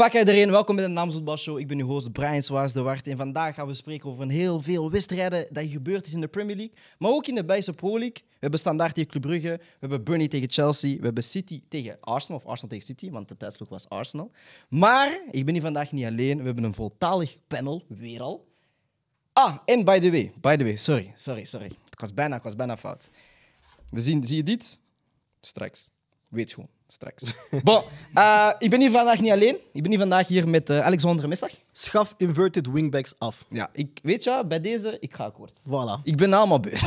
Fuck iedereen, welkom bij de Namsvoetbal Show. Ik ben uw host Brian Swaas de Wart en vandaag gaan we spreken over een heel veel wedstrijden dat gebeurd is in de Premier League, maar ook in de Belgische Pro League. We hebben Standaard tegen Club Brugge, we hebben Burnley tegen Chelsea, we hebben City tegen Arsenal, of Arsenal tegen City, want de thuisploeg was Arsenal. Maar ik ben hier vandaag niet alleen, we hebben een voltalig panel, weer al. Ah, en by the way, by the way, sorry, sorry, sorry. Ik was bijna, was bijna fout. We zien, zie je dit? Straks. Weet gewoon, straks. bon, eh, ik ben hier vandaag niet alleen. Ik ben hier vandaag hier met eh, Alexander Mestag. Schaf inverted wingbacks af. Ja, ik weet je, bij deze, ik ga akkoord. Voilà. Ik ben allemaal beu.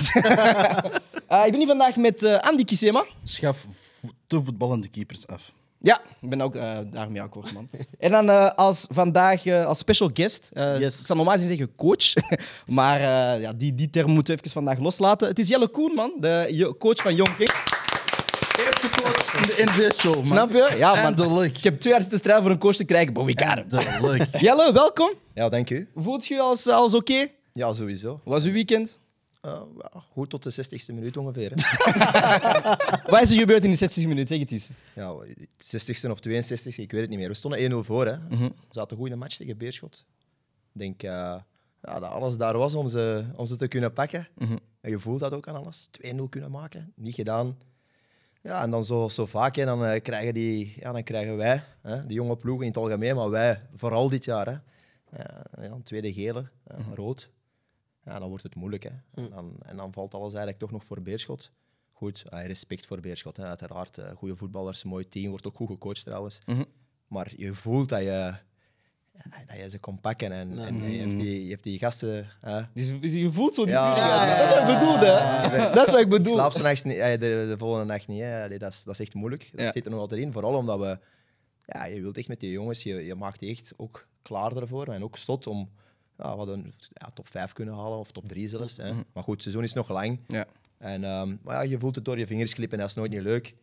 Eh, ik ben hier vandaag met eh, Andy Kisema. Schaf vo- te voetballende keepers af. Ja, ik ben ook eh, daarmee akkoord, man. en dan eh, als vandaag eh, als special guest, eh, Yes. ik zou normaal gezien zeggen coach, maar eh, ja, die, die term moeten we even vandaag loslaten. Het is Jelle Koen, man, de coach van King. Eerste coach in de NBA-show, man. Snap je? Ja, man. Eindelijk. Ik heb twee jaar zitten strijden voor een coach te krijgen, but we got him. Jelle, welkom. Ja, dank u. Voelt je als, als oké? Ja, sowieso. Was uw weekend? Uh, goed tot de 60ste minuut ongeveer. Wat is er gebeurd in die 60 minuten? Zeg het eens. ja, 60ste of 62ste, ik weet het niet meer. We stonden 1-0 voor. Hè. We zaten goed in de match tegen Beerschot. Ik denk eh, ja, dat alles daar was om ze, om ze te kunnen pakken. En je voelt dat ook aan alles. 2-0 kunnen maken, niet gedaan. Ja, en dan zo, zo vaak, hè, dan, eh, krijgen die, ja, dan krijgen wij, hè, de jonge ploegen in het algemeen, maar wij vooral dit jaar, hè, ja, een tweede gele, ja, rood. Ja, dan wordt het moeilijk. Hè. En, dan, en dan valt alles eigenlijk toch nog voor Beerschot. Goed, respect voor Beerschot, hè, uiteraard. eh, goede voetballers, mooi team, wordt ook goed gecoacht trouwens. Maar je voelt dat je, dat je ze kon pakken en, en je, hebt die, je hebt die gasten... hè, je voelt zo die Ja. man. Dat is wat ik bedoelde. hè. Dat is wat ik bedoel. Slaap ze nachts niet, eh, de, de volgende nacht niet. Hè. Allee, dat, is, dat is echt moeilijk. Dat Ja. zit er nog altijd in. Vooral omdat we... Ja, je wilt echt met die jongens... Je, je maakt die echt ook klaar ervoor. En ook stot om... Ja, wat een ja, top 5 kunnen halen. Of top 3 zelfs. Hè. Maar goed, het seizoen is nog lang. Ja. En, ehm, maar ja, je voelt het door je vingers klippen. En dat is nooit niet leuk.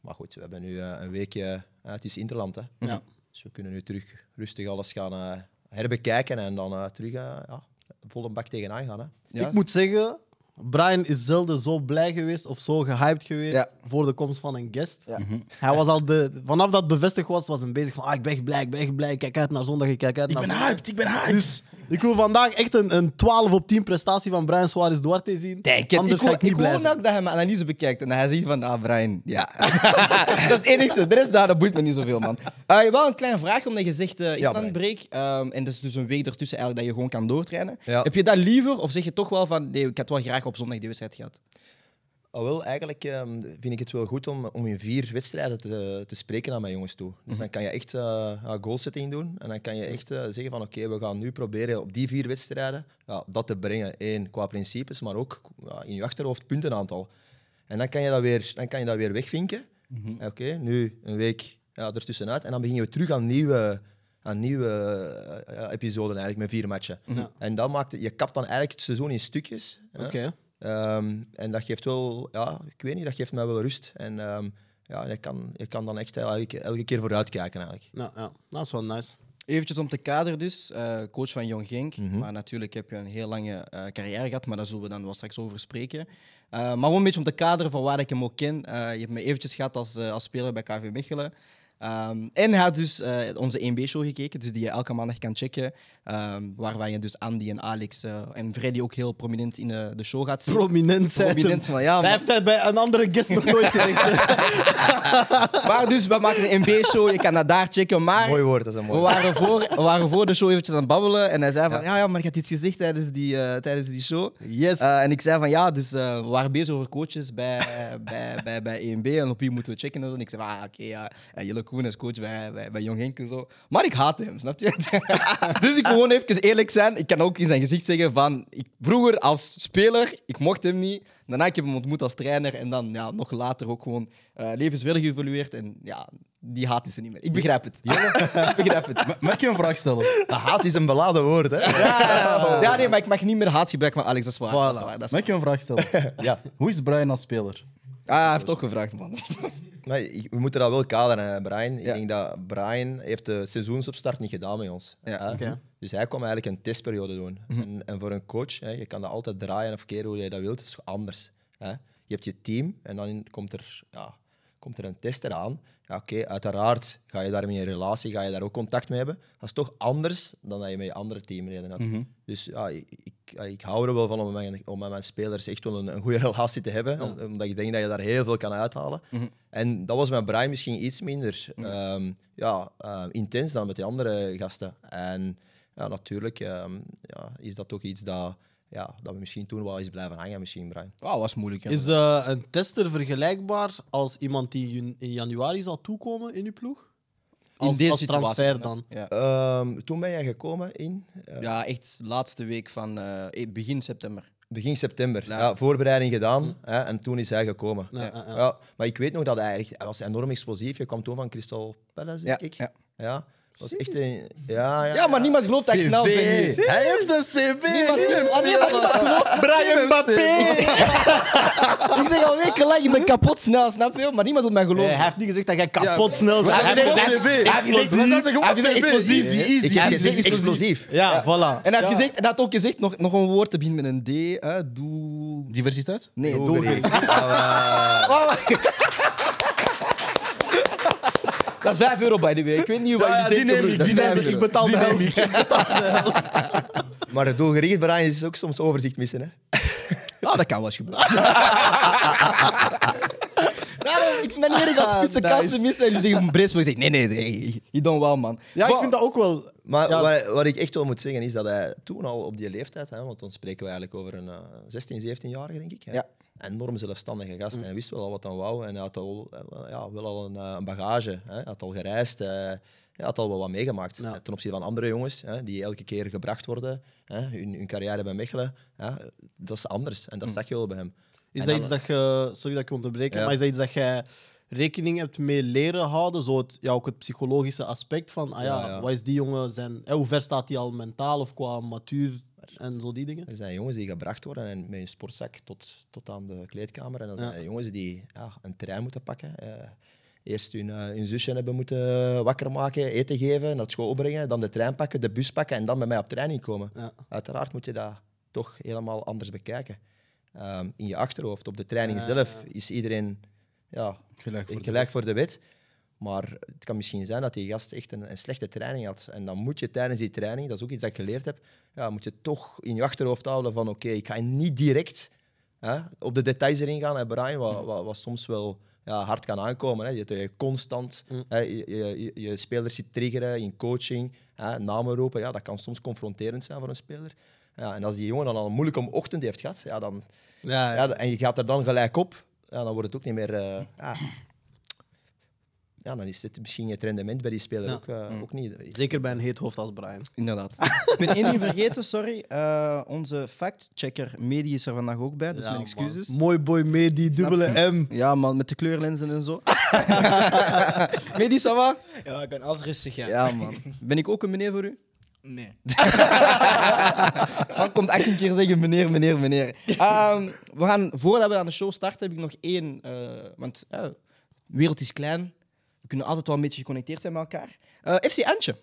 Maar goed, we hebben nu eh, een weekje... eh, het is Interland, hè. Ja. Dus we kunnen nu terug rustig alles gaan eh, herbekijken. En dan eh, terug eh, ja, volle bak tegenaan gaan, hè. Ja. Ik moet zeggen, Brian is zelden zo blij geweest of zo gehyped geweest Ja. voor de komst van een guest. Ja. Hij was al de, vanaf dat het bevestigd was, was hij bezig van ah, ik ben echt blij, ik ben echt blij, ik kijk uit naar zondag, ik kijk uit Ik naar ben zondag. hyped, ik ben hyped. Dus ik wil vandaag echt een, een 12 op 10 prestatie van Brian Suarez Duarte zien. Het. Anders ik ga ik niet ik zijn. ook dat hij mijn analyse bekijkt en dat hij ziet van, ah, Brian, ja. dat is het enigste. De rest daar, dat boeit me niet zoveel, man. Uh, wel een kleine vraag, omdat je zegt, uh, Ja, Brian. break, ehm, en dat is dus een week ertussen eigenlijk dat je gewoon kan doortrainen. Ja. Heb je dat liever, of zeg je toch wel van, nee, ik had wel graag op zondag die wedstrijd gehad? Ah, wel, eigenlijk ehm, vind ik het wel goed om, om in vier wedstrijden te, te spreken aan mijn jongens toe. Dus dan kan je echt ja, goalsetting doen. En dan kan je echt eh, zeggen van oké, we gaan nu proberen op die vier wedstrijden ja, dat te brengen. Eén, qua principes, maar ook ja, in je achterhoofd puntenaantal. En dan kan je dat weer, dan kan je dat weer wegvinken. Oké, nu een week ja, ertussenuit. En dan beginnen we terug aan nieuwe, aan nieuwe ja, episoden eigenlijk met vier matchen. En dat maakt, je kapt dan eigenlijk het seizoen in stukjes. Oké. Ehm, en dat geeft wel, ja, ik weet niet, dat geeft mij wel rust. En ehm, ja, je kan, je kan dan echt elke, elke keer vooruitkijken eigenlijk. Ja, ja, dat is wel nice. Eventjes om te kaderen dus, eh, coach van Jong Genk. Maar natuurlijk heb je een heel lange eh, carrière gehad, maar daar zullen we dan wel straks over spreken. Eh, maar gewoon een beetje om te kaderen van waar ik hem ook ken. Eh, je hebt me eventjes gehad als, eh, als speler bij KV Mechelen. Ehm, en hij had dus eh, onze 1B-show gekeken, dus die je elke maandag kan checken. ehm waarbij je dus Andy en Alex eh, en Freddy ook heel prominent in de, de show gaat zien. Prominent zijn. Prominent, van ja, Hij heeft hij bij een andere guest nog nooit gezegd. Maar dus, we maken een 1B-show, je kan dat daar checken. Maar Mooi woord, dat is een We mooi woord. waren, voor, we waren voor de show eventjes aan het babbelen en hij zei van, ja, ja maar ik had iets gezegd tijdens die, eh, tijdens die show. Yes. Eh, en ik zei van, ja, dus eh, we waren bezig over coaches bij, bij, bij, bij EMB en op wie moeten we checken en ik zei van, ah, oké, ja, ja, Jelle Koen is coach bij, bij, bij Jong Henk en zo. Maar ik haat hem, snap je? dus ik wil gewoon even eerlijk zijn. Ik kan ook in zijn gezicht zeggen van, ik, vroeger als speler, ik mocht hem niet. Daarna heb ik hem ontmoet als trainer en dan ja, nog later ook gewoon eh levenswillig geëvolueerd. En ja, die haat is er niet meer. Ik begrijp het. ik begrijp het. Mag ik je een vraag stellen? Dat haat is een beladen woord, hè? Ja, nee, maar ik mag niet meer haat gebruiken van Alex, dat is waar. Dat is Voilà. waar, dat is Mag ik je een vraag stellen? Ja. Hoe is Brian als speler? Ah, hij heeft ook gevraagd, man. Ik- we moeten dat wel kaderen, Brian. Ik Ja. denk dat Brian heeft de seizoensopstart niet gedaan met ons. Ja. Dus hij kwam eigenlijk een testperiode doen. en, en voor een coach, hè, je kan dat altijd draaien of keren hoe je dat wilt, het is anders. Hè. Je hebt je team en dan komt er, ja, komt er een tester aan. Ja, oké, uiteraard ga je daarmee in relatie, ga je daar ook contact mee hebben. Dat is toch anders dan dat je met je andere teamleden hebt. Dus ja, ik, ik, hou er wel van om met mijn, om met mijn spelers echt wel een, een goede relatie te hebben. om- Omdat ik denk dat je daar heel veel kan uithalen. En dat was met Brian misschien iets minder ehm, ja, eh, intens dan met die andere gasten. En ja, natuurlijk ehm, ja, is dat toch iets dat, ja, dat we misschien toen wel eens blijven hangen, misschien, Brian. Wauw, was moeilijk. hè. Is eh, een tester vergelijkbaar als iemand die in, januari zal toekomen in uw ploeg? Als, in deze als situatie transfer dan. Ja. Ehm, toen ben jij gekomen in eh, ja, echt de laatste week van eh, begin september. begin september. Ja. Ja. voorbereiding gedaan hè, en toen is hij gekomen. Ja, Ja, ja, ja. maar ik weet nog dat hij, echt, hij was enorm explosief. Je kwam toen van Crystal Palace, denk Ja, ik. ja. Ja, dat was echt een... Ja, ja, Ja, maar niemand gelooft dat ik snel ben. nu. Hij heeft een CV. Niemand, ah, nee, maar niemand gelooft. Brian Mbappé! Ik zeg al weken lang, je bent kapot snel, snap je? Maar niemand wil mij Nee, geloven. hij heeft niet gezegd dat jij kapot snel bent. Hij heeft heeft- gezegd- CV. hij heeft gezegd- explosief. Explosief. Ja, voilà. En hij heeft, gezegd, en hij had ook gezegd, nog, nog een woord te beginnen met een D. Hè, doel... Diversiteit? Nee, Doelgericht. doelgericht. Ja, Wacht, wacht. Dat is 5 euro bij de week. Ik weet niet wat Ja, je die neem ik, dat die 5 neem ik. Ik betaal de helft. maar- het doelgericht, Brian, is ook soms overzicht missen. Hè? Ja, dat kan wel eens gebeuren. Nou, ik vind dat niet erg als spitsen Nice. kansen missen en je zegt een brace, maar je zegt nee, nee, nee, je doet wel, man. Ja, ik vind dat ook wel... Maar Ja. wat, wat ik echt wel moet zeggen is dat hij toen al op die leeftijd, hè, want dan spreken we eigenlijk over een eh, 16, 17-jarige, denk ik. Hè, Ja. Enorm zelfstandige gast. En hij wist wel al wat hij wou en hij had al, eh, ja, wel al een, eh, een bagage. Hè. Hij had al gereisd, eh, hij had al wel wat meegemaakt. Ja. Ten opzichte van andere jongens hè, die elke keer gebracht worden, hè, hun, hun carrière bij Mechelen. Dat is anders en dat zag je wel bij hem. Is En dat iets dat je... Sorry dat ik je onderbreek, Ja. maar is dat iets dat jij rekening hebt mee leren houden? Zo het, ja, ook het psychologische aspect van, ah ja. wat is die jongen zijn... hè, hoe ver staat hij al mentaal of qua matuur en zo die dingen? Er zijn jongens die gebracht worden en met een sportzak tot, tot aan de kleedkamer. En dan zijn Ja. er jongens die ja, een trein moeten pakken. eh, eerst hun, eh, hun zusje hebben moeten wakker maken, eten geven, naar school brengen, dan de trein pakken, de bus pakken en dan met mij op training komen. Ja. Uiteraard moet je dat toch helemaal anders bekijken. Ehm, in je achterhoofd, op de training Ja, zelf, is iedereen ja, Gelijk voor de gelijk voor de wet. Maar het kan misschien zijn dat die gast echt een, een slechte training had. En dan moet je tijdens die training, dat is ook iets dat ik geleerd heb, ja, moet je toch in je achterhoofd houden van oké, ik ga niet direct hè, op de details erin gaan, hè, Brian, wat, wat, wat soms wel ja, hard kan aankomen. Hè. Je, je constant Mm. hè, je, je, je- spelers ziet triggeren in coaching, hè, namen roepen, ja, dat kan soms confronterend zijn voor een speler. Ja, en als die jongen dan al een moeilijke ochtend heeft gehad, ja, dan, Ja, ja, en je gaat er dan gelijk op, ja, dan wordt het ook niet meer. eh, ja. Ja, dan is het misschien het rendement bij die speler Ja. ook, eh, ook niet. Zeker bij een heet hoofd als Brian. Inderdaad. ik ben één ding vergeten, sorry. Eh, onze factchecker Medi is er vandaag ook bij, dus Ja, mijn excuses. man. Mooi boy mee, die dubbele M. Ja, man, met de kleurlenzen en zo. Medi, ça va? Ja, ik ben alles rustig, ja. Ja, man. Ben ik ook een meneer voor u? Nee. Dan komt 18 keer zeggen meneer, meneer, meneer. Ehm, we gaan, voordat we aan de show starten, heb ik nog één. eh, want de wereld is klein. We kunnen altijd wel een beetje geconnecteerd zijn met elkaar. Eh, FC Antje.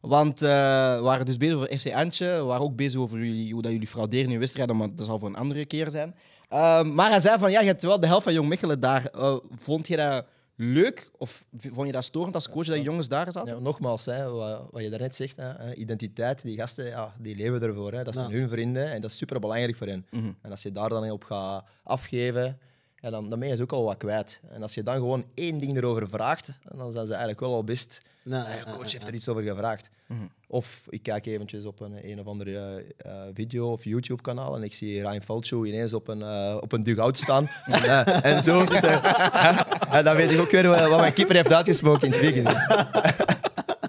Want eh, we waren dus bezig over FC Antje. We waren ook bezig over jullie, hoe dat jullie frauderen in wedstrijden, maar dat zal voor een andere keer zijn. Ehm, maar hij zei van, ja, je hebt wel de helft van Jong Mechelen daar. Eh, vond je dat leuk? Of vond je dat storend als coach dat je jongens daar zaten? Ja, nogmaals, hè, wat, wat je daarnet zegt, hè, identiteit, die gasten ja, die leven ervoor. Hè. Dat zijn Ja. hun vrienden en dat is super belangrijk voor hen. Mhm. En als je daar dan op gaat afgeven, ja, dan, dan ben je ze ook al wat kwijt. En als je dan gewoon één ding erover vraagt, dan zijn ze eigenlijk wel al best. Ja, "Ah, ja, je ja, coach heeft er iets over gevraagd. Mhm. Of ik kijk eventjes op een, een of andere eh, eh, video of YouTube-kanaal en ik zie Ryan Falcho ineens op een, eh, op een dugout staan. en, en zo zitten. en dan weet ik ook weer wat, wat mijn keeper heeft uitgesproken in het weekend.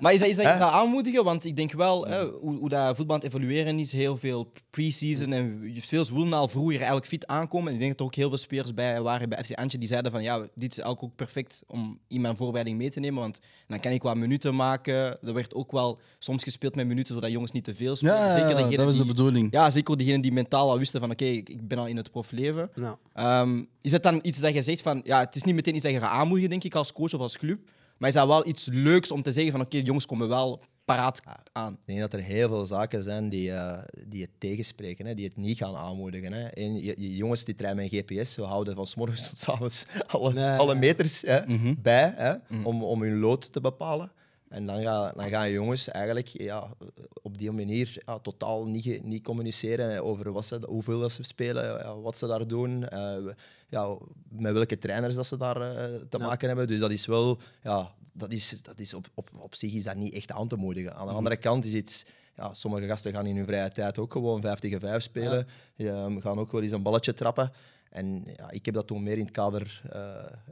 Maar is dat, is dat, is dat aanmoedigen? Want ik denk wel, hè, hoe, hoe dat voetbal aan het evalueren is, heel veel pre-season en veel wilden al vroeger eigenlijk fit aankomen. En ik denk dat er ook heel veel spelers bij waren bij FC Antje die zeiden van ja, dit is eigenlijk ook perfect om in mijn voorbereiding mee te nemen, want dan kan ik wat minuten maken. Er werd ook wel soms gespeeld met minuten, zodat jongens niet te veel spelen. Ja, zeker degenen dat was de die- bedoeling. Ja, zeker diegenen die mentaal al wisten van oké, ik, ik ben al in het profleven. Ja. Ehm, is dat dan iets dat je zegt van, ja, het is niet meteen iets dat je gaat aanmoedigen, denk ik, als coach of als club. Maar is dat wel iets leuks om te zeggen van, oké, jongens komen wel paraat aan. Ik denk dat er heel veel zaken zijn die, eh, die het tegenspreken, hè, die het niet gaan aanmoedigen. Hè. En je, je jongens die trainen met GPS, we houden van s morgens tot s avonds alle, Nee. alle meters hè, bij hè, om, om hun lood te bepalen. En dan, ga, dan gaan jongens eigenlijk ja, op die manier ja, totaal niet, niet communiceren over wat ze, hoeveel dat ze spelen, wat ze daar doen, eh, ja, met welke trainers dat ze daar eh, te maken hebben. Dus dat is wel, ja, dat is, dat is op, op, op zich is dat niet echt aan te moedigen. Aan de andere kant is iets, ja, sommige gasten gaan in hun vrije tijd ook gewoon 5 tegen 5 spelen, ja. gaan ook wel eens een balletje trappen. En ja, ik heb dat toen meer in, het kader, eh,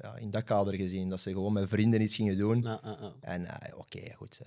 ja, in dat kader gezien, dat ze gewoon met vrienden iets gingen doen. Ja. En eh, oké, goed.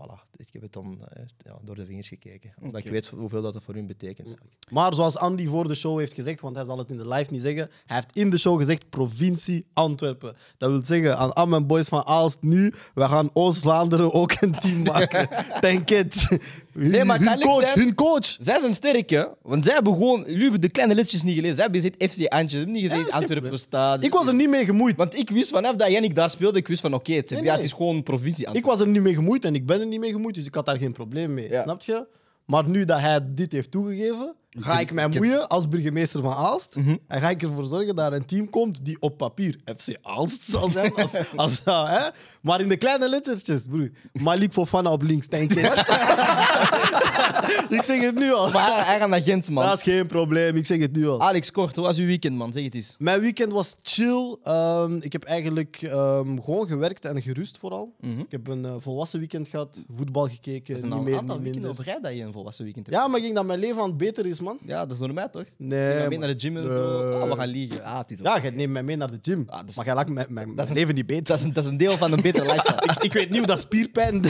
Voilà. Ik heb het dan eh, ja, door de vingers gekeken. Omdat ik weet hoeveel dat voor hun betekent. Maar zoals Andy voor de show heeft gezegd, want hij zal het in de live niet zeggen, hij heeft in de show gezegd provincie Antwerpen. Dat wil zeggen aan al mijn boys van Aalst nu, we gaan Oost-Vlaanderen ook een team maken. Denk het. Hun, Nee, maar hun coach, zijn- hun coach. Zij zijn sterk, hè? Want zij hebben gewoon... Jullie hebben de kleine liedjes niet gelezen. Zij hebben gezegd FC Antje. Hebben niet gezegd Antwerpen staat. Ik was er niet mee gemoeid. Want ik wist vanaf dat Yannick daar speelde, ik wist van oké, het, Nee, ja, het is gewoon provincie. Ik was er niet mee gemoeid en ik ben er niet mee gemoeid, dus ik had daar geen probleem mee. Ja. Snap je? Maar nu dat hij dit heeft toegegeven, ga ik mij moeien als burgemeester van Aalst. Mhm. En ga ik ervoor zorgen dat er een team komt die op papier FC Aalst zal zijn. Als, als, hè? Maar in de kleine lettertjes, broer. Malik Fofana op links, denk je. ik zeg het nu al. Maar hij, gaat naar Gent, man. Dat is geen probleem, ik zeg het nu al. Alex Kort, hoe was uw weekend, man? Zeg het eens. Mijn weekend was chill. Ehm, ik heb eigenlijk ehm, gewoon gewerkt en gerust vooral. Ik heb een eh, volwassen weekend gehad, voetbal gekeken, Mhm. Niet een meer, aantal niet weekenden op rij dat je een volwassen weekend hebt. Ja, maar ik denk dat mijn leven aan het beter is, man. Ja, dat is normaal, toch? Nee, Je gaat mee naar de gym en zo. Ah, we gaan liegen. Ah, het is. Ja, jij neemt mij mee naar de gym. Ah, dus- maar jij laat mijn, mijn, mijn leven niet beter. Dat is, een, dat is een deel van een betere lifestyle. ik, ik weet niet hoe dat spierpijn...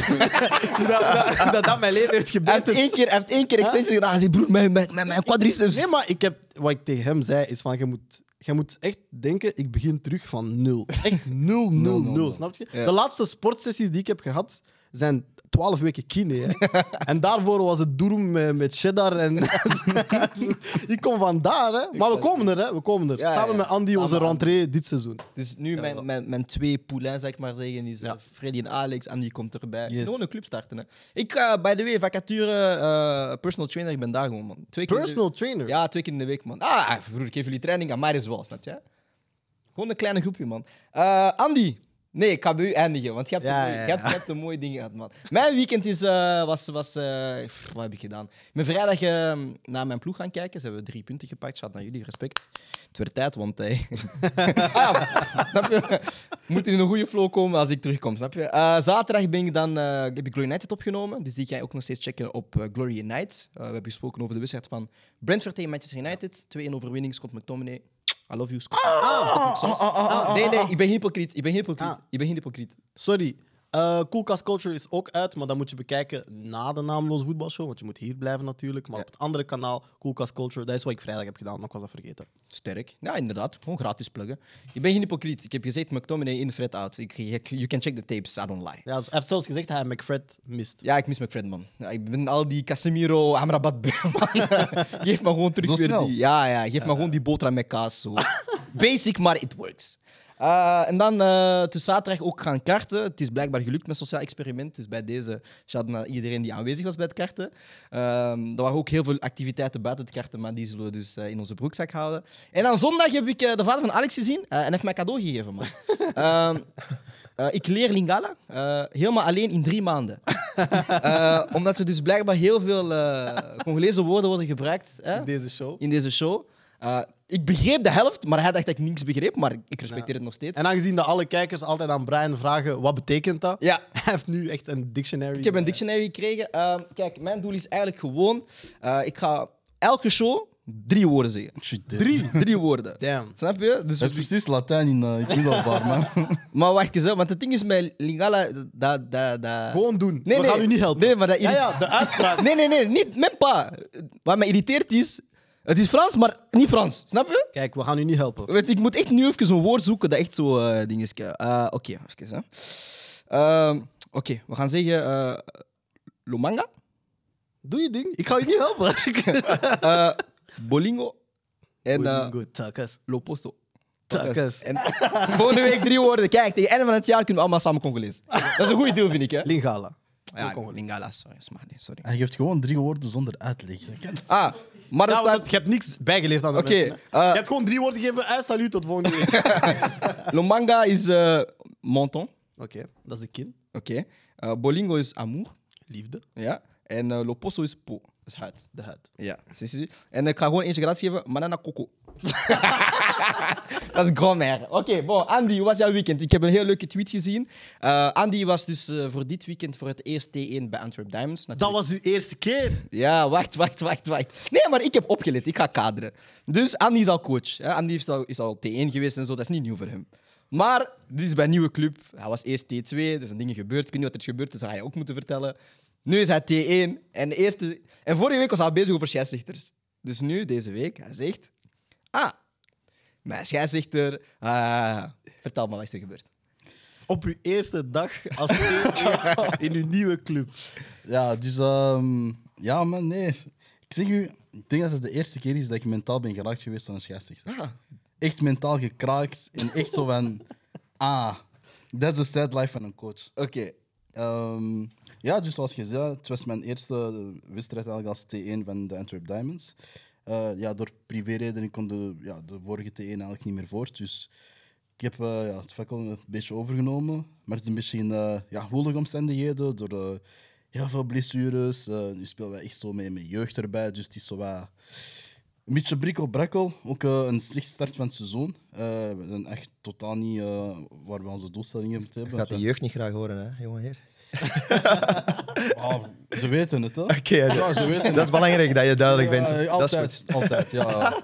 hoe dat, dat, dat, dat mijn leven heeft Hij heeft één keer, hij heeft één keer extension gedaan. Hij zei, broer, mijn, mijn, mijn, mijn quadriceps. Nee, maar ik heb, wat ik tegen hem zei, is van, je moet, je moet echt denken, ik begin terug van nul. Echt nul, nul, nul, nul, nul. snap je? Ja. De laatste sportsessies die ik heb gehad, zijn twaalf weken kine. Hè. en daarvoor was het doerum met, met cheddar. En ik kom van daar, hè. Maar we komen er, hè. We komen er. Ja, Samen ja. met Andy, onze Samen rentree dit seizoen. Dus nu mijn, mijn, mijn twee poulains, zeg ik maar zeggen, is Ja. eh, Freddy en Alex. Die komt erbij. Yes. Gewoon een club starten. Hè. Ik ga, by the way, vacature eh, personal trainer. Ik ben daar gewoon, man. Twee keer in de- Personal trainer. Ja, twee keer in de week, man. Ah, broer, ik geef jullie training aan mij is wel, snap je? Gewoon een kleine groepje, man. Eh, Andy. Nee, ik ga bij u eindigen, want je hebt, Ja, een, ja, je hebt, ja. je hebt een mooie dingen gehad, man. Mijn weekend is, eh, was... was eh, pff, wat heb ik gedaan? Ik ben vrijdag eh, naar mijn ploeg gaan kijken. Ze hebben drie punten gepakt. Shout naar jullie, respect. Het werd tijd, want... eh, ah, snap je? We moeten in een goede flow komen als ik terugkom, snap je? Zaterdag ben ik dan, heb ik Glory United opgenomen. Dus die ga je ook nog steeds checken op Glory United. We hebben gesproken over de wedstrijd van Brentford tegen Manchester United. 2-1 overwinning, Scott McTominay. I love you, Scott. Scott Nee, nee, ik ben hypocriet. Ik ben hypocriet. Ah. Ik ben hypocriet. Sorry. Eh Koelkast Culture is ook uit, maar dat moet je bekijken na de naamloze voetbalshow. Want je moet hier blijven natuurlijk. Maar Ja. op het andere kanaal, Koelkast Culture, dat is wat ik vrijdag heb gedaan, maar ik was dat vergeten. Sterk. Ja, inderdaad. Gewoon gratis pluggen. Ik ben geen hypocriet. Ik heb gezegd McTominay in Fred out. Ik, ik- you can check the tapes, I don't lie. Ja, dus hij heeft zelfs gezegd dat hij McFred mist. Ja, ik mis McFred, man. Ja, ik ben al die Casemiro, Amrabat, man. geef me gewoon terug Zo weer snel? die... Ja, ja. Geef me gewoon die boterham met kaas. Zo. Basic, maar it works. Eh, en dan eh dus zaterdag ook gaan karten. Het is blijkbaar gelukt met sociaal experiment. Dus bij deze shout naar iedereen die aanwezig was bij het karten. Ehm, er waren ook heel veel activiteiten buiten het karten, maar die zullen we dus eh, in onze broekzak houden. En dan zondag heb ik eh, de vader van Alex gezien en heeft mij cadeau gegeven, man. Ehm, eh, ik leer Lingala helemaal alleen in drie maanden. Omdat er dus blijkbaar heel veel Congolese woorden worden gebruikt In deze show. in deze show. Eh, ik begreep de helft, maar hij dacht dat ik niks begreep. Maar ik respecteer het nog steeds. En aangezien dat alle kijkers altijd aan Brian vragen, wat betekent dat? Ja, Hij heeft nu echt een dictionary. ik heb een dictionary gekregen. Ehm, kijk, mijn doel is eigenlijk gewoon... eh, ik ga elke show drie woorden zeggen. Drie? Drie woorden. Damn. Snap je? Dus Dat is precies Latijn in uh, het middelbaar, man. Maar wacht eens, hè, want het ding is met Lingala... Dat, dat, dat... Gewoon doen. Nee, We nee. gaan u niet helpen. Nee, maar dat ja, ja, de uitspraak. Nee, nee, nee, niet mijn pa. Wat mij irriteert is, het is Frans, maar niet Frans. Snap je? Kijk, we gaan u niet helpen. Weet, ik moet echt nu even een woord zoeken dat echt zo eh ding is. Eh, Oké, even. hè. Ehm, Oké, we gaan zeggen eh, Lomanga, Doe je ding. Ik ga u niet helpen. eh, Bolingo en eh, Goed, takas. Loposto. Takas. En volgende week drie woorden. Kijk, tegen het einde van het jaar kunnen we allemaal samen Congolees. Dat is een goede deal, vind ik. Hè? Lingala. Ja. Lingala, sorry. niet, sorry. Hij geeft gewoon drie woorden zonder uitleg. Dat kan- Ah, maar er Ja, want staat... je hebt niks bijgeleerd aan de Oké, mensen. hè. eh, je hebt gewoon drie woorden gegeven. Eh, salut, tot volgende week. Oké, Lomanga is eh menton. dat is de kin. Oké. Eh, Bolingo is amour. Liefde. Ja. En eh, Loposo is po. Dat is huid. De huid. Ja, zie, zie, zie. En ik ga gewoon eentje gratis geven. Banana coco. dat is grand-mère. Oké, bon. Andy, hoe was jouw weekend? Ik heb een heel leuke tweet gezien. Eh, Andy was dus eh, voor dit weekend voor het eerst T1 bij Antwerp Diamonds. Dat natuurlijk. was uw eerste keer. Ja, wacht, wacht, wacht, wacht. Nee, maar ik heb opgelet. Ik ga kaderen. Dus Andy is al coach. Hè? Andy is al, is al T1 geweest en zo. Dat is niet nieuw voor hem. Maar dit is bij een nieuwe club. Hij was eerst T2. Er zijn dingen gebeurd. Ik weet niet wat er is gebeurd, dat ga je ook moeten vertellen. Nu is hij T1. En, de eerste... en vorige week was hij al bezig over scheidsrechters. Dus nu, deze week, hij zegt... Ah, mijn scheidsrechter... Ah, vertel me, wat is er gebeurd? Op uw eerste dag als T1 in uw nieuwe club. Ja, dus ehm, ja, man, nee. Ik zeg u, ik denk dat het de eerste keer is dat ik mentaal ben geraakt geweest aan een scheidsrechter. Ah, Echt mentaal gekraakt en echt zo van, ah, that's the sad life van een coach. oké. Ehm, ja, dus zoals je zei, het was mijn eerste wedstrijd eigenlijk als T1 van de Antwerp Diamonds. Eh, ja, door privéredenen kon de, ja, de vorige T1 eigenlijk niet meer voort. Dus ik heb eh, ja, het fakkel een beetje overgenomen. Maar het is een beetje in uh, ja, woelige omstandigheden, door eh, heel veel blessures. Eh, nu spelen wij echt zo met, met jeugd erbij, dus het is zo wat... Een beetje brikkel-brakkel. Ook eh, een slecht start van het seizoen. Eh, we zijn echt totaal niet eh, waar we onze doelstellingen moeten hebben. Gaat de jeugd niet graag horen, hè, jongen heer? Ah, ze weten het, hè? Oké, ja, Ja, ze weten dat is belangrijk dat je duidelijk bent. Ja, dat is altijd, goed. altijd, ja.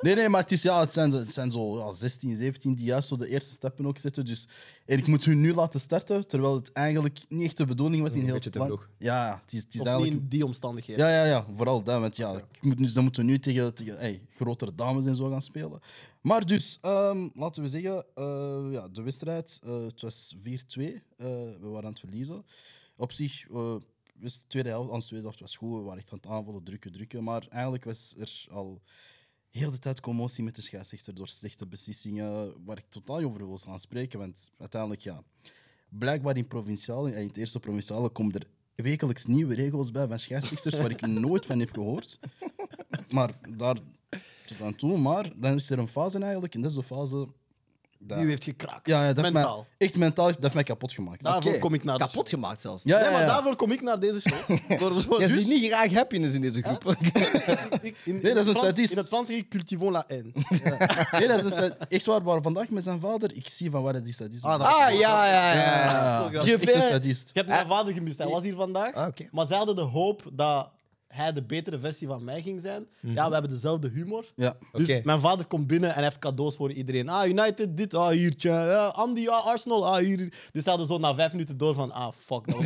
Nee, nee, maar het, is, ja, het, zijn, zo- het zijn zo ja, 16, 17 die juist zo de eerste stappen ook zetten. Dus, en ik moet hun nu laten starten, terwijl het eigenlijk niet echt de bedoeling was in Een heel het vroeg. Ja, het is, het is Of eigenlijk... niet in die omstandigheden. Ja, ja, ja, vooral dat. Want ja, ik moet, nu, ze moeten nu tegen, tegen hey, grotere dames en zo gaan spelen. Maar dus, ehm, laten we zeggen, eh, ja, de wedstrijd, eh, het was 4-2. eh, we waren aan het verliezen. Op zich, was de tweede helft, onze tweede helft was goed. We waren echt aan het aanvallen, drukken, drukken. Maar eigenlijk was er al heel de tijd commotie met de scheidsrechter door slechte beslissingen, waar ik totaal over wil gaan spreken. Want uiteindelijk, ja, blijkbaar in provinciale, in het eerste provinciale, komen er wekelijks nieuwe regels bij van scheidsrechters waar ik nooit van heb gehoord. Maar daar tot aan toe. Maar dan is er een fase eigenlijk, en dat is de fase. Dat, Die u heeft gekraakt. ja, ja, dat heeft Mentaal. mij, echt mentaal, dat heeft mij kapot gemaakt. Daarvoor Oké. kom ik naar de Kapot gemaakt zelfs. Ja, Nee, ja, maar ja. daarvoor kom ik naar deze show. Voor- voor- Je dus- ziet niet graag happiness in deze groep. ik- in, Nee, dat is een Frans- statist. In het Frans zeg ik cultivons la haine. Nee, dat is dus, echt waar. Maar vandaag met zijn vader, ik zie van waar die sadist Ah, Ah, ja, ja, ja. ja. is echt een sadist. Ik heb mijn vader gemist, hij was hier vandaag. Ah, oké. Maar zij hadden de hoop dat hij de betere versie van mij ging zijn. Ja, we hebben dezelfde humor. Ja. Dus mijn vader komt binnen en hij heeft cadeaus voor iedereen. Ah, United, dit, ah, hier, tja, ja, Andy, ah, Arsenal, ah, hier. Dus ze hadden zo na vijf minuten door van, ah, fuck, dat was,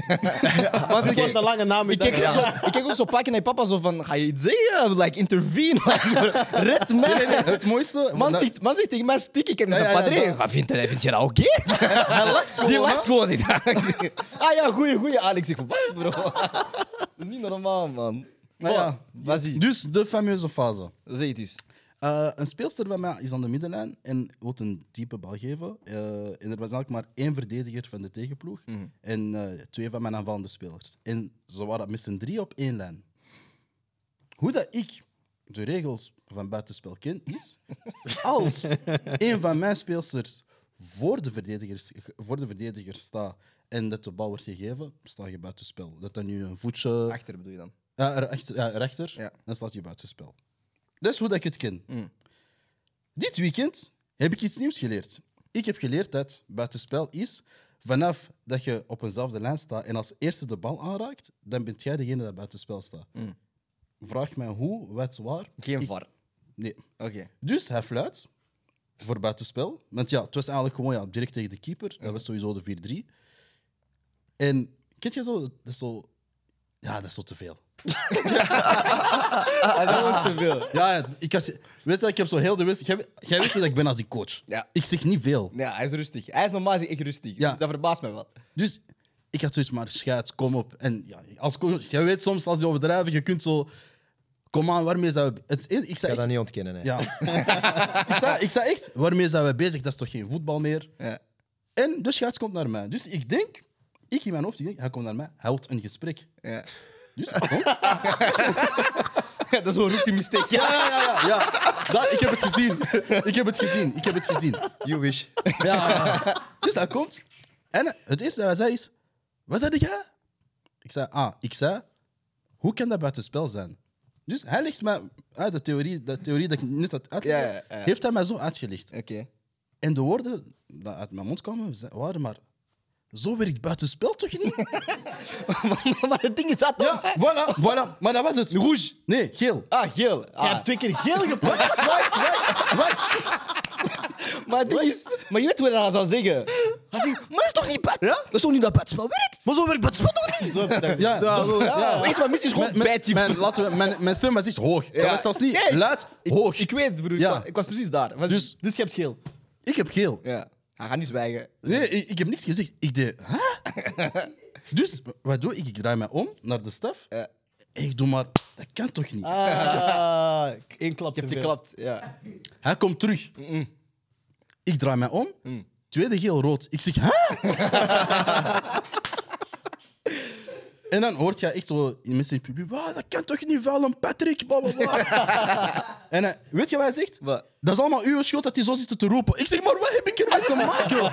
ik, was een lange naam. ik, keek ook zo, ik keek ook zo pakken naar papa zo van, ga je iets zeggen? Like, intervene. Like, red mij. Het mooiste... Man dat- zegt, man zegt tegen mij, stik ik heb met Ja, een ja, ja, padre. dat- Wat vind, je- dat oké? Hij lacht gewoon. Die hè? lacht gewoon niet. ah ja, goeie, goeie. Alex, ik van, wat bro? Dat is niet normaal, man. Nou ja, Oh, Dus de fameuze fase. zeg het eens. Eh, een speelster van mij is aan de middenlijn en wil een diepe bal geven. Eh, en er was eigenlijk maar één verdediger van de tegenploeg Mhm. en eh, twee van mijn aanvallende spelers. En ze waren met z'n drie op één lijn. Hoe dat ik de regels van buitenspel ken, is als een van mijn speelsters voor de verdedigers, voor de verdediger staat en dat de bal wordt gegeven, sta je buitenspel. Dat dan nu een voetje Achter bedoel je dan? Ja, erachter, ja, erachter Ja. dan staat je buitenspel. Dat is hoe dat ik het ken. Mm. Dit weekend heb ik iets nieuws geleerd. Ik heb geleerd dat buitenspel is vanaf dat je op eenzelfde lijn staat en als eerste de bal aanraakt, dan bent jij degene dat buitenspel staat. Mm. Vraag mij hoe, wat, waar. Geen Ik- var. Nee. Oké. Dus hij fluit voor buitenspel. Want ja, het was eigenlijk gewoon ja, direct tegen de keeper. Dat was sowieso de 4-3. En kent je zo, dat is zo... Ja, dat is zo te veel. Ah, dat was te veel. Ja, ik was, weet je, ik heb zo heel de wedstrijd. Jij, jij weet hoe dat ik ben als ik coach. Ja. Ik zeg niet veel. Ja, hij is rustig. Hij is normaal gezien echt rustig. Ja. Dus dat verbaast me wel. Dus ik had zoiets maar, scheids, kom op. En ja, als coach, jij weet soms als je overdrijven, je kunt zo. Kom aan, waarmee zijn we. Het, ik Ik zei ga echt, dat niet ontkennen. Hè. ja. ik, zei, ik zei echt, waarmee zijn we bezig? Dat is toch geen voetbal meer? Ja. En de scheids komt naar mij. Dus ik denk, Ik in mijn hoofd, ik denk, hij komt naar mij, hij houdt een gesprek. Ja. Dus. Ja, dat is wel rookie mistake. Ja. Ja, ja, ja. ja. Dat, ik heb het gezien. Ik heb het gezien. Ik heb het gezien. You wish. Ja. Dus hij komt. En het eerste dat hij zei is... Wat zei jij? Ik zei, ah, ik zei... Hoe kan dat buitenspel zijn? Dus hij legt mij uit de theorie, de theorie dat ik net had uitgelegd, Ja, ja, ja. heeft hij mij zo uitgelegd. Oké. En de woorden die uit mijn mond kwamen, waren maar... Zo werkt buitenspel toch niet? maar het ding is dat toch? Ja, voilà, voilà. Maar dat was het. Rouge. Nee, geel. Ah, geel. Je Ah. hebt twee keer geel gepakt. Maar het ding is... Maar je weet hoe hij dat zou zeggen. Hij zegt, maar dat is toch niet bad? Ja? Dat is toch niet dat buitenspel werkt? Maar zo werkt buitenspel toch niet? Zo heb je dat Ja, zo, ja. ja. Je wat, misschien is gewoon Mijn, mijn, bijtypen. mijn, laten we, mijn, mijn stem was echt hoog. Dat was zelfs niet Nee. luid, hoog. Ik weet het, broer. Ja. Ik was precies daar. Was- Dus Dus je hebt geel. ik heb geel. Ja. Hij gaat niet zwijgen. Nee, ik, ik heb niks gezegd. Ik deed, huh? Dus wat doe ik? Ik draai mij om naar de staf. Ja. En ik doe maar, dat kan toch niet? Ah, één klap Je hebt geklapt. Ja. Hij komt terug. Ik draai mij om. Mm. Tweede geel rood. Ik zeg, hè? en dan hoort je echt zo in mensen in het publiek, "Wauw, dat kan toch niet vuilen, Patrick? Bla, bla, bla." en hij- weet je wat hij zegt? Wat? Dat is allemaal uw schuld dat hij zo zit te roepen. Ik zeg, maar wat heb ik ermee te maken?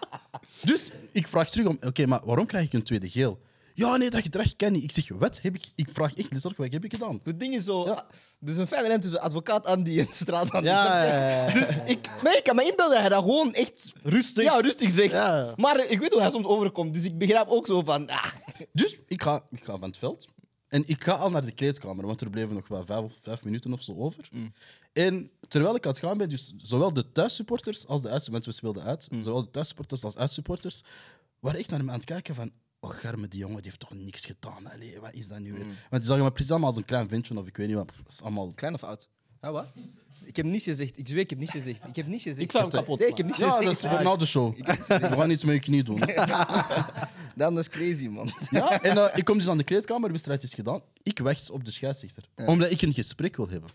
dus ik vraag terug om, oké, maar waarom krijg ik een tweede geel? Ja, nee, dat gedrag kan niet. Ik zeg, wat heb ik... Ik vraag echt letterlijk, wat heb ik gedaan? Het ding is zo... Ja. Er is een fijn lijn tussen advocaat Andy en straat Andy. Ja. Dus ik, maar ik kan me inbeelden dat hij dat gewoon echt Rustig. ja, rustig zegt. Maar ik weet hoe hij soms overkomt. Dus ik begrijp ook zo van... Ah, Dus ik ga, ik ga van het veld. En ik ga al naar de kleedkamer, want er bleven nog wel vijf, vijf minuten of zo over. En terwijl ik aan het gaan ben, dus zowel de thuissupporters als de uitsupporters, want we speelden uit, zowel de thuissupporters als uitsupporters, waren echt naar me aan het kijken van, oh garme, die jongen die heeft toch niks gedaan. Allee, wat is dat nu weer? Want die zagen me precies allemaal als een klein ventje of ik weet niet wat. Dat is allemaal... klein of oud? Ja, wat? Ik heb niets gezegd. Ik zweer, ik heb niets gezegd. Ik heb niets gezegd. Ik zou hem kapot Nee, ik heb niets Ja, gezegd. dat is voor na de show. We gaan iets met je knie doen. Dat is crazy, man. Ja, en eh, ik kom dus aan de kleedkamer, de wedstrijd is gedaan. Ik wacht op de scheidsrechter, omdat ik een gesprek wil hebben.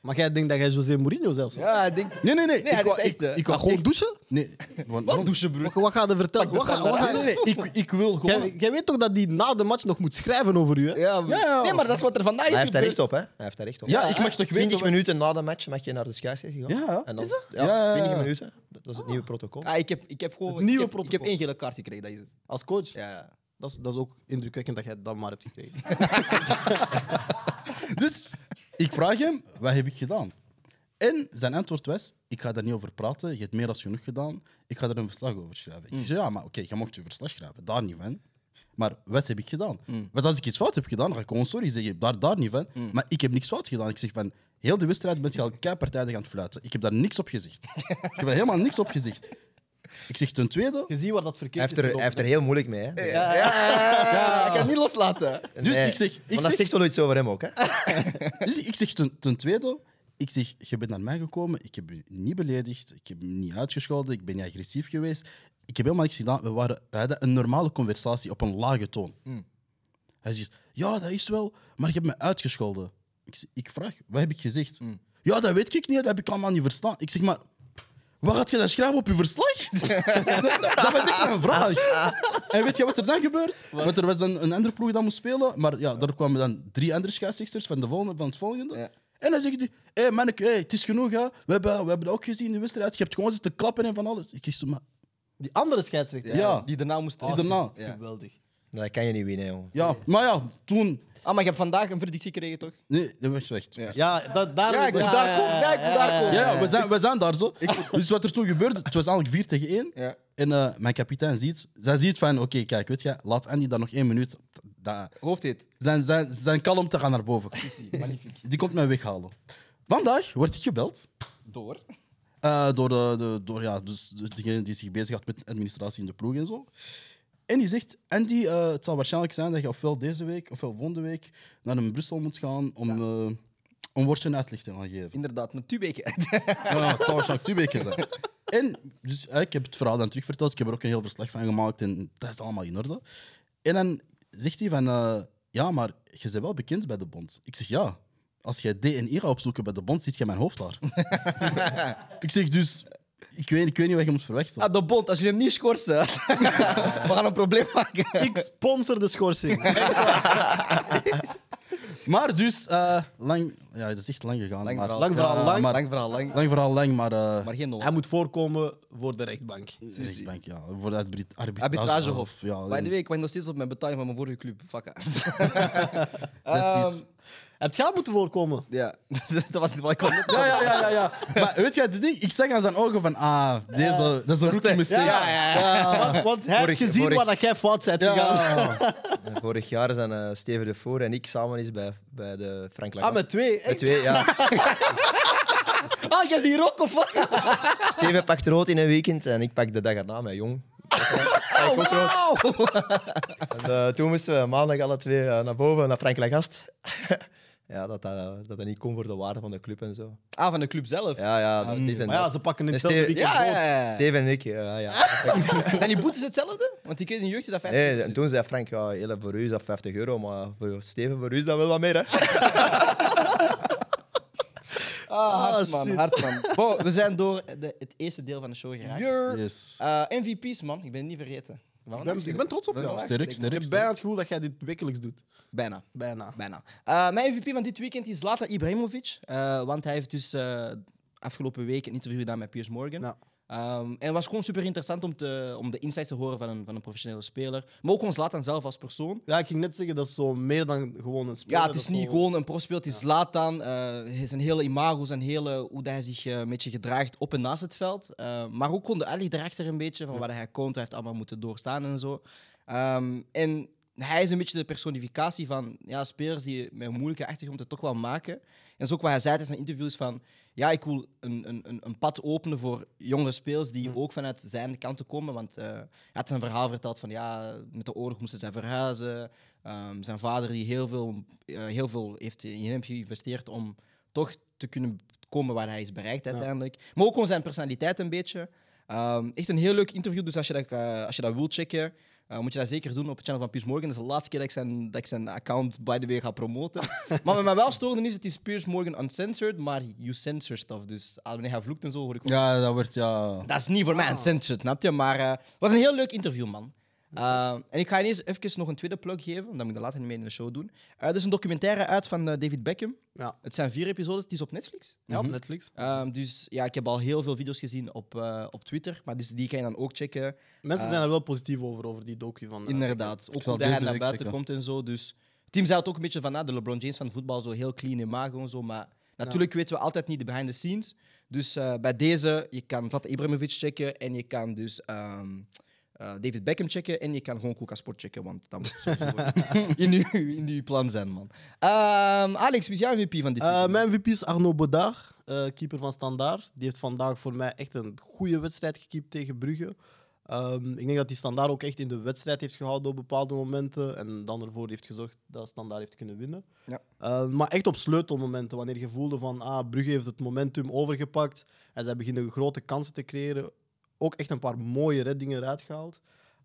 Maar jij denkt dat jij José Mourinho zelfs was? Ja, ik denk... Nee, nee, nee. Nee, ik wou, echt, ik, ik Maar wou gewoon echt- douchen? Nee. want- Wat douchen, broer? Wat, wat ga je vertellen? Wat ga, wat ga- Nee, nee. Ik, ik wil gewoon... Jij, jij weet toch dat hij na de match nog moet schrijven over u, hè? Ja, Ja, ja. Nee, maar dat is wat er vandaag is Hij heeft daar recht gebeurd. op, hè? Hij heeft daar recht op. Ja, ik mag toch 20 weten... wat- minuten na de match mag je naar de scheidsrechter gaan. Ja. En dan, Is ja, Ja, ja, ja. 20 minuten. Dat dat is het nieuwe protocol. Ah, ik, heb, ik heb gewoon... Het nieuwe ik heb, ik heb protocol. één gele kaart gekregen, dat is het. Als coach. Ja, ja. Dat, is, dat is ook indrukwekkend dat jij dat maar hebt gekregen. Dus ik vraag hem, wat heb ik gedaan? En zijn antwoord was, ik ga daar niet over praten, je hebt meer dan genoeg gedaan, ik ga er een verslag over schrijven. Ik zei, ja, maar oké, je mocht je verslag schrijven, daar niet van. Maar wat heb ik gedaan? Want als ik iets fout heb gedaan, dan ga ik gewoon sorry zeggen, daar, daar niet van. Maar ik heb niks fout gedaan. Ik zeg van, heel de wedstrijd ben je al partijdig aan het fluiten. Ik heb daar niks op gezegd. ik heb daar helemaal niks op gezegd. Ik zeg ten tweede, Je ziet waar dat Hij verkeerd heeft, er, hij heeft er heel moeilijk mee. Hè? Ja, ja, ja, Ik kan het niet loslaten. Dus ik zeg- ik maar dat zeg- zegt wel iets over hem ook. Hè? Dus ik zeg ten, ten tweede, ik zeg, je bent naar mij gekomen, ik heb je niet beledigd, ik heb je niet uitgescholden, ik ben niet agressief geweest. Ik heb helemaal niks gedaan. We, waren, we hadden een normale conversatie op een lage toon. Hij zegt, ja, dat is wel, maar je hebt me uitgescholden. Ik, zeg, ik vraag, wat heb ik gezegd? Ja, dat weet ik niet, dat heb ik allemaal niet verstaan. Ik zeg, maar wat gaat je dan schrijven op je verslag? dat, dat was echt mijn vraag. En weet je wat er dan gebeurt? Want er was dan een andere ploeg dat moest spelen, maar ja, daar kwamen dan drie andere scheidsrechters van, de volgende, van het volgende. Ja. En dan zegt hij, hé hey, manneke, hey, het is genoeg, hè. We, hebben, we hebben dat ook gezien in de wedstrijd. Je hebt gewoon zitten klappen en van alles. Ik zo, maar Die andere scheidsrechter. Ja. Die daarna moest... Die daarna. Geweldig. Dat kan je niet winnen, jongen. ja, maar ja, toen... Ah, maar je hebt vandaag een verdict gekregen, toch? Nee, dat was weg. Ja. Ja, dat, daar... Ja, ik wil daar komen. Ja, ik wil daar komen. Ja, we zijn, we zijn daar zo. Dus wat er toen gebeurde, het was eigenlijk 4 tegen 1. Ja. En eh, mijn kapitein ziet, zij ziet van, oké, kijk, weet je, laat Andy daar nog één minuut... Dat, Hoofdhit. zijn, zijn, zijn kalmte gaan naar boven. Die komt mij weghalen. Vandaag word ik gebeld Door. eh, door, de, de, door ja, dus, dus degene die zich bezighoudt met administratie in de ploeg en zo. En die zegt, Andy, eh, het zal waarschijnlijk zijn dat je ofwel deze week ofwel volgende week naar een Brussel moet gaan om, eh, om woordje een uitleg te gaan geven. Inderdaad, een tubeke. Ja, het zal waarschijnlijk twee weken zijn. En dus, eh, ik heb het verhaal dan terugverteld. Ik heb er ook een heel verslag van gemaakt en dat is allemaal in orde. En dan zegt hij van, ja, maar je bent wel bekend bij de bond. Ik zeg, ja, als jij D en I gaat opzoeken bij de bond, ziet je mijn hoofd daar. ik zeg dus, Ik weet, ik weet niet wat je moet verwachten. Ah, de bond, als je hem niet schorst, hè. we gaan een probleem maken. Ik sponsor de schorsing. Maar dus, eh, lang... Ja, het is echt lang gegaan. Lang maar, verhaal. Lang verhaal Ja, lang. Maar, Lang verhaal, lang. lang verhaal lang, maar... eh Maar geen nood. Hij moet voorkomen voor de rechtbank. rechtbank, ja, voor de arbit arbitragehof. Arbitragehof. Ja, By the way, ik wacht nog steeds op mijn betaling van mijn vorige club. Fuck it. That's it. Ehm, Heb je moeten voorkomen? Ja, dat was het wat ik kon. Ja, ja, ja, ja, ja. Maar weet je, het ding? ik zag aan zijn ogen van, ah, deze, dat is een rookie mistake. Want, want hij heeft gezien vorig- waar dat jij fout bent gegaan. Ja. Vorig jaar zijn eh, Steven de Voor en ik samen eens bij, bij de Frank Ah, met twee. Met Echt? twee, ja. Ah, jij is hier ook of wat? Steven pakt rood in een weekend en ik pak de dag erna met jong. Oh, wow. En, eh, toen moesten we maandag alle twee eh, naar boven, naar Frank Lagast. Ja, dat dat, dat dat niet kon voor de waarde van de club en zo. Ah, van de club zelf. Ja, ja, dit en Maar ja, ze pakken in Dus hetzelfde Steven- weekend ja, rood. ja, ja. Steven en ik, ja. ja. Zijn die boetes hetzelfde? Want die in de jeugd is dat 50 Nee, en toen zei Frank, ja, heel, voor u is dat 50 euro, maar voor Steven, voor u is dat wel wat meer. Hè? Ah, hard Ah, man, hard man. Bo, we zijn door de, het eerste deel van de show geraakt. Yes. Eh, MVP's, man. Ik ben het niet vergeten. Ik ben, ik ben trots op jou. Sterk, Ik heb bijna het gevoel dat jij dit wekelijks doet. Bijna. Bijna. Bijna. Eh, mijn MVP van dit weekend is Zlatan Ibrahimovic. eh, want hij heeft dus eh, afgelopen week een interview gedaan met Piers Morgan. Ja. Ehm, en het was gewoon super interessant om, te, om de insights te horen van een, van een professionele speler. Maar ook gewoon Zlatan zelf als persoon. Ja, ik ging net zeggen, dat is zo meer dan gewoon een speler. Ja, het is niet gewoon een profspeler. Het is Zlatan. eh, zijn hele imago, zijn hele, hoe dat hij zich eh, een beetje gedraagt op en naast het veld. Eh, maar ook gewoon de alley erachter een beetje, van waar hij komt. Hij heeft allemaal moeten doorstaan en zo. Ehm, en hij is een beetje de personificatie van ja, spelers die met een moeilijke achtergrond het toch wel maken. En dat is ook wat hij zei tijdens zijn interviews van... Ja, ik wil een, een, een- pad openen voor jongere spelers die ook vanuit zijn kant komen. Want eh, hij had een verhaal verteld van ja, met de oorlog moesten zij verhuizen. Ehm, zijn vader die heel veel, eh, heel veel heeft in hem geïnvesteerd om toch te kunnen komen waar hij is bereikt uiteindelijk. Maar ook gewoon zijn personaliteit een beetje. Ehm, echt een heel leuk interview, dus als je dat, eh, als je dat wilt checken, eh, moet je dat zeker doen op het channel van Piers Morgan. Dat is de laatste keer dat ik zijn, dat ik zijn account by the way ga promoten. maar wat mij wel stoorde is, het is Piers Morgan uncensored, maar you censor stuff. Dus ah, wanneer hij vloekt en zo, hoor ik ook Ja, dat wordt ja. dat is niet voor mij uncensored, snap je? Maar eh, het was een heel leuk interview, man. Uh, en ik ga ineens even nog een tweede plug geven, want dat moet ik dat later niet meer in de show doen. Uh, er is een documentaire uit van eh, David Beckham. Ja. Het zijn vier episodes, het is op Netflix. Ja, op Netflix. Um, dus ja, ik heb al heel veel video's gezien op, uh, op Twitter, maar dus die kan je dan ook checken. Mensen zijn er wel positief over, over die docu van... eh, Inderdaad, ook hoe dat hij naar buiten checken. komt en zo. Dus het team zei het ook een beetje van ah, de LeBron James van voetbal, zo heel clean imago en zo. Maar natuurlijk weten we altijd niet de behind the scenes. Dus uh, bij deze, je kan Zlatan Ibrahimovic checken en je kan dus um, uh, David Beckham checken en je kan gewoon Kuka Sport checken, want dat moet sowieso in, uw, in uw plan zijn, man. Um, Alex, wie is jouw MVP van dit Uh, weekend? mijn MVP is Arnaud Bodard, uh, keeper van Standaard. Die heeft vandaag voor mij echt een goede wedstrijd gekiept tegen Brugge. Um, ik denk dat die Standaard ook echt in de wedstrijd heeft gehouden op bepaalde momenten. En dan ervoor heeft gezorgd dat Standaard heeft kunnen winnen. Ja. Uh, maar echt op sleutelmomenten, wanneer je voelde van ah, Brugge heeft het momentum overgepakt. En zij beginnen grote kansen te creëren. Ook echt een paar mooie reddingen eruit gehaald.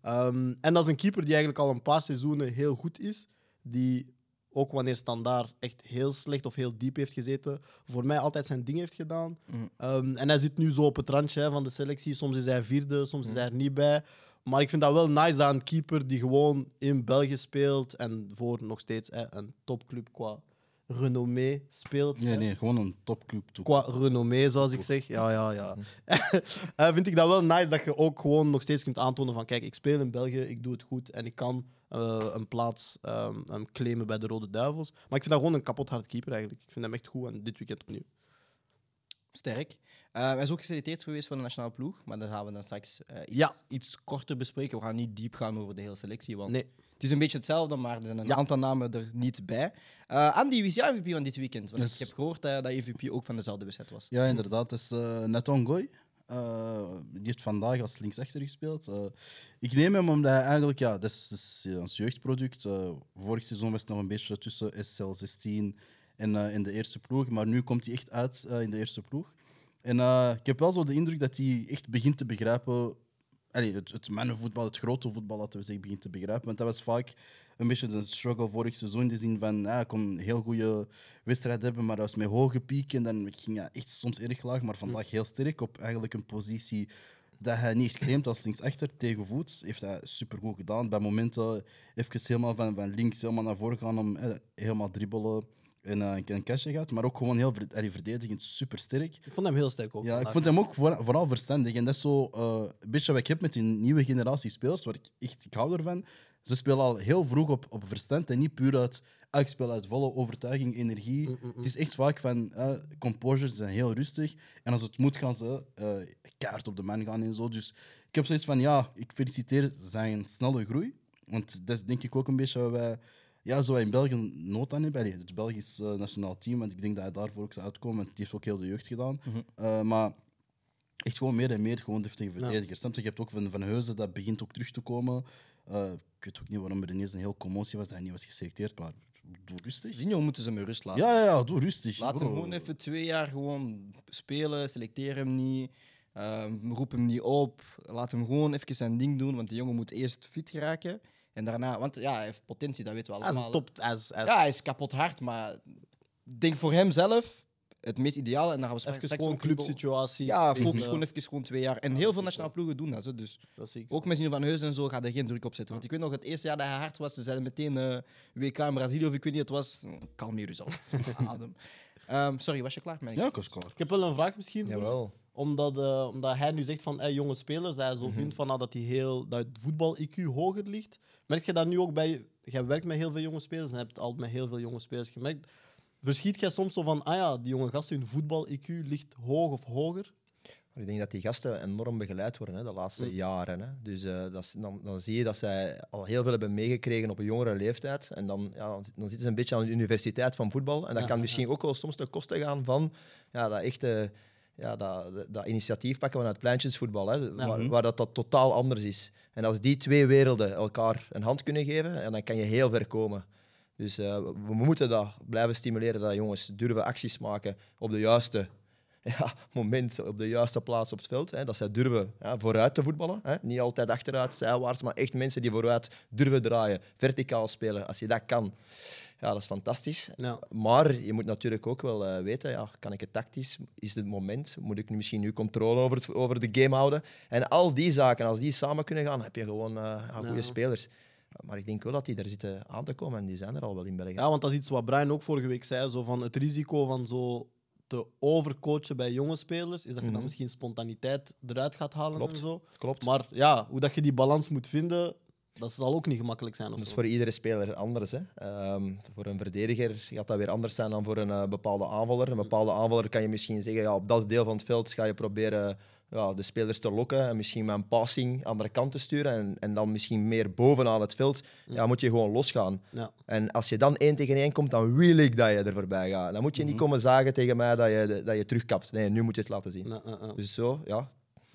Um, en dat is een keeper die eigenlijk al een paar seizoenen heel goed is. Die ook wanneer Standaard echt heel slecht of heel diep heeft gezeten, voor mij altijd zijn ding heeft gedaan. Mhm. Um, en hij zit nu zo op het randje hè, van de selectie. Soms is hij vierde, soms Mhm. is hij er niet bij. Maar ik vind dat wel nice dat een keeper die gewoon in België speelt en voor nog steeds hè, een topclub qua renommee speelt. Nee, hè. nee, gewoon een topclub toe. Qua renommee, zoals ik zeg. Ja, ja, ja. Eh, vind ik dat wel nice dat je ook gewoon nog steeds kunt aantonen van kijk, ik speel in België, ik doe het goed en ik kan eh, een plaats ehm, um, claimen bij de Rode Duivels. Maar ik vind dat gewoon een kapot hard keeper eigenlijk. Ik vind hem echt goed en dit weekend opnieuw. Sterk. Uh, hij is ook geselecteerd geweest voor de nationale ploeg, maar dat gaan we dan straks uh, iets, Ja. iets korter bespreken. We gaan niet diep gaan over de hele selectie, want Nee. Het is een beetje hetzelfde, maar er zijn een Ja. aantal namen er niet bij. Uh, Andy, wie is jouw MVP van dit weekend? Want Yes. ik heb gehoord uh, dat MVP ook van dezelfde wedstrijd was. Ja, inderdaad. Het is uh, Neton Goy. Uh, die heeft vandaag als linksachter gespeeld. Uh, ik neem hem omdat hij eigenlijk, ja, dat is, dat ons jeugdproduct. Uh, vorig seizoen was het nog een beetje tussen SL16 en in de eerste ploeg, maar nu komt hij echt uit in de eerste ploeg. En ik heb wel zo de indruk dat hij echt begint te begrijpen. Het, het mannenvoetbal, het grote voetbal, laten we zeggen, begint te begrijpen. Want dat was vaak een beetje de struggle vorig seizoen te zien van ja, hij kon een heel goede wedstrijd hebben, maar dat was met hoge pieken. Dan ging hij echt soms erg laag, maar vandaag heel sterk op eigenlijk een positie dat hij niet claimt als linksachter tegen voet. Heeft hij supergoed gedaan. Bij momenten even helemaal van, van links helemaal naar voren gaan om eh, helemaal dribbelen en eh, een cashje gaat. Maar ook gewoon heel allee, verdedigend super sterk. Ik vond hem heel sterk ook. Ja, ik vond hem ook voor- vooral verstandig. En dat is zo eh, een beetje wat ik heb met die nieuwe generatie spelers, waar ik echt ik hou ervan. Ze spelen al heel vroeg op, op verstand en niet puur uit. ah, ik speel uit volle overtuiging, energie. Mm, Het is echt vaak van. eh composures zijn heel rustig. En als het moet, gaan ze kaart op de man gaan en zo. Dus ik heb zoiets van: ja, ik feliciteer zijn snelle groei. Want dat is denk ik ook een beetje wat wij ja, zo in België nood aan hebben. Allee, Het Belgisch eh, nationaal team, want ik denk dat hij daarvoor ook zou uitkomen. Want die heeft ook heel de jeugd gedaan. Eh, maar echt gewoon meer en meer gewoon deftige verdedigers. Snap je? Hebt ook Van, van Heuzen, dat begint ook terug te komen. Eh, ik weet ook niet waarom er ineens een heel commotie was dat hij niet was geselecteerd, maar doe rustig. Zinho moeten ze met rust laten. Ja, ja, ja, doe rustig. Laat hem gewoon even twee jaar gewoon spelen. Selecteer hem niet. ehm, roep hem niet op. Laat hem gewoon even zijn ding doen. Want de jongen moet eerst fit geraken. En daarna, want ja, hij heeft potentie, dat weten we Hij is allemaal. top. Hij is, hij is Ja, hij is kapot hard, maar ik denk voor hem zelf het meest ideale. En dan gaan we even gewoon clubsituaties. Ja, focus gewoon even gewoon twee jaar. En heel veel nationale ploegen doen dat. Zo. Dus Dat zie ik. ook met Zino van Heusen en zo gaat er geen druk op zetten. Want ik weet nog, het eerste jaar dat hij hard was, ze zeiden meteen eh, WK in Brazilië of ik weet niet, het was. Kalmeer jezelf. Adem. Ehm, sorry, was je klaar? Met Ja, ik was klaar. Ik heb wel een vraag misschien. Jawel. Omdat, eh, omdat hij nu zegt van hey, jonge spelers, dat hij zo vindt van, ah, dat, die heel, dat het voetbal-IQ hoger ligt. Merk je dat nu ook bij... Jij werkt met heel veel jonge spelers en hebt al met heel veel jonge spelers gemerkt. Verschiet jij soms zo van, ah ja, die jonge gasten, hun voetbal-IQ ligt hoog of hoger? Ik denk dat die gasten enorm begeleid worden hè, de laatste Mm. jaren. Hè. Dus eh, dat dan, dan zie je dat zij al heel veel hebben meegekregen op een jongere leeftijd. En dan, ja, dan, zit- dan zitten ze een beetje aan de universiteit van voetbal. En dat Ja, kan ja, misschien ook wel soms ten koste gaan van ja, dat echte ja, dat, initiatief pakken vanuit pleintjesvoetbal. Hè, waar, waar dat, dat totaal anders is. En als die twee werelden elkaar een hand kunnen geven, en dan kan je heel ver komen. Dus eh, we we moeten dat blijven stimuleren, dat jongens durven acties maken op de juiste ja, moment, op de juiste plaats op het veld. Hè, dat zij durven ja, vooruit te voetballen. Hè. Niet altijd achteruit, zijwaarts, maar echt mensen die vooruit durven draaien, verticaal spelen. Als je dat kan, ja, dat is fantastisch. Ja. Maar je moet natuurlijk ook wel eh, weten, ja, kan ik het tactisch? Is het moment? Moet ik nu misschien nu controle over, het, over de game houden? En al die zaken, als die samen kunnen gaan, heb je gewoon eh, goede Ja. spelers. Maar ik denk wel dat die er zitten aan te komen en die zijn er al wel in België. Ja, want dat is iets wat Brian ook vorige week zei, zo van het risico van zo te overcoachen bij jonge spelers, is dat je dan misschien spontaniteit eruit gaat halen Klopt. en zo. Klopt. Maar ja, hoe dat je die balans moet vinden, dat zal ook niet gemakkelijk zijn. Of Dat is zo. voor iedere speler anders. Hè. Ehm, voor een verdediger gaat dat weer anders zijn dan voor een eh, bepaalde aanvaller. Een bepaalde aanvaller kan je misschien zeggen, ja, op dat deel van het veld ga je proberen ja, de spelers te lokken en misschien met een passing aan de kant te sturen en, en dan misschien meer bovenaan het veld ja, moet je gewoon losgaan. Ja. En als je dan één tegen één komt, dan wil ik dat je er voorbij gaat. Dan moet je niet komen zagen tegen mij dat je, dat je terugkapt. Nee, nu moet je het laten zien. Ja, ja, ja. Dus zo, ja.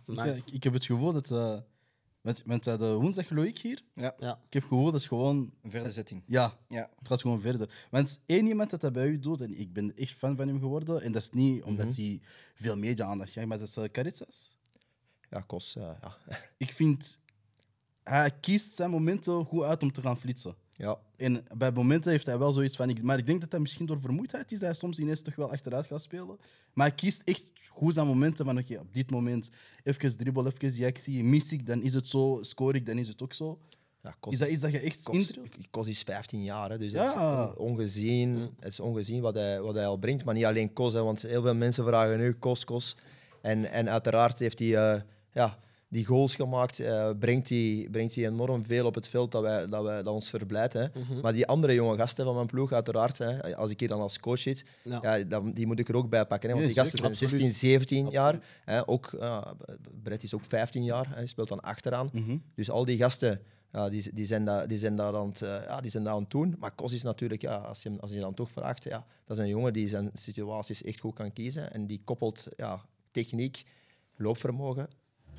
Nice. Ja, ik, ik heb het gevoel dat. eh, met, met eh, de woensdag Loïc hier. Ja, Ja. Ik heb gevoel dat is gewoon. een verder zetting. Ja, Ja. het gaat gewoon verder. Want één iemand dat dat bij u doet, en ik ben echt fan van hem geworden. En dat is niet omdat hij veel media-aandacht krijgt, maar dat is uh, Caritsas. Ja, Kos, eh, ja. Ik vind. Hij kiest zijn momenten goed uit om te gaan flitsen. ja. En bij momenten heeft hij wel zoiets van. Ik, maar ik denk dat dat misschien door vermoeidheid is dat hij soms ineens toch wel achteruit gaat spelen. Maar hij kiest echt goed zijn momenten van. Oké, op dit moment even dribbel, even die actie. Mis ik, dan is het zo. Score ik, dan is het ook zo. ja Kos Is dat iets dat je echt Kos, indrilt? Kos is 15 jaar, hè, dus Ja. het is on- ongezien, het is ongezien wat, hij, wat hij al brengt. Maar niet alleen Kos, hè, want heel veel mensen vragen nu Kos, Kos. En, en uiteraard heeft hij eh, ja, die goals gemaakt, eh, brengt, hij, brengt hij enorm veel op het veld dat, wij, dat, wij, dat ons verblijdt. Hè. Maar die andere jonge gasten van mijn ploeg, uiteraard, hè, als ik hier dan als coach zit, Ja. ja. dan, die moet ik er ook bij pakken. Hè, want die gasten zijn zeker, 16, 17 jaar. Hè, ook, ja, Brett is ook 15 jaar, hij speelt dan achteraan. Mhm. Dus al die gasten, ja, die, die, zijn daar, die, zijn daar aan het, eh, ja, die zijn daar aan het doen. Maar Kos is natuurlijk, ja, als, je, hem- als je dan toch vraagt, ja, dat is een jongen die zijn situaties echt goed kan kiezen. En die koppelt ja, techniek, loopvermogen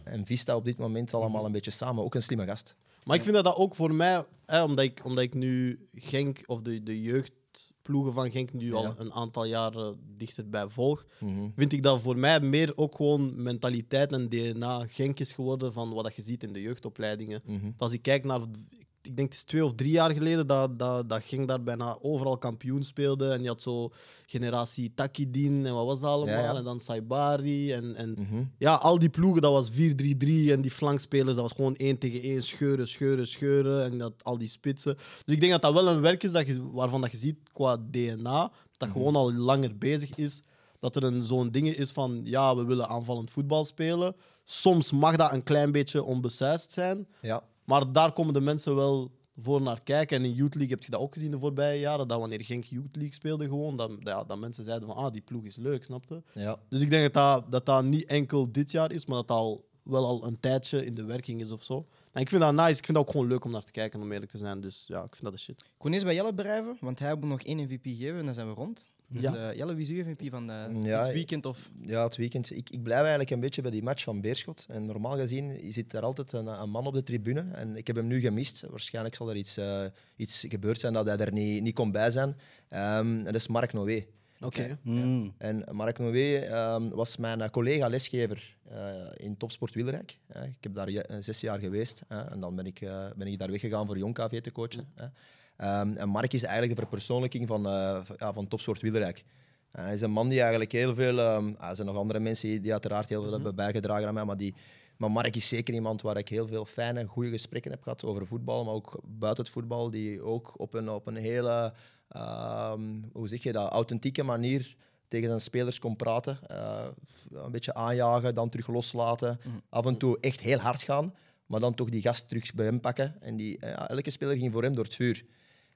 en Vista op dit moment allemaal een beetje samen. Ook een slimme gast. Maar ik vind dat dat ook voor mij, hè, omdat, ik, omdat ik nu Genk of de, de jeugdploegen van Genk nu al Ja. een aantal jaren dichterbij volg, Mhm. vind ik dat voor mij meer ook gewoon mentaliteit en DNA Genk is geworden van wat dat je ziet in de jeugdopleidingen. Mhm. Als ik kijk naar, ik denk het is twee of drie jaar geleden, dat, dat, dat ging daar bijna overal kampioen speelde. En je had zo generatie Takidin en wat was dat allemaal? Ja, ja. En dan Saibari en, en Mhm. ja, al die ploegen, dat was 4-3-3 en die flankspelers, dat was gewoon één tegen één, scheuren, scheuren, scheuren en dat, al die spitsen. Dus ik denk dat dat wel een werk is dat je, waarvan dat je ziet qua DNA, dat gewoon al langer bezig is. Dat er een, zo'n ding is van, ja, we willen aanvallend voetbal spelen. Soms mag dat een klein beetje onbesuisd zijn, Ja. Maar daar komen de mensen wel voor naar kijken. En in Youth League heb je dat ook gezien de voorbije jaren, dat wanneer Genk Youth League speelde gewoon, dat, ja, dat mensen zeiden van, ah, die ploeg is leuk, snapte? ja. Dus ik denk dat dat, dat dat niet enkel dit jaar is, maar dat dat al wel al een tijdje in de werking is of zo. En ik vind dat nice. Ik vind dat ook gewoon leuk om naar te kijken, om eerlijk te zijn. Dus ja, ik vind dat de shit. Ik kon eens bij Jelle bedrijven, want hij moet nog één MVP geven en dan zijn we rond. Dus, Ja. eh, Jelle, wie is uw MVP van eh, Ja, dit weekend? Of... Ja, het weekend. Ik, ik blijf eigenlijk een beetje bij die match van Beerschot. En normaal gezien zit er altijd een, een man op de tribune. En ik heb hem nu gemist. Waarschijnlijk zal er iets, eh, iets gebeurd zijn dat hij er niet, niet kon bij zijn. Ehm, en dat is Mark Noé. Oké. Mm. En Mark Noé ehm, was mijn eh, collega lesgever eh, in Topsport Wilrijk. Eh, ik heb daar eh, zes jaar geweest. hè, en dan ben ik, eh, ben ik daar weggegaan voor Jong KV te coachen. hè. Ehm, en Mark is eigenlijk de verpersoonlijking van, van- ja, van Topsport. En hij is een man die eigenlijk heel veel... ehm, er zijn nog andere mensen die- uiteraard heel veel hebben bijgedragen aan mij, maar die... Maar Mark is zeker iemand waar ik heel veel fijne, goede gesprekken heb gehad over voetbal, maar ook buiten het voetbal, die ook op een, op een hele, ehm, hoe zeg je dat, authentieke manier tegen zijn spelers kon praten. Eh, een beetje aanjagen, dan terug loslaten. Af en toe echt heel hard gaan, maar dan toch die gast terug bij hem pakken. En die, eh, elke speler ging voor hem door het vuur.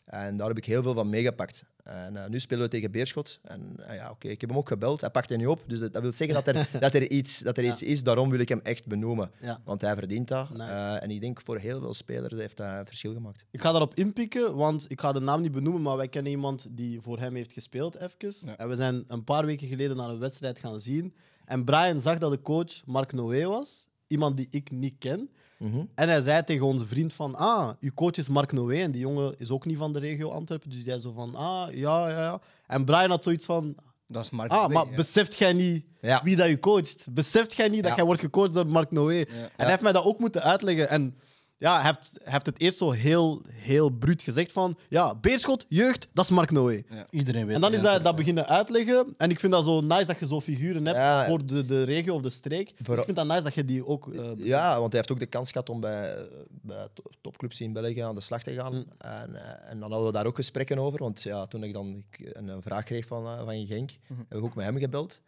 En daar heb ik heel veel van meegepakt. En eh, nu spelen we tegen Beerschot. En eh, ja, oké, ik heb hem ook gebeld. Hij pakt het niet op. Dus dat, dat wil zeggen dat er, dat er, iets, dat er iets is. Daarom wil ik hem echt benoemen. Ja. Want hij verdient dat. Nice. Eh, en ik denk voor heel veel spelers heeft hij een verschil gemaakt. Ik ga daarop inpikken, want ik ga de naam niet benoemen, maar wij kennen iemand die voor hem heeft gespeeld, even. Ja. En we zijn een paar weken geleden naar een wedstrijd gaan zien. En Brian zag dat de coach Mark Noé was, iemand die ik niet ken. Mhm. En hij zei tegen onze vriend van, ah, uw coach is Mark Noé en die jongen is ook niet van de regio Antwerpen. Dus zei zo van, ah, ja, ja, ja. En Brian had zoiets van, Dat is Mark ah, Noé, maar ja. beseft jij niet Ja. wie dat je coacht? Beseft jij niet dat jij wordt gecoacht door Mark Noé? En hij heeft mij dat ook moeten uitleggen. En ja, hij heeft, hij heeft het eerst zo heel, heel bruut gezegd van, ja, Beerschot, jeugd, dat is Mark Noé. Iedereen weet En dan is ja. hij dat beginnen uitleggen. En ik vind dat zo nice dat je zo figuren hebt Ja. voor de, de regio of de streek. Dus Voor- ik vind dat nice dat je die ook... eh, Ja, want hij heeft ook de kans gehad om bij, bij to- topclubs in België aan de slag te gaan. Mm. En, eh, en dan hadden we daar ook gesprekken over. Want ja, toen ik dan ik een, een vraag kreeg van, eh, van Genk, Mhm. heb ik ook met hem gebeld.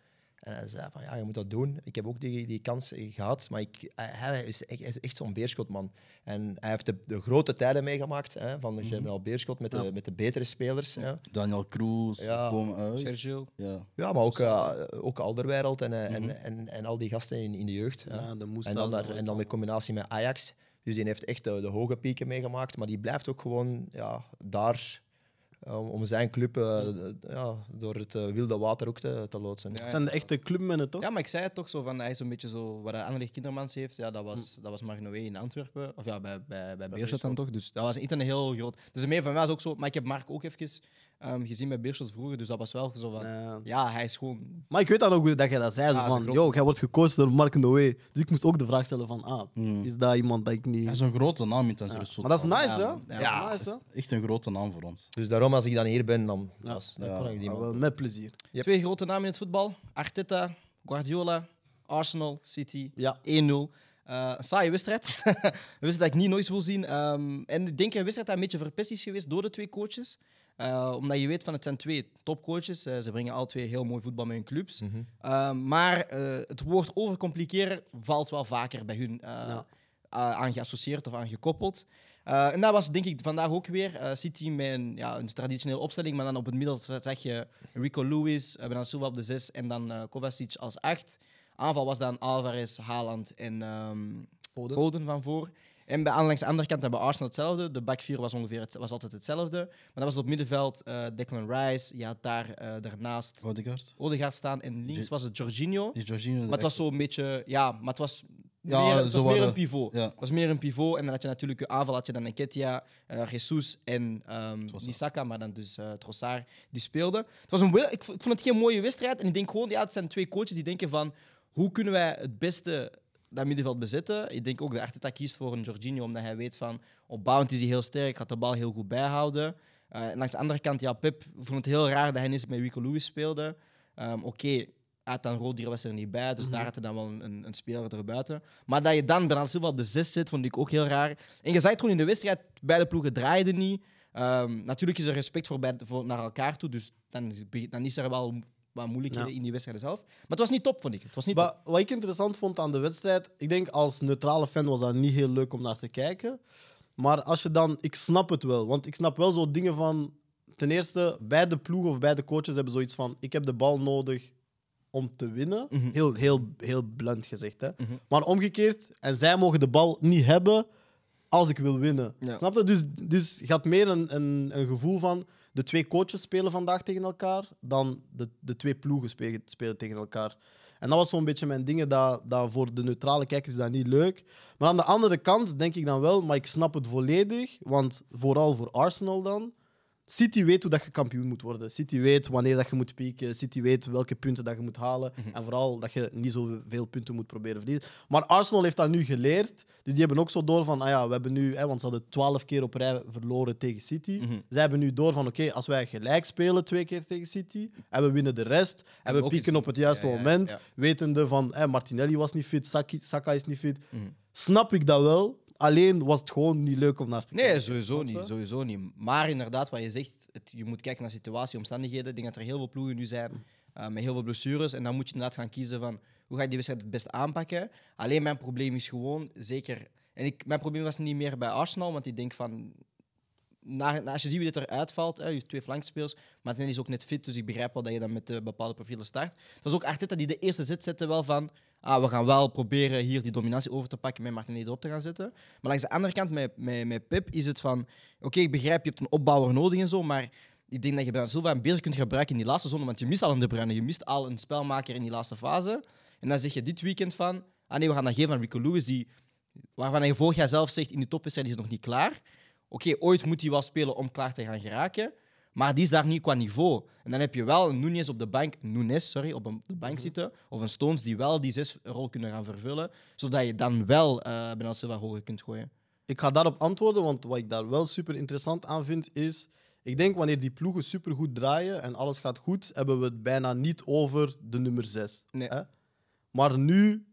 En hij zei van, ja, je moet dat doen. Ik heb ook die, die kans gehad, maar ik, hij- hij is echt, hij is echt zo'n beerschotman. En hij heeft de, de grote tijden meegemaakt hè, van de generaal Beerschot met de, Mhm. Ja. met de betere spelers. Hè. Daniel Kroes Ja. uit. Sergio. Ja. Ja, maar ook, eh, ook Alderweireld en, eh, en, en, en al die gasten in, in de jeugd. Mhm. Ja, de en, dan daar, en dan de combinatie met Ajax. Dus die heeft echt de, de hoge pieken meegemaakt, maar die blijft ook gewoon ja, daar om, zijn club eh, ja, door het eh, wilde water ook te, te loodsen. Ja. Het zijn de echte clubmannen, toch? Ja, maar ik zei het toch zo van hij is een beetje zo wat de Anderlecht Kindermans heeft. Ja, dat was, dat was Mark Noé in Antwerpen. Of ja, bij, bij, bij Beerschot dan toch. Dus dat was niet een heel groot. Dus een meer van mij was ook zo. Maar ik heb Mark ook even ehm, gezien bij Beerschot vroeger. Dus dat was wel zo van. Ja. Ja, hij is gewoon. Maar ik weet dan ook hoe dat jij dat zei. Zo Ja, dat is van, een yo, jij wordt gecoacht door Mark Noé. Dus ik moest ook de vraag stellen van, ah, Mm. is dat iemand dat ik niet... Hij is een grote naam in het Ja. Maar dat is nice, Ja, hè? Ja, Ja, dat nice, is echt een grote naam voor ons. Dus daarom, als ik dan hier ben, dan, Ja. dan, dan Ja. kan ik die man. wel, met plezier. Yep. Twee grote namen in het voetbal: Arteta, Guardiola, Arsenal, City. Ja. 1-0. Eh, een saaie wedstrijd. een wedstrijd dat ik niet nooit wil zien. Ehm, en ik denk een wedstrijd dat een beetje verpest is geweest door de twee coaches. Eh, omdat je weet van het zijn twee topcoaches. Eh, ze brengen alle twee heel mooi voetbal met hun clubs. Mhm. Ehm, maar het woord overcompliceren valt wel vaker bij hun Ja. aan geassocieerd of aan gekoppeld. En dat was denk ik vandaag ook weer. City met een, ja, een traditionele opstelling, maar dan op het middel zeg je Rico Lewis, uh, Bernardo Silva op de 6 en dan Kovacic als 8. Aanval was dan Alvarez, Haaland en ehm, Foden. Foden van voor. En bij, aan langs de andere kant hebben Arsenal hetzelfde. De back 4 was ongeveer het, was altijd hetzelfde. Maar dat was op het middenveld eh, Declan Rice. Je had daar eh, daarnaast Odegaard? Odegaard staan. En links was het Jorginho. Is Jorginho Maar het was zo'n beetje... Ja, maar het was... Ja, meer, het zo was meer een pivot. Ja. Het was meer een pivot. En dan had je natuurlijk je aanval, had je dan Nketiah, eh Jesus en ehm Trossard. niet Saka, maar dan dus eh Trossard, die speelden. Het was een, ik, ik vond het geen mooie wedstrijd. En ik denk gewoon, ja, het zijn twee coaches die denken van, hoe kunnen wij het beste dat middenveld bezetten. Ik denk ook dat Arteta kiest voor een Jorginho, omdat hij weet van opbouwend is hij heel sterk, gaat de bal heel goed bijhouden. En langs de andere kant, ja, Pep vond het heel raar dat hij niet met Rico Lewis speelde. Ehm, Oké, Atan Rodri was er niet bij, dus daar had hij dan wel een, een, speler erbuiten. Maar dat je dan Bernardo Silva op de zes zit, vond ik ook heel raar. En je zag het gewoon in de wedstrijd, beide ploegen draaiden niet. Ehm, natuurlijk is er respect voor, bij, voor naar elkaar toe, dus dan, dan is er wel wat moeilijkheden Ja. in die wedstrijd zelf. Maar het was niet top, vond ik. Het was niet top. Wat, wat ik interessant vond aan de wedstrijd, ik denk als neutrale fan was dat niet heel leuk om naar te kijken. Maar als je dan, ik snap het wel, want ik snap wel zo dingen van. Ten eerste, beide ploegen of beide coaches hebben zoiets van: ik heb de bal nodig om te winnen. Mhm. Heel, heel, heel blunt gezegd. Hè? Mhm. Maar omgekeerd, en zij mogen de bal niet hebben als ik wil winnen. Ja. Snap je? Dus, dus je had meer een, een, een gevoel van de twee coaches spelen vandaag tegen elkaar dan de, de twee ploegen spelen, spelen tegen elkaar. En dat was zo'n beetje mijn dingen, dat, dat voor de neutrale kijkers is dat niet leuk. Maar aan de andere kant denk ik dan wel, maar ik snap het volledig, want vooral voor Arsenal dan, City weet hoe dat je kampioen moet worden. City weet wanneer dat je moet pieken. City weet welke punten dat je moet halen. En vooral dat je niet zoveel punten moet proberen verliezen. Maar Arsenal heeft dat nu geleerd. Dus die hebben ook zo door van, ah ja, we hebben nu, hè, want ze hadden twaalf keer op rij verloren tegen City. Mhm. Zij hebben nu door van, oké, als wij gelijk spelen twee keer tegen City en we winnen de rest en we pieken op het juiste Ja, moment, ja. wetende van, hè, Martinelli was niet fit, Saki- Saka is niet fit. Mhm. Snap ik dat wel. Alleen was het gewoon niet leuk om naar te kijken. Nee, sowieso niet, sowieso niet. Maar inderdaad, wat je zegt, het, je moet kijken naar situatie, omstandigheden. Ik denk dat er heel veel ploegen nu zijn eh, met heel veel blessures. En dan moet je inderdaad gaan kiezen van hoe ga je die wedstrijd het beste aanpakken. Alleen mijn probleem is gewoon, zeker... En ik, mijn probleem was niet meer bij Arsenal, want ik denk van... Na, als je ziet wie dit eruit valt, je hebt twee flankspelers, Martinelli is ook net fit, dus ik begrijp wel dat je dan met eh, bepaalde profielen start. Het was ook Arteta die de eerste zet zette wel van, ah, we gaan wel proberen hier die dominantie over te pakken met Martinelli erop te gaan zetten. Maar langs de andere kant, met, met, met Pep, is het van, oké, ik begrijp, je hebt een opbouwer nodig en zo, maar ik denk dat je Bernardo Silva beter kunt gebruiken in die laatste zone, want je mist al een De je mist al een spelmaker in die laatste fase. En dan zeg je dit weekend van, ah nee, we gaan dat geven aan Rico Lewis, die, waarvan je vorig jaar zelf zegt, in die topwedstrijd is nog niet klaar. Oké, ooit moet hij wel spelen om klaar te gaan geraken. Maar die is daar niet qua niveau. En dan heb je wel een Nunes op de bank, Nunes, sorry, op een- de bank zitten. Of een Stones die wel die zes rol kunnen gaan vervullen. Zodat je dan wel eh Bernardo Silva hoger kunt gooien. Ik ga daarop antwoorden, want wat ik daar wel super interessant aan vind is. Ik denk wanneer die ploegen super goed draaien en alles gaat goed, hebben we het bijna niet over de nummer 6. Nee. Maar nu,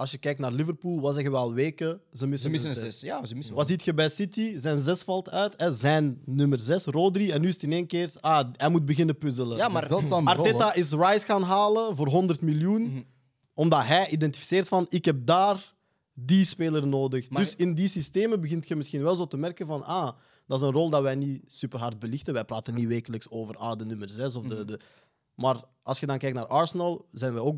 als je kijkt naar Liverpool, wat zeggen we al weken? Ze missen, Ze missen een een zes. zes. Ja, ze missen Wat ziet je bij City? Zijn zes valt uit, hè? zijn nummer 6, Rodri. En nu is het in één keer, ah, hij moet beginnen puzzelen. Ja, maar Zeldzame rol, Arteta is Rice gaan halen voor 100 miljoen, Mhm. omdat hij identificeert van ik heb daar die speler nodig. Maar- Dus in die systemen begint je misschien wel zo te merken van ah, dat is een rol dat wij niet super hard belichten. Wij praten niet wekelijks over ah, de nummer 6 of de, Mhm. de... Maar als je dan kijkt naar Arsenal, zijn we ook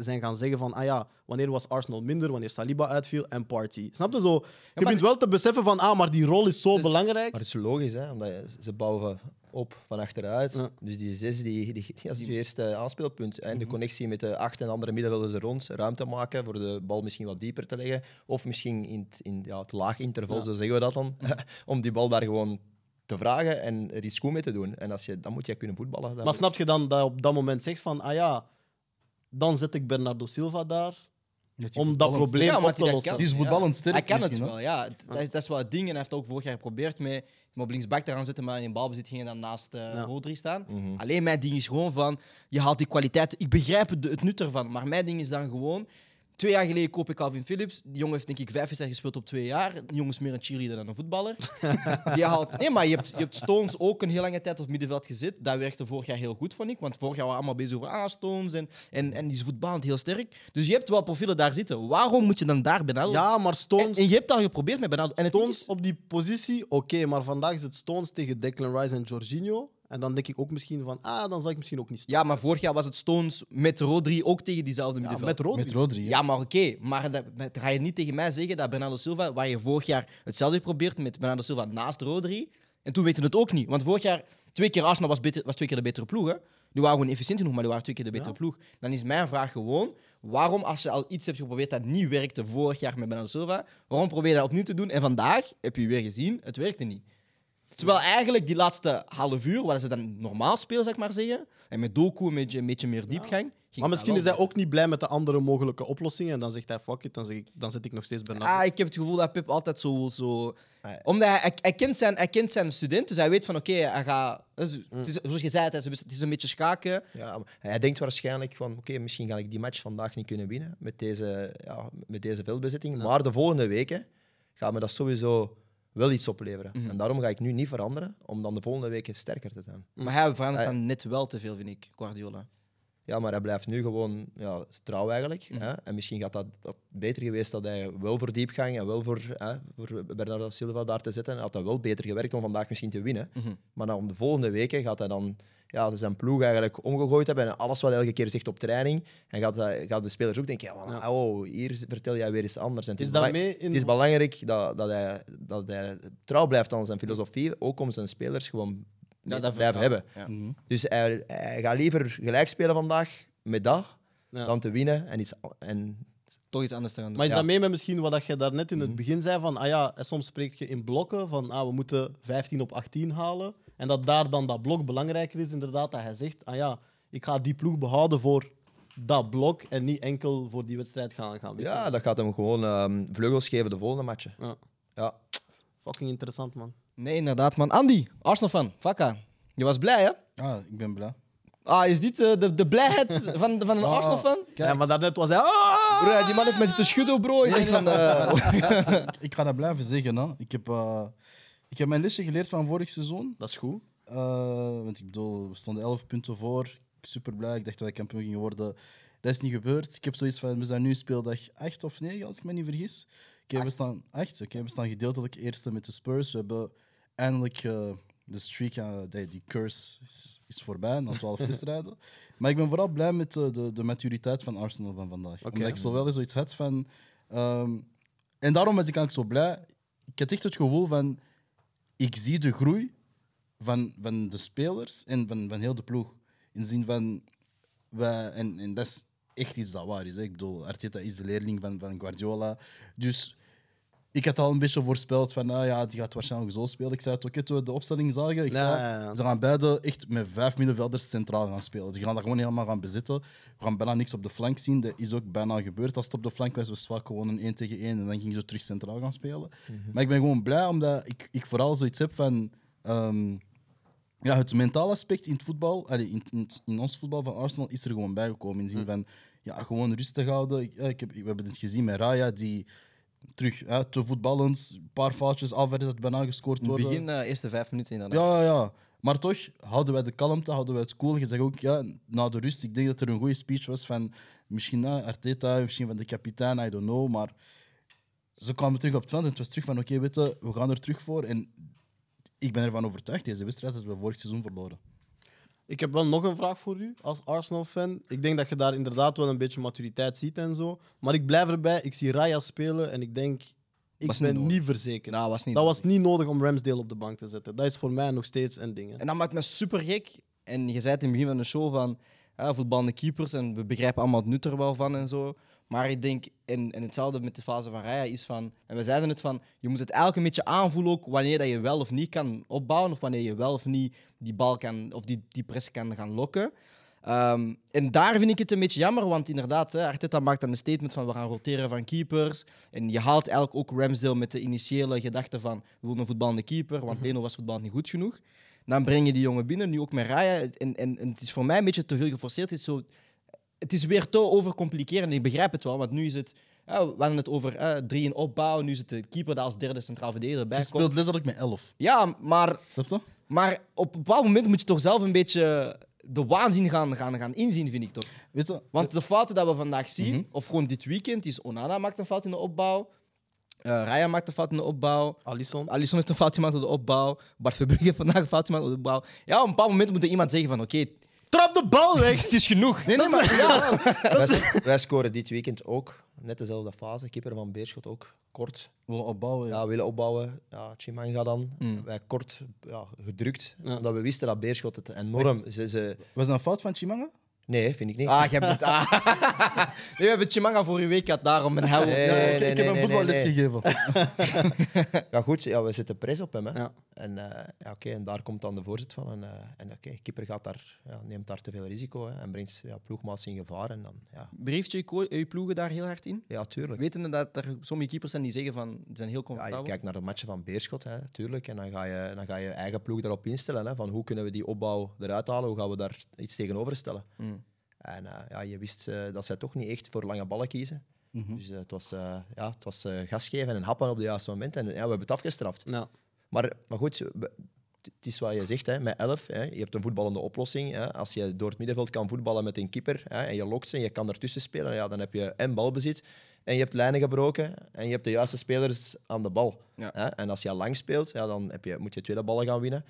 zijn gaan zeggen van ah ja, wanneer was Arsenal minder, wanneer Saliba uitviel en Party. Snap je zo? Je maar- begint wel te beseffen van ah, maar die rol is zo Dus- belangrijk. Maar het is logisch, hè, omdat je- ze bouwen op van achteruit. Ja. Dus die zes die, die, je eerste aanspeelpunt. En Mhm. de connectie met de acht en andere middenvelders er rond. Ruimte maken voor de bal misschien wat dieper te leggen. Of misschien in het, in, ja, het laag interval, Ja. zo zeggen we dat dan. Mhm. om die bal daar gewoon te vragen en er iets goed mee te doen. En als je, dan moet je kunnen voetballen. Dan Maar snap je dan dat je op dat moment zegt van ah ja, dan zet ik Bernardo Silva daar om dat probleem Ja, op te lossen. kan. Die is voetballend sterk Hij kan het wel, ja. Dat is, dat is wel het ding. En hij heeft ook vorig jaar geprobeerd met op linksback te gaan zitten, maar in balbezit ging hij dan naast eh Ja. Rodri staan. Mhm. Alleen mijn ding is gewoon van, je haalt die kwaliteit. Ik begrijp het, het nut ervan, maar mijn ding is dan gewoon... Twee jaar geleden koop ik Calvin Phillips. Die jongen heeft denk ik vijf wedstrijden gespeeld op twee jaar. Die jongen is meer een cheerleader dan een voetballer. je haalt, nee, maar je hebt, je hebt Stones ook een heel lange tijd op het middenveld gezet. Dat werkte vorig jaar heel goed, vond ik. Want vorig jaar waren we allemaal bezig over ah, Stones en, en, en die is voetballend heel sterk. Dus je hebt wel profielen daar zitten. Waarom moet je dan daar Benaldo? Ja, maar Stones, en je hebt al geprobeerd met Benaldo. En het Stones is, op die positie, oké, maar vandaag is het Stones tegen Declan Rice en Jorginho. En dan denk ik ook misschien van, ah, dan zal ik misschien ook niet starten. ja, maar vorig jaar was het Stones met Rodri ook tegen diezelfde Ja, middenveld. met Rodri. Met Rodri. Ja, maar oké. Maar dat, dat ga je niet tegen mij zeggen dat Bernardo Silva, waar je vorig jaar hetzelfde probeert met Bernardo Silva naast Rodri. En toen weten we het ook niet. Want vorig jaar, twee keer Arsenal was, beter, was twee keer de betere ploeg. Hè? Die waren gewoon efficiënt genoeg, maar die waren twee keer de betere Ja. ploeg. Dan is mijn vraag gewoon, waarom als je al iets hebt geprobeerd dat niet werkte vorig jaar met Bernardo Silva, waarom probeer je dat opnieuw te doen? En vandaag heb je weer gezien, het werkte niet. Terwijl eigenlijk die laatste half uur, waar ze dan normaal spelen, zeg maar zeggen, en met Doku een beetje, een beetje meer diepgang, Maar misschien is hij ook niet blij met de andere mogelijke oplossingen. En dan zegt hij, fuck it, dan, zeg ik, dan zet ik nog steeds Bernardo. Ah, ik heb het gevoel dat Pep altijd zo... zo omdat hij, hij, hij kent zijn, hij kent zijn student, dus hij weet van oké, hij gaat... Het is, zoals je zei, het is, het is een beetje schaken. Ja, hij denkt waarschijnlijk van, oké, misschien ga ik die match vandaag niet kunnen winnen met deze, ja, met deze veldbezetting. Maar de volgende weken gaat me dat sowieso wel iets opleveren. En daarom ga ik nu niet veranderen, om dan de volgende weken sterker te zijn. Maar hij verandert Hij- dan net wel te veel, vind ik, Guardiola. Ja, maar hij blijft nu gewoon ja, trouw eigenlijk. Mhm. Hè? En misschien gaat dat, dat beter geweest dat hij wel voor diepgang en wel voor, hè, voor Bernardo Silva daar te zetten. Had dat wel beter gewerkt om vandaag misschien te winnen. Mhm. Maar dan om de volgende weken gaat hij dan ja, zijn ploeg eigenlijk omgegooid hebben. En alles wat hij elke keer zegt op training. En gaat, hij- gaat de spelers ook denken: ja, oh, hier vertel jij weer iets anders. En het, Is is dat belang- mee in- het is belangrijk dat, dat, hij, dat hij trouw blijft aan zijn filosofie. Ook om zijn spelers gewoon Ja, dat blijven hebben. ja. Dus hij, hij gaat liever gelijk spelen vandaag met dat Ja. dan te winnen. En iets, en, Toch iets anders te gaan doen. Maar is Ja. dat mee met misschien wat dat je daarnet in het Mhm. begin zei? Van, ah ja, soms spreek je in blokken van ah, we moeten 15 op 18 halen. En dat daar dan dat blok belangrijker is, inderdaad. Dat hij zegt, ah ja, ik ga die ploeg behouden voor dat blok en niet enkel voor die wedstrijd gaan, gaan wisselen. ja, dat gaat hem gewoon ehm, vleugels geven de volgende matchen. Ja. Ja. Fucking interessant, man. Nee, inderdaad, man. Andy, Arsenal fan, Vakka. Je was blij, hè? Ah, ik ben blij. Ah, is dit eh, de, de blijheid van, van een Ah, Arsenal fan? Kijk. Ja, maar daarnet was hij... Ah! Bro, die man heeft met zitten schudden, bro. Ik denk van... eh, Ik ga dat blijven zeggen. Hè. Ik, heb, eh, ik heb mijn lesje geleerd van vorig seizoen. Dat is goed. Eh, want ik bedoel, we stonden 11 punten voor. Super blij. Ik dacht dat wij kampioen gingen worden. Dat is niet gebeurd. Ik heb zoiets van, we zijn nu speeldag 8 of 9, als ik me niet vergis. Oké, we staan 8. Oké, we staan gedeeltelijk eerste met de Spurs. We hebben eindelijk eh, de streak, eh, die, die curse is, is voorbij na 12 wedstrijden. Maar ik ben vooral blij met de, de, de maturiteit van Arsenal van vandaag. Omdat ik zo wel eens zoiets had van... ehm, en daarom was ik eigenlijk zo blij. Ik had echt het gevoel van... Ik zie de groei van, van de spelers en van, van heel de ploeg. In de zin van... En, en dat is echt iets dat waar is. Hè. Ik bedoel, Arteta is de leerling van, van Guardiola. Dus ik had al een beetje voorspeld van, ah ja, die gaat waarschijnlijk zo spelen. Ik zei het ook, toen we de opstelling zagen. Ik zei, ja, ja. Ze gaan beide echt met vijf middenvelders centraal gaan spelen. Die gaan dat gewoon helemaal gaan bezitten. We gaan bijna niks op de flank zien. Dat is ook bijna gebeurd. Als het op de flank was, was het vaak gewoon een 1 tegen 1. En dan gingen ze terug centraal gaan spelen. Maar ik ben gewoon blij, omdat ik, ik vooral zoiets heb van... ehm, ja, het mentale aspect in het voetbal, allee, in, in, in ons voetbal van Arsenal, is er gewoon bijgekomen. In de zin van, ja, gewoon rustig houden. Ik, ja, ik heb, we hebben het gezien met Raya, die terug hè, te voetballend, een paar foutjes, Alvarez had bijna gescoord in het worden. begin, eh, eerste vijf minuten inderdaad. Ja, ja, ja. Maar toch houden wij de kalmte, houden wij het cool. Je zegt ook, ja, na de rust, ik denk dat er een goede speech was van misschien uh, Arteta, misschien van de kapitein, I don't know. Maar ze kwamen terug op het veld en het was terug van, oké, we gaan er terug voor. En ik ben ervan overtuigd, deze wedstrijd dat we vorig seizoen verloren. Ik heb wel nog een vraag voor u als Arsenal-fan. Ik denk dat je daar inderdaad wel een beetje maturiteit ziet en zo. Maar ik blijf erbij. Ik zie Raya spelen en ik denk, ik Was ben niet verzekerd. Nou, was niet dat was niet nodig om Ramsdale op de bank te zetten. Dat is voor mij nog steeds een ding. hè. En dat maakt me super gek. En je zei het in het begin van de show van ja, voetballende keepers en we begrijpen allemaal het nut er wel van en zo. Maar ik denk, en, en hetzelfde met de fase van Raya is van, en we zeiden het van, je moet het eigenlijk een beetje aanvoelen ook wanneer dat je wel of niet kan opbouwen of wanneer je wel of niet die bal kan, of die, die press kan gaan lokken. Ehm, en daar vind ik het een beetje jammer, want inderdaad, hè, Arteta maakt dan een statement van we gaan roteren van keepers. En je haalt eigenlijk ook Ramsdale met de initiële gedachte van we willen een voetballende keeper, want Leno was voetballend niet goed genoeg. Dan breng je die jongen binnen, nu ook met Raya. En, en, en het is voor mij een beetje te veel geforceerd. Het is, zo, het is weer te overcomplicerend. En ik begrijp het wel, want nu is het... ja, we hadden het over eh, drie in opbouw. Nu het de keeper daar als derde centraal verdediger bij Je komt. speelt letterlijk met 11. Ja, maar, Snap je? maar op een bepaald moment moet je toch zelf een beetje de waanzin gaan, gaan, gaan inzien, vind ik toch. Weet je? Want de fouten die we vandaag zien, of gewoon dit weekend, is Onana maakt een fout in de opbouw. Eh Raya maakt een fout in de opbouw. Alisson. Alisson heeft een fout gemaakt op de opbouw. Bart Verbrugge heeft vandaag een fout gemaakt op de opbouw. Ja, op een bepaald moment moet er iemand zeggen van oké, Trap de bal weg! het is genoeg. Nee, nee, maar... Ja. Wij, wij scoren dit weekend ook, net dezelfde fase. Keeper van Beerschot ook, kort. Willen opbouwen, ja. Ja, willen opbouwen. Ja, Chimanga dan. Mm. Wij kort ja, gedrukt, Ja. omdat we wisten dat Beerschot het enorm... Ze, ze, Was dat een fout van Chimanga? Nee, vind ik niet. Ah, jij bent... Ah. nee, we hebben Chimanga vorige week gehad, daarom een hel. Nee, nee, ik, nee, ik heb nee, een voetballes nee. gegeven. Ja, goed, ja, we zetten prijs op hem. Hè. Ja. En, eh, ja, oké, en daar komt dan de voorzet van. En, eh en oké, Kipper gaat daar, ja, neemt daar te veel risico hè, en brengt ja, ploegmaats in gevaar. En dan, ja, Brieft je je ploegen daar heel hard in? ja, tuurlijk. Wetende dat er sommige keepers zijn die zeggen van, die zijn heel Ja, comfortabel. je kijkt naar de matchen van Beerschot, hè, tuurlijk. En dan ga, je, dan ga je eigen ploeg daarop instellen. Hè, van hoe kunnen we die opbouw eruit halen? Hoe gaan we daar iets tegenover stellen? Mm. En eh, ja, je wist eh, dat zij toch niet echt voor lange ballen kiezen. Mhm. Dus eh, het was, ja, het was gas geven en happen op het juiste moment. En ja, we hebben het afgestraft. Ja. Maar, maar goed, het is wat je zegt, hè, met 11. Hè, je hebt een voetballende oplossing. Hè, als je door het middenveld kan voetballen met een keeper hè, en je lokt ze en je kan ertussen spelen, ja, dan heb je en balbezit en je hebt lijnen gebroken en je hebt de juiste spelers aan de bal. Ja. Hè, en als je lang speelt, ja, dan heb je, moet je tweede ballen gaan winnen.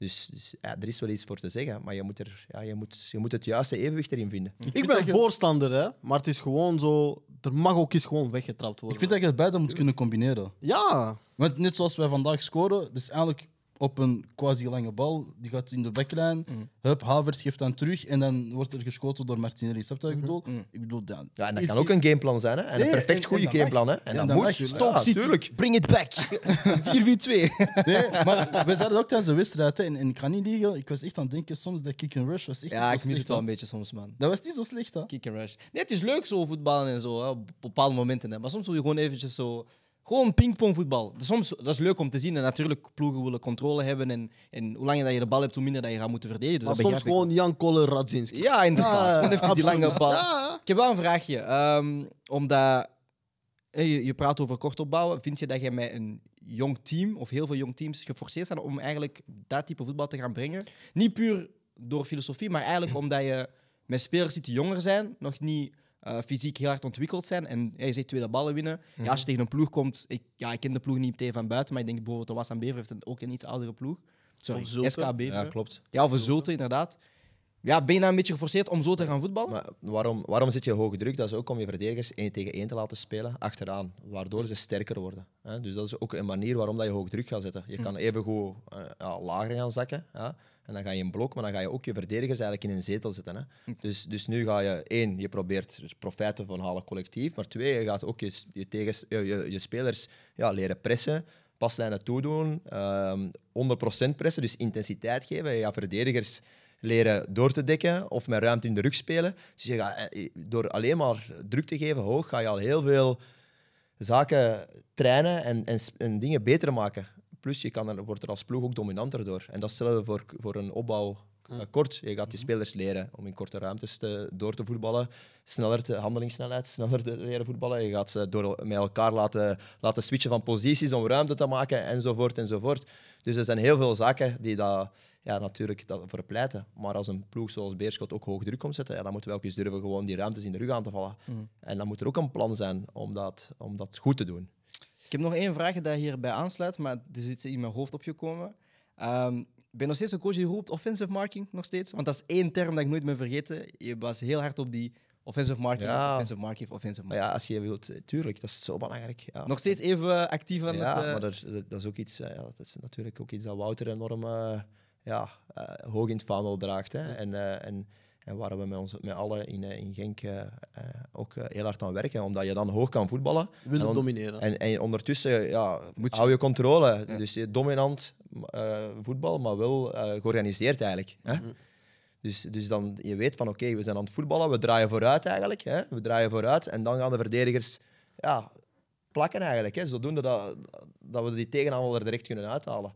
Dus, dus ja, er is wel iets voor te zeggen, maar je moet, er, ja, je moet, je moet het juiste evenwicht erin vinden. Ik ben voorstander, hè, maar het is gewoon zo. Er mag ook eens gewoon weggetrapt Ik worden. vind dat je het beide moet kunnen combineren. Ja, Want net zoals wij vandaag scoren, dus eigenlijk op een quasi-lange bal, die gaat in de backlijn, Mhm. hup, Havers geeft dan terug en dan wordt er geschoten door Martinelli. Snap je wat ik bedoel? Mhm. Ik bedoel, dan, Ja, en dat is- kan ook een gameplan zijn, hè? En Nee, een perfect en- goede en gameplan. Hè? En dat, dat moet. mag. Stop, ja. Bring it back. 4-4-2. Nee, maar we zeiden ook tijdens de wedstrijd, en, en ik ga niet liegen, ik was echt aan het denken soms dat kick and rush was echt ja, ik mis het wel een beetje soms, man. Dat was niet zo slecht, hè? Kick and rush. Nee, het is leuk zo voetballen en zo, hè, op bepaalde momenten. Hè. Maar soms wil je gewoon eventjes zo... Gewoon pingpongvoetbal. Soms, dat is leuk om te zien. En natuurlijk, ploegen willen controle hebben. En, en hoe langer dat je de bal hebt, hoe minder dat je gaat moeten verdedigen. Dus maar dat soms ik gewoon Jan Koller Radzinski. Ja, inderdaad. Ja, even die lange bal. Ja. Ik heb wel een vraagje. Ehm, omdat je, je praat over kort opbouwen. Vind je dat je met een jong team, of heel veel jong teams, geforceerd zijn om eigenlijk dat type voetbal te gaan brengen? Niet puur door filosofie, maar eigenlijk omdat je met spelers die jonger zijn, nog niet eh, fysiek heel hard ontwikkeld zijn. En ja, je zegt tweede ballen winnen. Ja, als je tegen een ploeg komt, ik, ja, ik ken de ploeg niet meteen van buiten, maar ik denk bijvoorbeeld de Wassam Bever heeft een, ook een iets oudere ploeg. Sorry. SK Bever. Ja, klopt. Ja, of een Zulte, inderdaad. Ja, ben je nou een beetje geforceerd om zo te gaan voetballen? Maar waarom, waarom zit je hoge druk? Dat is ook om je verdedigers één tegen één te laten spelen achteraan, waardoor ze sterker worden. Hè? Dus dat is ook een manier waarom dat je hoog druk gaat zetten. Je kan even goed eh, ja, lager gaan zakken, ja? En dan ga je in blok, maar dan ga je ook je verdedigers eigenlijk in een zetel zetten. Hè? Dus, dus nu ga je één, je probeert er profijten van halen collectief, maar twee, je gaat ook je, je, tegens, je, je, je spelers ja, leren pressen. Paslijnen toedoen, ehm 100% pressen, dus intensiteit geven. Je gaat verdedigers leren door te dekken of met ruimte in de rug spelen. Dus je gaat, eh, door alleen maar druk te geven hoog, ga je al heel veel zaken trainen en, en dingen beter maken. Plus, je kan er, wordt er als ploeg ook dominanter door. En dat is hetzelfde voor, voor een opbouw kort. Je gaat die spelers leren om in korte ruimtes te, door te voetballen. Sneller te, handelingssnelheid, sneller te leren voetballen. Je gaat ze door met elkaar laten, laten switchen van posities om ruimte te maken, enzovoort, enzovoort. Dus er zijn heel veel zaken die dat, ja, natuurlijk dat voor pleiten. Maar als een ploeg zoals Beerschot ook hoog druk komt zetten, ja, dan moeten we ook eens durven gewoon die ruimtes in de rug aan te vallen. En dan moet er ook een plan zijn om dat, om dat goed te doen. Ik heb nog één vraag dat hierbij aansluit, maar er is iets in mijn hoofd opgekomen. Ehm, ben je nog steeds een coach die roept offensive marking nog steeds? Want dat is één term dat ik nooit meer vergeten. Je was heel hard op die offensive marking, Ja. offensive marking, offensive marking. ja, als je wilt, eh, tuurlijk, dat is zo belangrijk. Ja. Nog steeds even actief aan ja, het... eh, maar dat, dat is ook iets, eh, ja, dat is natuurlijk ook iets dat Wouter enorm eh, ja, eh, hoog in het vaandel draagt. Hè. En, eh, en, en waar we met, ons, met allen in, eh, in Genk eh, eh, ook heel hard aan werken, omdat je dan hoog kan voetballen. En on- domineren. En, en ondertussen ja, Moet je- hou je controle. Dus je dominant eh, voetbal, maar wel georganiseerd eigenlijk. Hè? Mhm. Dus, dus dan je weet van oké, we zijn aan het voetballen, we draaien vooruit eigenlijk. Hè? We draaien vooruit en dan gaan de verdedigers ja, plakken eigenlijk. Hè? Zodoende dat, dat we die tegenaanval er direct kunnen uithalen.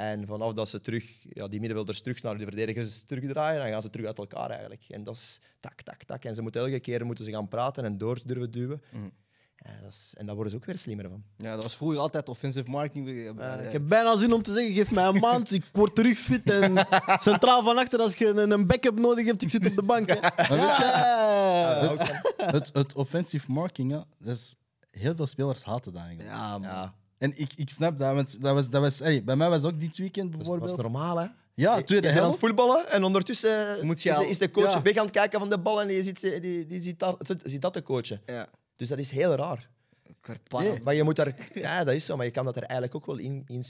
En vanaf dat ze terug, ja, die middenvelders terug naar de verdedigers terugdraaien, dan gaan ze terug uit elkaar eigenlijk. En dat is tak, tak, tak. En ze moeten elke keer moeten ze gaan praten en door durven duwen. Mhm. Ja, dat is, en daar worden ze ook weer slimmer van. ja, dat was vroeger altijd offensive marking. Eh, Eh, ik heb bijna zin om te zeggen, geef mij een maand, ik word terug fit en centraal van achter, als je een, een backup nodig hebt, ik zit op de bank. Hè. Ja. Het, het offensive marking, ja, dat is, heel veel spelers haten dat eigenlijk. Ja, man. En ik, ik snap dat, want dat was, dat was, allee, bij mij was ook dit weekend is, dat bijvoorbeeld. normaal, hè? Ja, Je- tweede je aan helft. het voetballen en ondertussen Moet je is, al- is de coach ja. weg aan het kijken van de bal en die ziet, die, die ziet, dat, ziet dat te coachen. Ja. Dus dat is heel raar. Karpallo. Maar je moet daar, ja, dat is zo, maar je kan dat er eigenlijk ook wel in, in,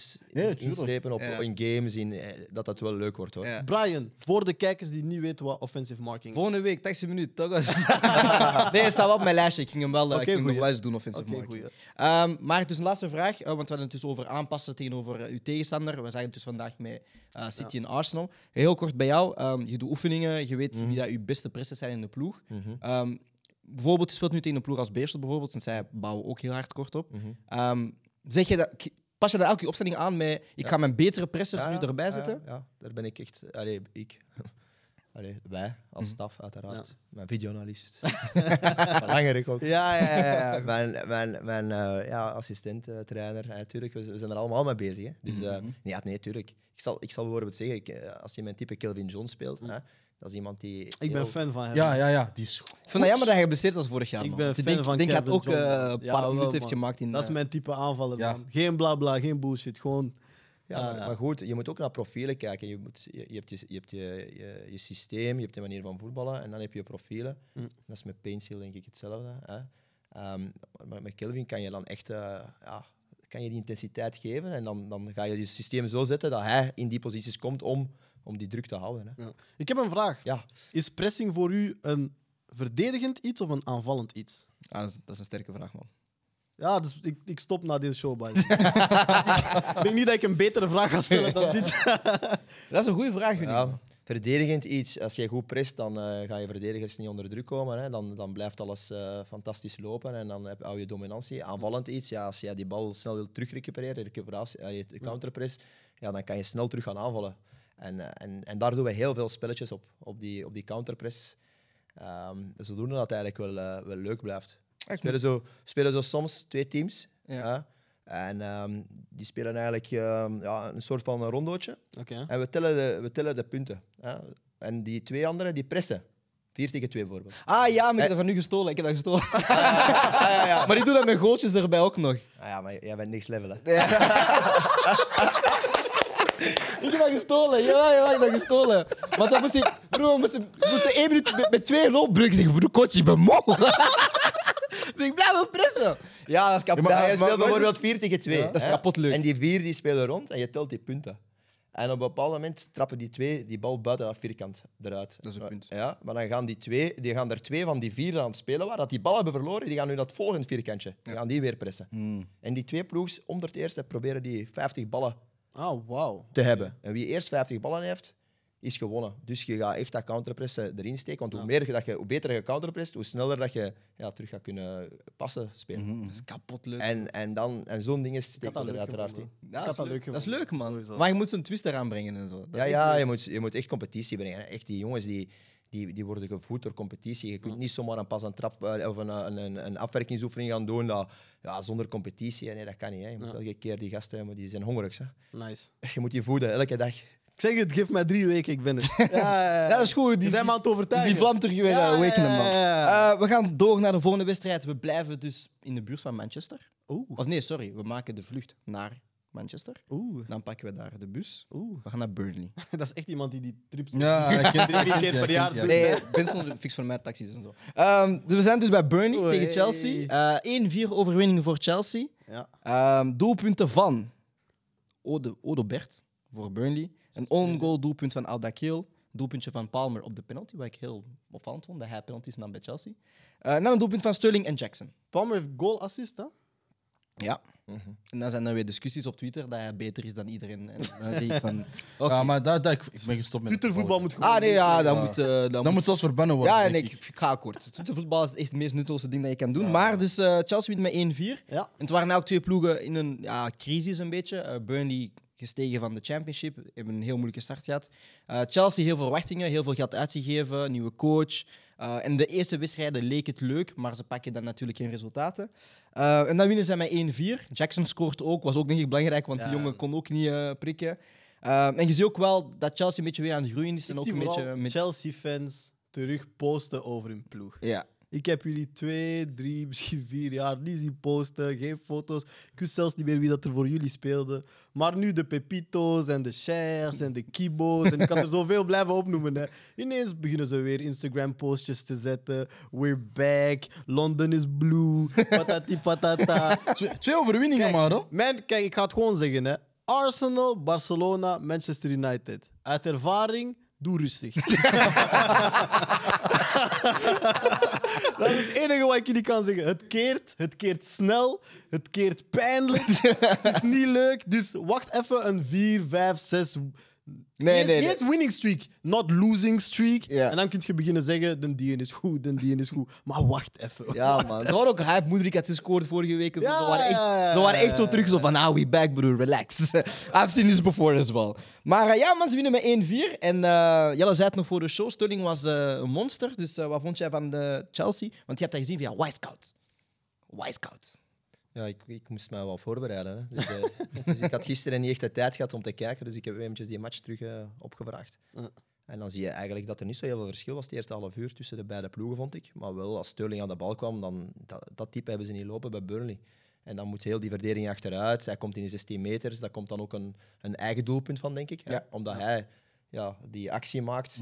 inslepen op, Ja. in games, in, eh, dat dat wel leuk wordt hoor. Ja. Brian, voor de kijkers die niet weten wat offensive marking is. Volgende week, 80 minuten, toch? nee, hij staat wel op mijn lijstje. Ik ging hem wel, eh, Oké, ik ging hem nog wel eens doen, offensive marking. Ehm, maar dus een laatste vraag, eh, want we hadden het dus over aanpassen tegenover eh, uw tegenstander. We zijn dus vandaag met eh, City en Arsenal. Heel kort bij jou, ehm, je doet oefeningen, je weet wie dat uw beste pressen zijn in de ploeg. Mhm. Ehm, bijvoorbeeld, je speelt nu tegen een ploeg als Beerschot bijvoorbeeld, want zij bouwen ook heel hard kort op. Mhm. Ehm, zeg je dat, pas je dat elke opstelling aan met, ik ga mijn betere pressers nu erbij ja, zetten? Ja, daar ben ik echt. Allee, ik. Allee, wij als Mhm. staf, uiteraard. Mijn videoanalist. Belangrijk ook. Ja, ja, ja. ja. Mijn, mijn, mijn eh, ja, assistent, eh, trainer, natuurlijk. we, we zijn er allemaal mee bezig. Hè. Dus eh, nee, ja, nee, tuurlijk. Ik zal, ik zal bijvoorbeeld zeggen, ik, eh, als je mijn type Kelvin Jones speelt, hè, dat is iemand die. Ik ben fan van hem. Ja, ja, ja. Die is goed. Ik vind het jammer dat hij geblesseerd was vorig jaar. Ik man. ben fan denk, van denk dat ook eh, man. een Ja, paar wel, minuten heeft gemaakt in Dat is eh, mijn type aanvaller, Ja. man. Geen bla bla, geen bullshit. Gewoon. Ja, Ja, maar, ja. maar goed, je moet ook naar profielen kijken. Je, moet, je, je hebt, je, je, hebt je, je, je systeem, je hebt de manier van voetballen en dan heb je profielen. Mm. Dat is met Paintseal denk ik hetzelfde. Hè? Ehm, maar met Kelvin kan je dan echt eh, ja, kan je die intensiteit geven en dan, dan ga je je systeem zo zetten dat hij in die posities komt om, om die druk te houden. Hè? Ja. Ik heb een vraag. Ja, Is pressing voor u een verdedigend iets of een aanvallend iets? ah, dat, is, dat is een sterke vraag, man. Ja, dus ik, ik stop na deze show, boys. ik denk niet dat ik een betere vraag ga stellen dan dit. Dat is een goede vraag, ja, verdedigend iets. Als je goed prest, dan eh, gaan je verdedigers niet onder druk komen. Hè? Dan, dan blijft alles eh, fantastisch lopen en dan heb, hou je dominantie. Aanvallend iets, ja, als jij die bal snel wil terugrecupereren, recuperatie, de counterpress, ja, dan kan je snel terug gaan aanvallen. En, eh, en, en daar doen we heel veel spelletjes op, op die, op die counterpress. Ehm zodoende dat het eigenlijk wel, eh, wel leuk blijft. We spelen zo, spelen zo soms twee teams. Ja. En ehm, die spelen eigenlijk ehm, ja, een soort van een rondootje. Oké. En we tellen de, we tellen de punten. Hè. En die twee anderen, die pressen. Vier tegen twee bijvoorbeeld. Ah ja, maar ik heb Eh. dat van u gestolen. Ik heb dat gestolen. Ah, ja, ja. maar die doen dat met gootjes erbij ook nog. Ah, ja, maar jij bent niks level, hè. Ik heb dat gestolen. Ja, ja, ik heb dat gestolen. Want dan moest ik... Bro, we moesten, we moesten één minuut met, met twee loopbruggen zeggen. Bro, coach, ik ben moe. dus ik blijf wel pressen. Ja, dat is kapot. Maar- je speelt bijvoorbeeld 4 tegen 2. Ja, dat is kapot leuk. En die vier die spelen rond en je telt die punten. En op een bepaald moment trappen die twee die bal buiten dat vierkant eruit. Dat is een punt. Ja, maar dan gaan die twee, die gaan er twee van die vier aan het spelen waar dat die bal hebben verloren, die gaan nu het volgende vierkantje. Die gaan die weer pressen. Hmm. En die twee ploegs onder het eerste proberen die 50 ballen Oh, wauw. te hebben. En wie eerst 50 ballen heeft, is gewonnen. Dus je gaat echt dat counterpressen erin steken. Want hoe, meer je dat je, hoe beter je counterpresst, hoe sneller dat je ja, terug gaat kunnen passen spelen. Dat is kapot leuk. En, en, dan, en zo'n steken dat er uiteraard in. Ja, dat, is dat leuk. dat is leuk, man. Maar je moet zo'n twist eraan brengen en zo. Dat Ja, is ja je, moet, je moet echt competitie brengen. Echt die jongens die, die, die worden gevoed door competitie. Je kunt niet zomaar een pas een trap eh, of een, een, een, een afwerkingsoefening gaan doen dat, ja, zonder competitie. Nee, dat kan niet. Hè. Je moet Ja. elke keer die gasten hebben, die zijn hongerig. Hè. Nice. Je moet die voeden, elke dag. Ik zeg het, geef mij drie weken, ik ben het. Ja, ja, ja. Ja, dat is goed. Die, Je zijn me aan het overtuigen. die vlam terug weer Ja, eh, awakenen, man. ja, ja, ja. Eh, we gaan door naar de volgende wedstrijd. We blijven dus in de buurt van Manchester. Oeh. Of nee, sorry. We maken de vlucht naar Manchester. Oeh. Dan pakken we daar de bus. Oeh. We gaan naar Burnley. Dat is echt iemand die die trips... Ja, ik ken Drie keer per jaar doet. Nee, Benson fix voor mij taxis en zo. Ehm, dus we zijn dus bij Burnley Oei. tegen Chelsea. Eh 1-4 overwinning voor Chelsea. Ja. Ehm, doelpunten van Ode, Odobert voor Burnley. Een on-goal doelpunt van Aldakil. Doelpuntje van Palmer op de penalty, wat ik heel opvallend vond, dat hij penalties nam bij Chelsea. Eh en dan een doelpunt van Sterling en Jackson. Palmer heeft goal-assist, hè? Ja. En dan zijn er weer discussies op Twitter dat hij beter is dan iedereen. En dan zie ik van... Ja, maar daar, daar, ik, ik ben gestopt met Twittervoetbal moet gewoon... Ah nee, ja, dan Ja. moet... eh, dan Dat moet moet zelfs verbannen worden. ja, en ik, ik ga akkoord. Twittervoetbal is echt het meest nutteloze ding dat je kan doen. Maar dus eh, Chelsea wint met 1-4. Ja. En het waren ook twee ploegen in een ja, crisis een beetje. Eh, Burnley gestegen van de Championship, hebben een heel moeilijke start gehad. Eh, Chelsea heel veel verwachtingen, heel veel geld uitgegeven, nieuwe coach. Eh, en de eerste wedstrijden leek het leuk, maar ze pakken dan natuurlijk geen resultaten. Eh, en dan winnen ze met 1-4. Jackson scoort ook, was ook denk ik belangrijk, want die jongen kon ook niet eh, prikken. En je ziet ook wel dat Chelsea een beetje weer aan het groeien is. Ik En ook een beetje met... Chelsea-fans terug posten over hun ploeg. Ja. Ik heb jullie twee, drie, misschien vier jaar niet zien posten. Geen foto's. Ik wist zelfs niet meer wie dat er voor jullie speelde. Maar nu de Pepito's en de Chers en de Kibo's. En ik kan er zoveel blijven opnoemen. Hè. Ineens beginnen ze weer Instagram-postjes te zetten. We're back. London is blue. Patati patata. Twee, twee overwinningen Kijk, maar, hè? Mijn, kijk, ik ga het gewoon zeggen. Hè. Arsenal, Barcelona, Manchester United. Uit ervaring, doe rustig. Dat is het enige wat ik jullie kan zeggen. Het keert, het keert snel, het keert pijnlijk. het is niet leuk. Dus wacht even een 4, 5, 6. Nee, nee, nee. eens winning streak, not losing streak. Ja. En dan kun je beginnen zeggen: de dien is goed, de dien is goed. Maar wacht even. Ja, man. Er was ook hype. Moedrik had gescoord vorige week. Ze Ja, waren echt, ze waren echt zo terug. Zo van, ah, we back, broer. Relax. I've seen this before as well. Maar eh, ja, man, ze winnen met 1-4. En eh Jelle zei het nog voor de show. Sterling was eh, een monster. Dus wat vond jij van de Chelsea? Want je hebt dat gezien via Wisecout. Wisecout. Ja, ik, ik moest mij wel voorbereiden. Hè. Dus, eh, dus ik had gisteren niet echt de tijd gehad om te kijken, dus ik heb eventjes die match terug eh, opgevraagd. Ja. En dan zie je eigenlijk dat er niet zo heel veel verschil was, de eerste half uur tussen de beide ploegen, vond ik. Maar wel, als Sterling aan de bal kwam, dan dat, dat type hebben ze niet lopen bij Burnley. En dan moet heel die verdediging achteruit. Hij komt in de 16 meters, daar komt dan ook een, een eigen doelpunt van, denk ik. hè. Ja. Omdat hij ja, die actie maakt.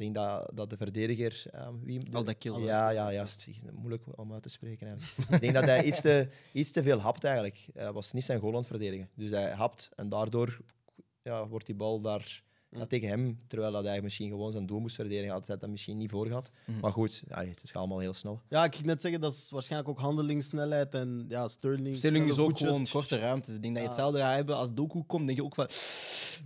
Ik denk dat, dat de verdediger... ehm, wie, de- Al dat kill. Ja, ja, juist. Moeilijk om uit te spreken eigenlijk. ik denk dat hij iets te, iets te veel hapt eigenlijk. Hij was niet zijn goal aan het verdedigen. Dus hij hapt en daardoor ja, wordt die bal daar ja, tegen hem, terwijl dat hij misschien gewoon zijn doel moest verdedigen, had hij dat misschien niet voor gehad. Maar goed, ja, het gaat allemaal heel snel. Ja, ik ging net zeggen, dat is waarschijnlijk ook handelingssnelheid. En ja, Sterling. Sterling is ook voetjes. gewoon korte ruimtes. Ik denk dat je hetzelfde gaat hebben. Als Doku komt, denk je ook van...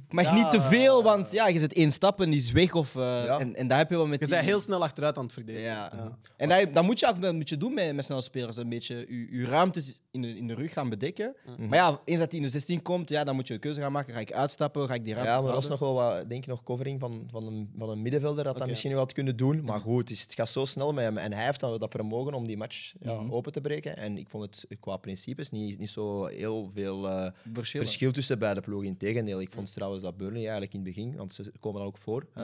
Ik mag Ja. niet te veel, want ja, je zet één stap en die is weg. Of, eh, Ja. en, en daar heb je wel met Je die- bent heel snel achteruit aan het verdedigen. Ja. Ja. En dat, dat moet je ook wel moet je doen met, met snelle spelers. Een beetje je, je ruimtes in de, in de rug gaan bedekken. Maar ja, eens dat hij in de 16 komt, ja, dan moet je een keuze gaan maken. Ga ik uitstappen? Ga ik die ruimte Ja, maar er was nog wel wat, denk ik, nog covering van, van, een, van een middenvelder dat dat misschien wel had kunnen doen. Maar goed, het, is- het gaat zo snel met hem. En hij heeft dan dat vermogen om die match ja, open te breken. En ik vond het qua principes niet, niet zo heel veel eh, verschil tussen beide ploegen. Integendeel, ik vond trouwens dat Burnley eigenlijk in het begin, want ze komen dan ook voor, hè,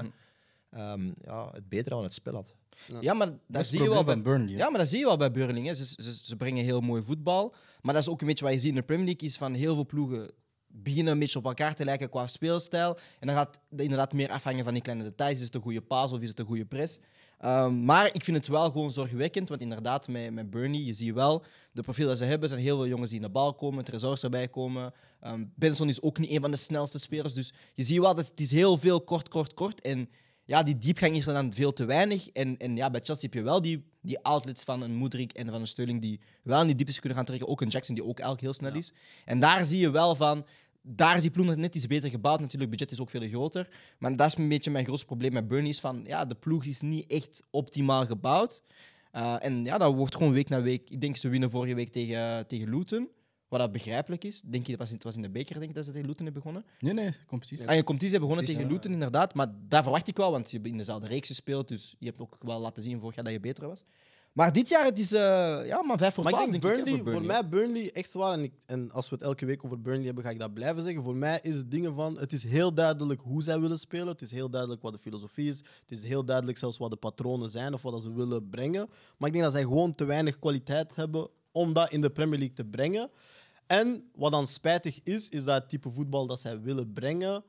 ehm, ja, het beter aan het spel had. Ja, maar dat, zie je wel bij Burnley. hè. Ja, maar dat zie je wel bij Burnley. Hè. Ze, ze, ze brengen heel mooi voetbal. Maar dat is ook een beetje wat je ziet in de Premier League. Is van heel veel ploegen beginnen een beetje op elkaar te lijken qua speelstijl. En dan gaat het inderdaad meer afhangen van die kleine details. Is het een goede paas of is het een goede press? Ehm, maar ik vind het wel gewoon zorgwekkend. Want inderdaad, met, met Burnley, je ziet wel... De profiel dat ze hebben, zijn heel veel jongens die in de bal komen. Tresors erbij komen. Ehm Benson is ook niet een van de snelste spelers. Dus je ziet wel dat het is heel veel kort, kort, kort. En ja, die diepgang is er dan veel te weinig. En, en ja, bij Chelsea heb je wel die, die outlets van een Moedrik en van een Sterling die wel in die dieptes kunnen gaan trekken. Ook een Jackson die ook eigenlijk heel snel is. En daar zie je wel van... Daar is die ploeg net iets beter gebouwd. Natuurlijk, het budget is ook veel groter. Maar dat is een beetje mijn grootste probleem met Burnley. Is van, ja, de ploeg is niet echt optimaal gebouwd. Uh, en ja, dat wordt gewoon week na week... Ik denk ze winnen vorige week tegen, tegen Luton. Wat dat begrijpelijk is. Denk je, het was in, het was in de beker denk ik, dat ze tegen Luton hebben begonnen. Nee, nee, competitie. Ah, je ze hebben begonnen tegen Luton, inderdaad. Maar daar verwacht ik wel, want je hebt in dezelfde reeks gespeeld. Dus je hebt ook wel laten zien vorig jaar dat je beter was. Maar dit jaar, het is eh, ja, maar 5 voor Maar 12, ik denk denk Burnley, ik, voor mij Burnley, echt waar. En, ik, en als we het elke week over Burnley hebben, ga ik dat blijven zeggen. Voor mij is het dingen van, het is heel duidelijk hoe zij willen spelen. Het is heel duidelijk wat de filosofie is. Het is heel duidelijk zelfs wat de patronen zijn of wat dat ze willen brengen. Maar ik denk dat zij gewoon te weinig kwaliteit hebben om dat in de Premier League te brengen. En wat dan spijtig is, is dat het type voetbal dat zij willen brengen,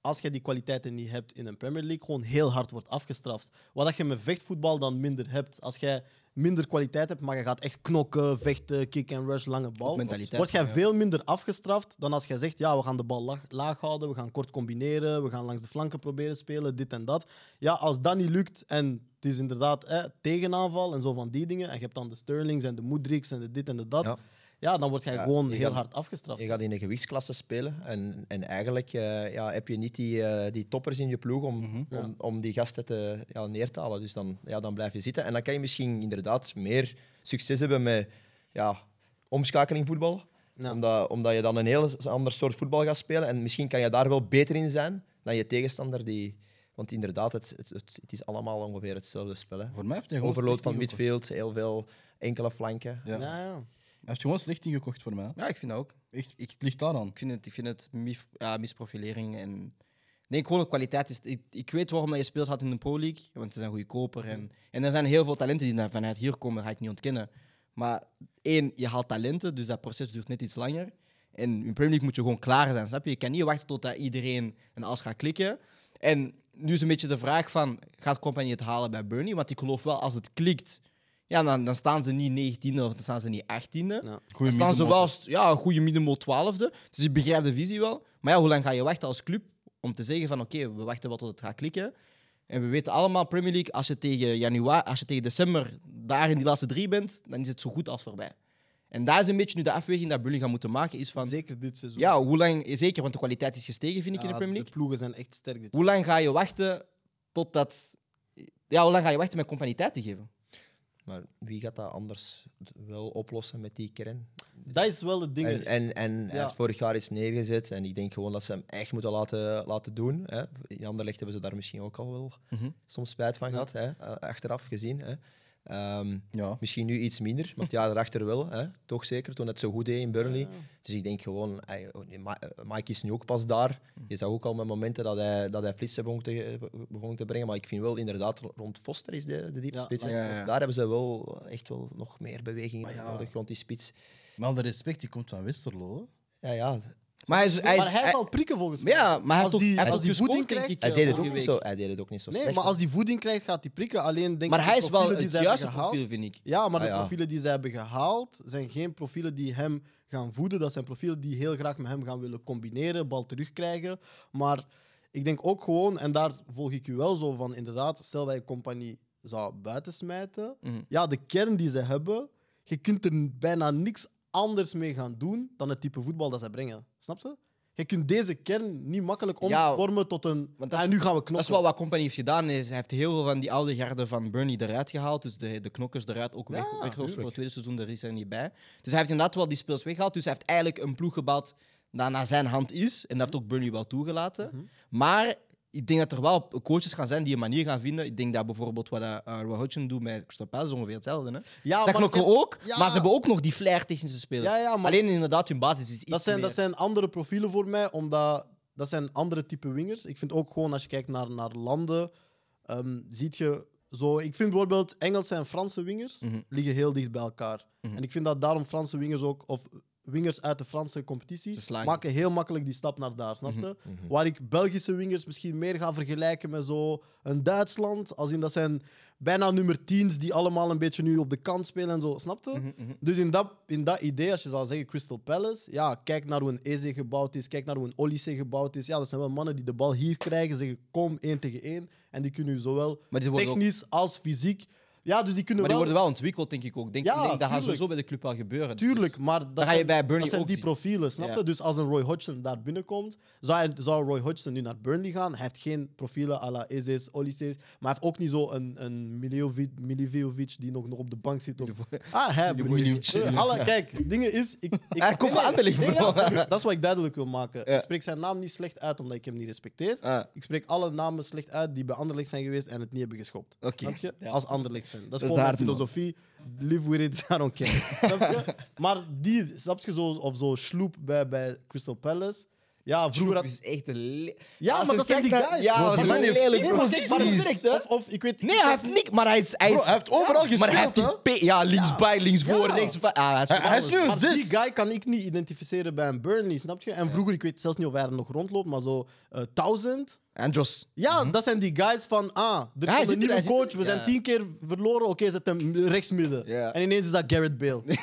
als je die kwaliteiten niet hebt in een Premier League, gewoon heel hard wordt afgestraft. Wat dat je met vechtvoetbal dan minder hebt. Als jij minder kwaliteit hebt, maar je gaat echt knokken, vechten, kick and rush, lange bal, mentaliteit, word jij ja. veel minder afgestraft dan als jij zegt, ja, we gaan de bal laag, laag houden, we gaan kort combineren, we gaan langs de flanken proberen spelen, dit en dat. Ja, als dat niet lukt en het is inderdaad eh, tegenaanval en zo van die dingen, en je hebt dan de Sterlings en de Moedriks en de dit en de dat, ja, Ja. dan word jij Ja, gewoon heel gaat- hard afgestraft. Je gaat in een gewichtsklasse spelen en, en eigenlijk eh, ja, heb je niet die, eh, die toppers in je ploeg om, om, om die gasten te, ja, neer te halen. Dus dan, ja, dan blijf je zitten. En dan kan je misschien inderdaad meer succes hebben met ja, omschakeling voetbal. Ja. Omdat, omdat je dan een heel ander soort voetbal gaat spelen. En misschien kan je daar wel beter in zijn dan je tegenstander. Die, want inderdaad, het, het, het, is allemaal ongeveer hetzelfde spel. Hè. Voor mij heeft hij gewoon Overload van midfield, heel veel enkele flanken. Ja. Ja, heeft gewoon slecht ingekocht voor mij. Ja, ik vind dat ook. Echt, het ligt daaraan. Ik vind het, ik vind het mis, ja, misprofilering en Ik denk gewoon de kwaliteit is. Ik, ik weet waarom dat je speelt had in de Pro League, want ze zijn goedkoper. En, en er zijn heel veel talenten die vanuit hier komen, dat ga ik niet ontkennen. Maar één, je haalt talenten, dus dat proces duurt net iets langer. En in Premier League moet je gewoon klaar zijn, snap je? Je kan niet wachten tot dat iedereen een as gaat klikken. En nu is een beetje de vraag van, gaat Company het halen bij Burnley? Want ik geloof wel, als het klikt, ja, dan, dan staan ze niet 19e of dan staan ze niet 18e. Ja. Dan staan ze wel ja, een goede middenmoot 12e. Dus ik begrijp de visie wel. Maar ja, hoe lang ga je wachten als club om te zeggen van oké, we wachten wel tot het gaat klikken. En we weten allemaal, Premier League, als je tegen, januari, als je tegen december daar in die laatste drie bent, dan is het zo goed als voorbij. En daar is een beetje nu de afweging dat Burnley gaat moeten maken, is van... Zeker dit seizoen. Ja, hoe lang... Zeker, want de kwaliteit is gestegen, vind ik, in de Premier League. De ploegen zijn echt sterk dit Hoe lang ga je wachten totdat... Ja, hoe lang ga je wachten met compagnie tijd te geven? Maar wie gaat dat anders wel oplossen met die kern? Dat is wel het ding. En, en, en hij Ja. heeft vorig jaar iets neergezet. En ik denk gewoon dat ze hem echt moeten laten, laten doen. Hè. In Anderlecht hebben ze daar misschien ook al wel Mhm. soms spijt van gehad, hè. eh, achteraf gezien. Hè. Ehm, Ja. misschien nu iets minder, maar het jaar erachter wel. Hè. Toch zeker, toen het zo goed deed in Burnley. Ja. Dus ik denk gewoon, ey, oh, eh, Mike is nu ook pas daar. Je zag ook al met momenten dat hij, dat hij flitsen begon te, begon te brengen. Maar ik vind wel inderdaad, rond Foster is de, de diepe Ja, spits. hè. ja, ja, ja. Daar hebben ze wel echt wel nog meer beweging nodig rond die spits. Met alle respect, die komt van Westerlo. Ja, ja. Maar hij, is, hij, is, maar hij prikken volgens mij. ja, maar hij heeft Als ook, die- hij heeft als ook die voeding krijgt- ik, Hij deed, het ook niet week. zo, hij deed het ook niet zo Nee, slecht. maar als die voeding krijgt, gaat hij prikken. Alleen denk Maar ik, hij is wel het juiste gehaald- profiel, vind ik. Ja, maar de Ah, ja. profielen die ze hebben gehaald zijn geen profielen die hem gaan voeden. Dat zijn profielen die heel graag met hem gaan willen combineren, bal terugkrijgen. Maar ik denk ook gewoon, en daar volg ik u wel zo van, inderdaad, stel dat je compagnie zou buitensmijten. Mhm. Ja, de kern die ze hebben, je kunt er bijna niks anders mee gaan doen dan het type voetbal dat ze brengen. Snap je? Je kunt deze kern niet makkelijk Ja, omvormen tot een. want dat Ah, is- nu gaan we Dat knokken. is wel wat Company heeft gedaan. Is, hij heeft heel veel van die oude garden van Burnley eruit gehaald. Dus de, de knokkers eruit ook weg, Ja, weggeroosterd voor het tweede seizoen. Daar is hij niet bij. Dus hij heeft inderdaad wel die speels weggehaald. Dus hij heeft eigenlijk een ploeg gebouwd dat naar zijn hand is. En dat heeft ook Burnley wel toegelaten. Mhm. Maar ik denk dat er wel coaches gaan zijn die een manier gaan vinden. Ik denk dat bijvoorbeeld wat uh, Roy Hodgson doet met Crystal Palace is ongeveer hetzelfde. Hè? Ja, maar knokken ook, ja. maar ze hebben ook nog die flair technische spelers. Ja, ja, maar- Alleen inderdaad, hun basis is iets Dat zijn, meer... dat zijn andere profielen voor mij, omdat dat zijn andere type wingers. Ik vind ook gewoon als je kijkt naar, naar landen, ehm ziet je zo. Ik vind bijvoorbeeld Engelse en Franse wingers Mhm. liggen heel dicht bij elkaar. Mhm. En ik vind dat daarom Franse wingers ook, of wingers uit de Franse competitie, maken heel makkelijk die stap naar daar, snap je? Mhm. Waar ik Belgische wingers misschien meer ga vergelijken met zo een Duitsland, als in dat zijn bijna nummer 10's die allemaal een beetje nu op de kant spelen en zo, snap je? Mhm, mhm. Dus in dat, in dat idee, als je zou zeggen Crystal Palace, ja, kijk naar hoe een Eze gebouwd is, kijk naar hoe een Olise gebouwd is. Ja, dat zijn wel mannen die de bal hier krijgen, zeggen kom één tegen één. En die kunnen u zowel ook- technisch als fysiek. Ja, dus die kunnen Maar die wel. worden wel ontwikkeld, denk ik ook. Denk, Ja, ik denk, dat gaat sowieso bij de club wel gebeuren. Tuurlijk, Dus- maar dat ga je zijn, bij Burnley dat zijn ook die zien. profielen, snap je? Ja. Dus als een Roy Hodgson daar binnenkomt, zou, hij, zou Roy Hodgson nu naar Burnley gaan. Hij heeft geen profielen à la Eze's, maar hij heeft ook niet zo een, een Milivojevic, die nog, nog op de bank zit. Of... Ah, hij. Eh, alle, kijk, dingen is... Ik, ik, Hij komt van Anderlecht, dat is wat ik duidelijk wil maken. Ik spreek zijn naam niet slecht uit omdat ik hem niet respecteer. Ah, Ik spreek alle namen slecht uit die bij Anderlecht zijn geweest en het niet hebben geschopt. Snap je? Als Dat is gewoon mijn man. filosofie. Live with it, I don't care. snap je? Maar die, snap je, zo, of zo sloep bij, bij Crystal Palace. Ja, vroeger had... is echt een... le- Ja, Als maar dat zijn die naar- guys. Ja, die dat man is heeft lelijk, geen bro. posities. Maar het werkt, hè? Of, of ik weet... Nee, hij heeft niks, maar hij is... Hij, Bro, is, hij heeft overal gespeeld. maar hij heeft die? P... Ja, linksbij, linksvoor, Ja. rechts... Ah, hij is, Hij- hij is nu een Maar die guy kan ik niet identificeren bij een Burnley, snap je? En vroeger, ik weet zelfs niet of hij er nog rondloopt, maar zo eh, Thousand. Andros. Ja, dat zijn die guys van, ah, er komt zit een nieuwe er. coach, we zijn Ja. tien keer verloren, oké, zet hem rechtsmidden. Ja. En ineens is dat Garrett Bale.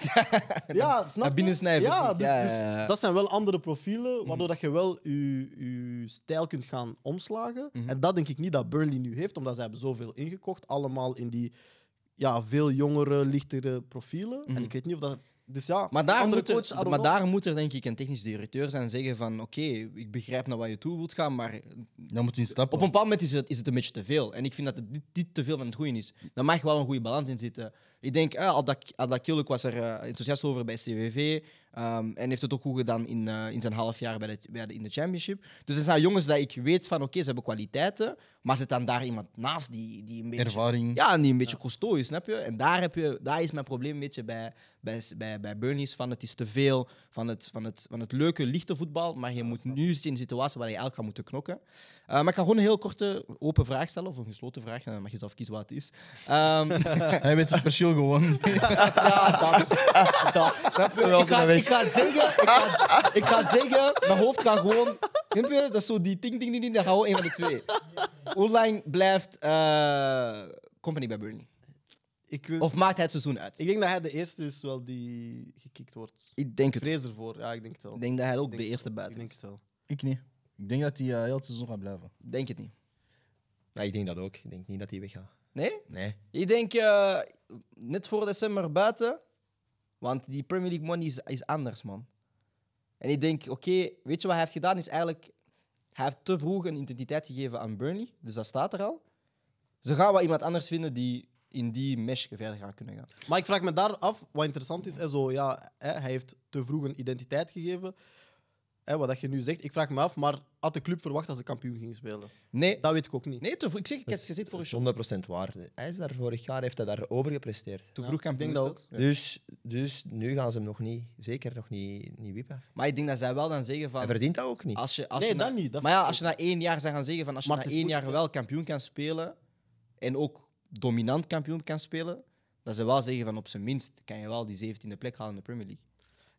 ja, snap Dat je? binnensnijvers Ja, dus, Ja, dus ja, ja. dat zijn wel andere profielen, waardoor dat je wel je, je stijl kunt gaan omslagen. En dat denk ik niet dat Burnley nu heeft, omdat ze hebben zoveel ingekocht, allemaal in die ja, veel jongere, lichtere profielen. En ik weet niet of dat... Dus ja, Maar daar, moet er, coach, maar daar moet er denk ik een technisch directeur zijn en zeggen van oké, ik begrijp naar waar je toe wilt gaan, maar Dan moet hij stappen. op een bepaald moment is het, is het een beetje te veel. En ik vind dat het niet, niet te veel van het goede is. Daar mag wel een goede balans in zitten. Ik denk, eh, Aldak Aldak was er eh, enthousiast over bij CVV. ehm, en heeft het ook goed gedaan in, eh, in zijn half jaar bij de, bij de, in de championship. Dus er zijn jongens dat ik weet van, oké, ze hebben kwaliteiten. Maar zit dan daar iemand naast die, die een beetje... Ervaring. Ja, en die een beetje costaud is, snap je? En daar, heb je, daar is mijn probleem een beetje bij, bij, bij, bij Burnley's. Van het is te veel van het, van het, van het leuke, lichte voetbal. Maar je moet nu zitten in een situatie waar je elk gaat moeten knokken. Eh, maar ik ga gewoon een heel korte, open vraag stellen. Of een gesloten vraag. En dan mag je zelf kiezen wat het is. Ehm, Hij weet het verschil gewoon. ja, dat. dat snap je? Wel Ik ga, ik ga het zeggen. Ik ga, ik ga het zeggen. Mijn hoofd gaat gewoon... Snap je? Dat is zo die ting, ding, ding, ding. Dat gaat gewoon een van de twee. Hoe lang blijft eh, Company bij Burnley? Ik, wil- Of maakt hij het seizoen uit? ik denk dat hij de eerste is wel die gekikt wordt. Ik denk Ik het. vrees ervoor. Ja, ik denk het wel. Ik denk dat hij ook Ik denk- de eerste Ik buiten denk is. het wel. ik niet. Ik denk dat hij eh, heel het seizoen gaat blijven. Ik Denk het niet. Ja, ik denk dat ook. Ik denk niet dat hij weggaat. Nee? Nee. Ik denk eh, net voor december buiten. Want die Premier League money is, is anders, man. En ik denk, oké, weet je wat hij heeft gedaan? Is eigenlijk, hij heeft te vroeg een identiteit gegeven aan Burnley. Dus dat staat er al. Ze gaan wel iemand anders vinden die in die mesh verder gaat kunnen gaan. Maar ik vraag me daar af, wat interessant is, hè, zo, ja, hij heeft te vroeg een identiteit gegeven. Hè, wat dat je nu zegt, ik vraag me af, maar had de club verwacht dat ze kampioen gingen spelen? Nee, Dat weet ik ook niet. nee te. Ik zeg, ik heb het gezien voor een dat show. is 100% waar. Hij is daar vorig jaar, heeft hij daar over gepresteerd. Te Ja, vroeg kampioen dat. Ja. Dus, dus nu gaan ze hem nog niet, zeker nog niet, niet wippen. Maar ik denk dat zij wel dan zeggen van... Hij verdient dat ook niet. Als je, als Nee, je na- dat niet, dat maar ja, als je na één jaar zou gaan zeggen van als je Maar na één jaar wel kampioen kan spelen en ook dominant kampioen kan spelen, dat ze wel zeggen van op zijn minst kan je wel die 17e plek halen in de Premier League.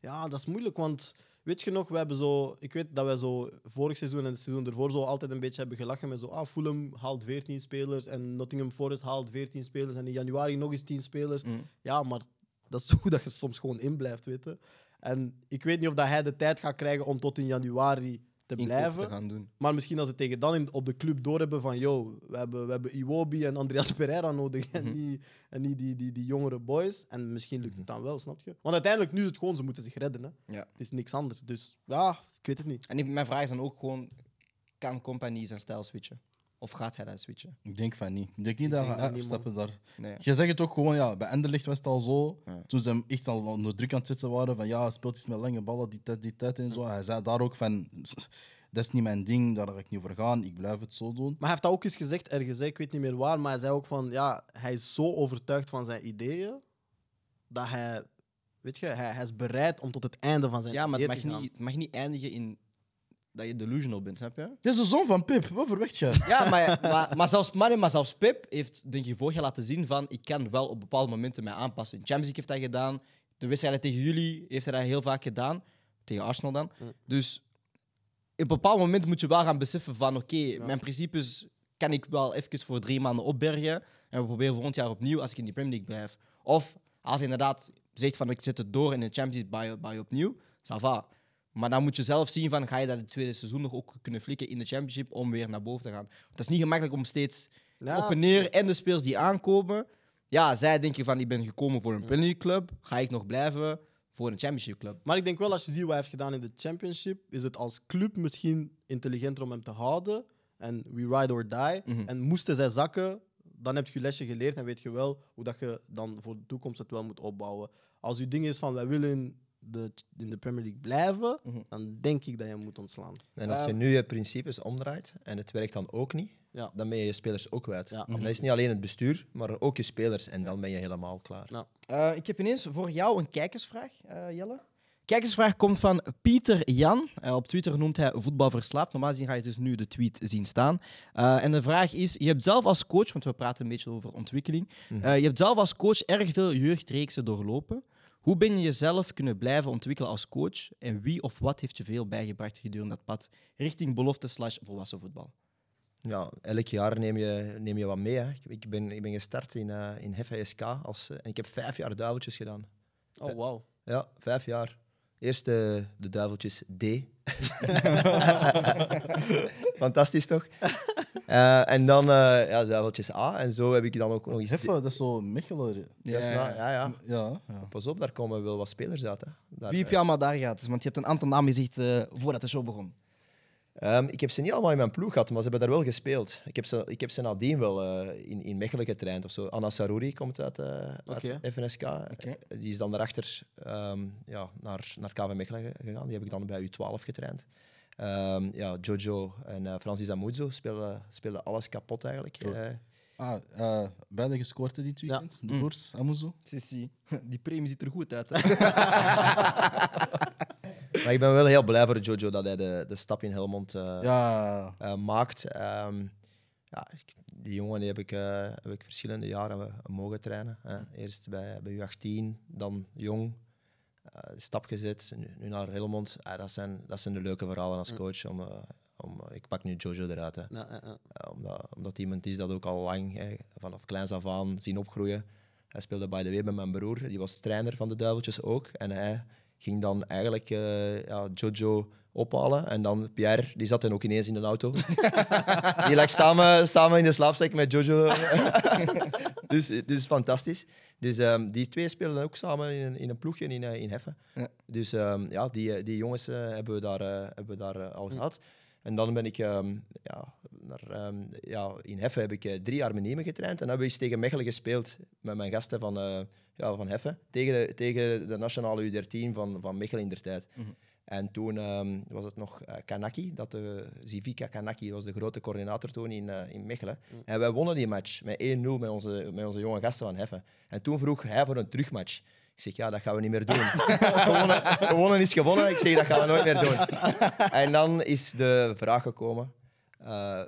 Ja, dat is moeilijk, want weet je nog, we hebben zo, ik weet dat wij zo vorig seizoen en het seizoen ervoor zo altijd een beetje hebben gelachen met zo, ah, Fulham haalt 14 spelers en Nottingham Forest haalt 14 spelers en in januari nog eens 10 spelers. Mm. Ja, maar dat is hoe dat je er soms gewoon in blijft, weet je. En ik weet niet of dat hij de tijd gaat krijgen om tot in januari te Inkoop blijven. te gaan doen. Maar misschien als ze tegen dan in, op de club doorhebben van yo, we hebben, we hebben Iwobi en Andreas Pereira nodig en niet, en niet die, die, die jongere boys. En misschien lukt het dan wel, snap je? Want uiteindelijk nu is het gewoon, ze moeten zich redden. Hè? Ja. Het is niks anders. Dus ja, ik weet het niet. En ik- mijn vraag is dan ook gewoon, kan Company zijn stijl switchen? Of gaat hij dat switchen? Ik denk van niet. Ik denk niet Ik dat denk hij dat niet, stappen daar. Nee. Je zegt het ook gewoon, ja, bij Anderlecht was het al zo. Ja. Toen ze hem echt al onder druk aan het zetten waren van ja, hij speelt iets met lange ballen, die tijd, die tijd en zo. Hij zei daar ook van, dat is niet mijn ding, daar ga ik niet voor gaan, ik blijf het zo doen. Maar hij heeft dat ook eens gezegd ergens, hè, ik weet niet meer waar, maar hij zei ook van ja, hij is zo overtuigd van zijn ideeën dat hij, weet je, hij, hij is bereid om tot het einde van zijn Ja, maar het ideeën mag, niet, het mag niet eindigen in dat je delusional bent, snap je? Dit is de zoon van Pip, wat verwacht je? Ja, maar, maar, maar, zelfs, maar, maar zelfs Pep heeft denk ik vorig jaar laten zien van ik kan wel op bepaalde momenten mij aanpassen. Champions League heeft hij gedaan. De wedstrijden tegen jullie heeft hij dat heel vaak gedaan. Tegen Arsenal dan. Mm. Dus op een bepaald moment moet je wel gaan beseffen van oké, mijn principes kan ik wel even voor drie maanden opbergen. En we proberen volgend jaar opnieuw als ik in die Premier League blijf. Of als hij inderdaad zegt van ik zet het door in de Champions League bij, je- bij je opnieuw. Ça va. Maar dan moet je zelf zien van ga je dat het tweede seizoen nog ook kunnen flikken in de Championship om weer naar boven te gaan. Want het is niet gemakkelijk om steeds Ja, op en neer en de spelers die aankomen. Ja, zij denken van ik ben gekomen voor een Premier club. Ga ik nog blijven voor een Championship club? Maar ik denk wel, als je ziet wat hij heeft gedaan in de Championship, is het als club misschien intelligenter om hem te houden. En we ride or die. Mhm. En moesten zij zakken, dan heb je je lesje geleerd en weet je wel hoe dat je dan voor de toekomst het wel moet opbouwen. Als je ding is van wij willen de, in de Premier League blijven, Mhm. dan denk ik dat je moet ontslaan. En als je nu je principes omdraait en het werkt dan ook niet, Ja. dan ben je je spelers ook kwijt. Ja. En dat is niet alleen het bestuur, maar ook je spelers. En dan ben je helemaal klaar. Ja. Eh, ik heb ineens voor jou een kijkersvraag, eh, Jelle. Kijkersvraag komt van Pieter Jan. Eh, op Twitter noemt hij voetbalverslaafd. Normaal gezien ga je dus nu de tweet zien staan. Eh, en de vraag is: je hebt zelf als coach, want we praten een beetje over ontwikkeling. eh, je hebt zelf als coach erg veel jeugdreeksen doorlopen. Hoe ben je jezelf kunnen blijven ontwikkelen als coach? En wie of wat heeft je veel bijgebracht gedurende dat pad richting belofte slash volwassen voetbal? Ja, elk jaar neem je, neem je wat mee. Hè. Ik- ben, ik ben gestart in, eh in HFSK als, eh, en ik heb vijf jaar duiveltjes gedaan. Oh, wauw. Ja, vijf jaar. Eerst eh, de duiveltjes D. Fantastisch toch? Eh, en dan eh, ja, duiveltjes A. En zo heb ik dan ook nog eens. Heffe, dat is zo Mechelen. Ja, ja, ja, ja. Ja, ja. Pas op, daar komen wel wat spelers uit. Hè. Daar, Wie heb je allemaal daar gehad? Want je hebt een aantal namen gezegd eh, voordat de show begon. Ehm, ik heb ze niet allemaal in mijn ploeg gehad, maar ze hebben daar wel gespeeld. Ik heb ze, ik heb ze nadien wel eh, in, in Mechelen getraind of zo. Anna Sarouri komt uit, eh, uit Oké. FNSK. Die is dan daarachter ehm, ja, naar, naar KV Mechelen ge- gegaan. Die heb ik dan bij U12 getraind. Ehm, ja, Jojo en eh, Francis Amuzo speelden, speelden alles kapot eigenlijk. Eh, Ah, eh, beide gescoord hè, dit weekend. De broers, Amuzo. Sissi. Die premie ziet er goed uit. Hè? maar ik ben wel heel blij voor Jojo dat hij de, de stap in Helmond eh, Ja, eh, maakt. Ehm, ja, die jongen die heb, ik, eh, heb ik verschillende jaren mogen trainen. Hè. Eerst bij, bij U18, dan jong. Eh, de stap gezet, nu, nu naar Helmond. Ah, dat, zijn, dat zijn de leuke verhalen als coach. Om, eh, om, ik pak nu Jojo eruit. Hè. Ja, ja, ja. Ja, omdat, omdat iemand is dat ook al lang, hè, vanaf kleins af aan, zien opgroeien. Hij speelde by the way met mijn broer, die was trainer van de Duiveltjes ook. En hij ging dan eigenlijk eh, ja, Jojo ophalen. En dan Pierre, die zat dan ook ineens in de auto. die lag samen, samen in de slaapzak met Jojo. dus, dus fantastisch. Dus ehm, die twee spelen dan ook samen in een, in een ploegje in, eh, in Heffen. Ja. Dus ehm, ja, die, eh, die jongens hebben we daar, hebben we daar al gehad. En dan ben ik ehm, ja, naar, ja, in Heffen heb ik drie jaar met getraind. En dan hebben we eens tegen Mechelen gespeeld met mijn gasten van, ja, van Heffen. Tegen de, tegen de nationale U13 van, van Mechelen in der tijd. En toen ehm, was het nog eh, Kanaki, dat de, Zivika Kanaki was de grote coördinator toen in, eh, in Mechelen. En wij wonnen die match met 1-0 met onze, met onze jonge gasten van Heffen. En toen vroeg hij voor een terugmatch. Ik zeg, ja, dat gaan we niet meer doen. gewonnen, gewonnen is gewonnen. Ik zeg, dat gaan we nooit meer doen. En dan is de vraag gekomen. eh,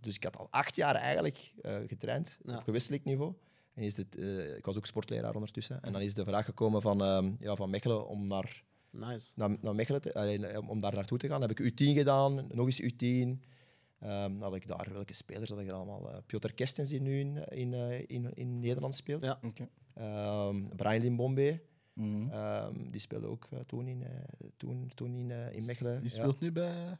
dus ik had al acht jaar eigenlijk eh, getraind Ja. op gewestelijk niveau. En is het, eh, ik was ook sportleraar ondertussen. En dan is de vraag gekomen van, ehm, ja, van Mechelen om naar Nice. naar, naar Mechelen, te- allee, om daar naartoe te gaan. Dan heb ik U10 gedaan, nog eens U10. Ehm, dan had ik daar, welke spelers had ik er allemaal? Eh Piotr Kestens, die nu in, in, eh, in, in Nederland speelt. Ja. Oké. Ehm, Brian Limbombe, ehm, die speelde ook toen in, eh, toen, toen in, eh, in Mechelen. Die Ja. speelt nu bij.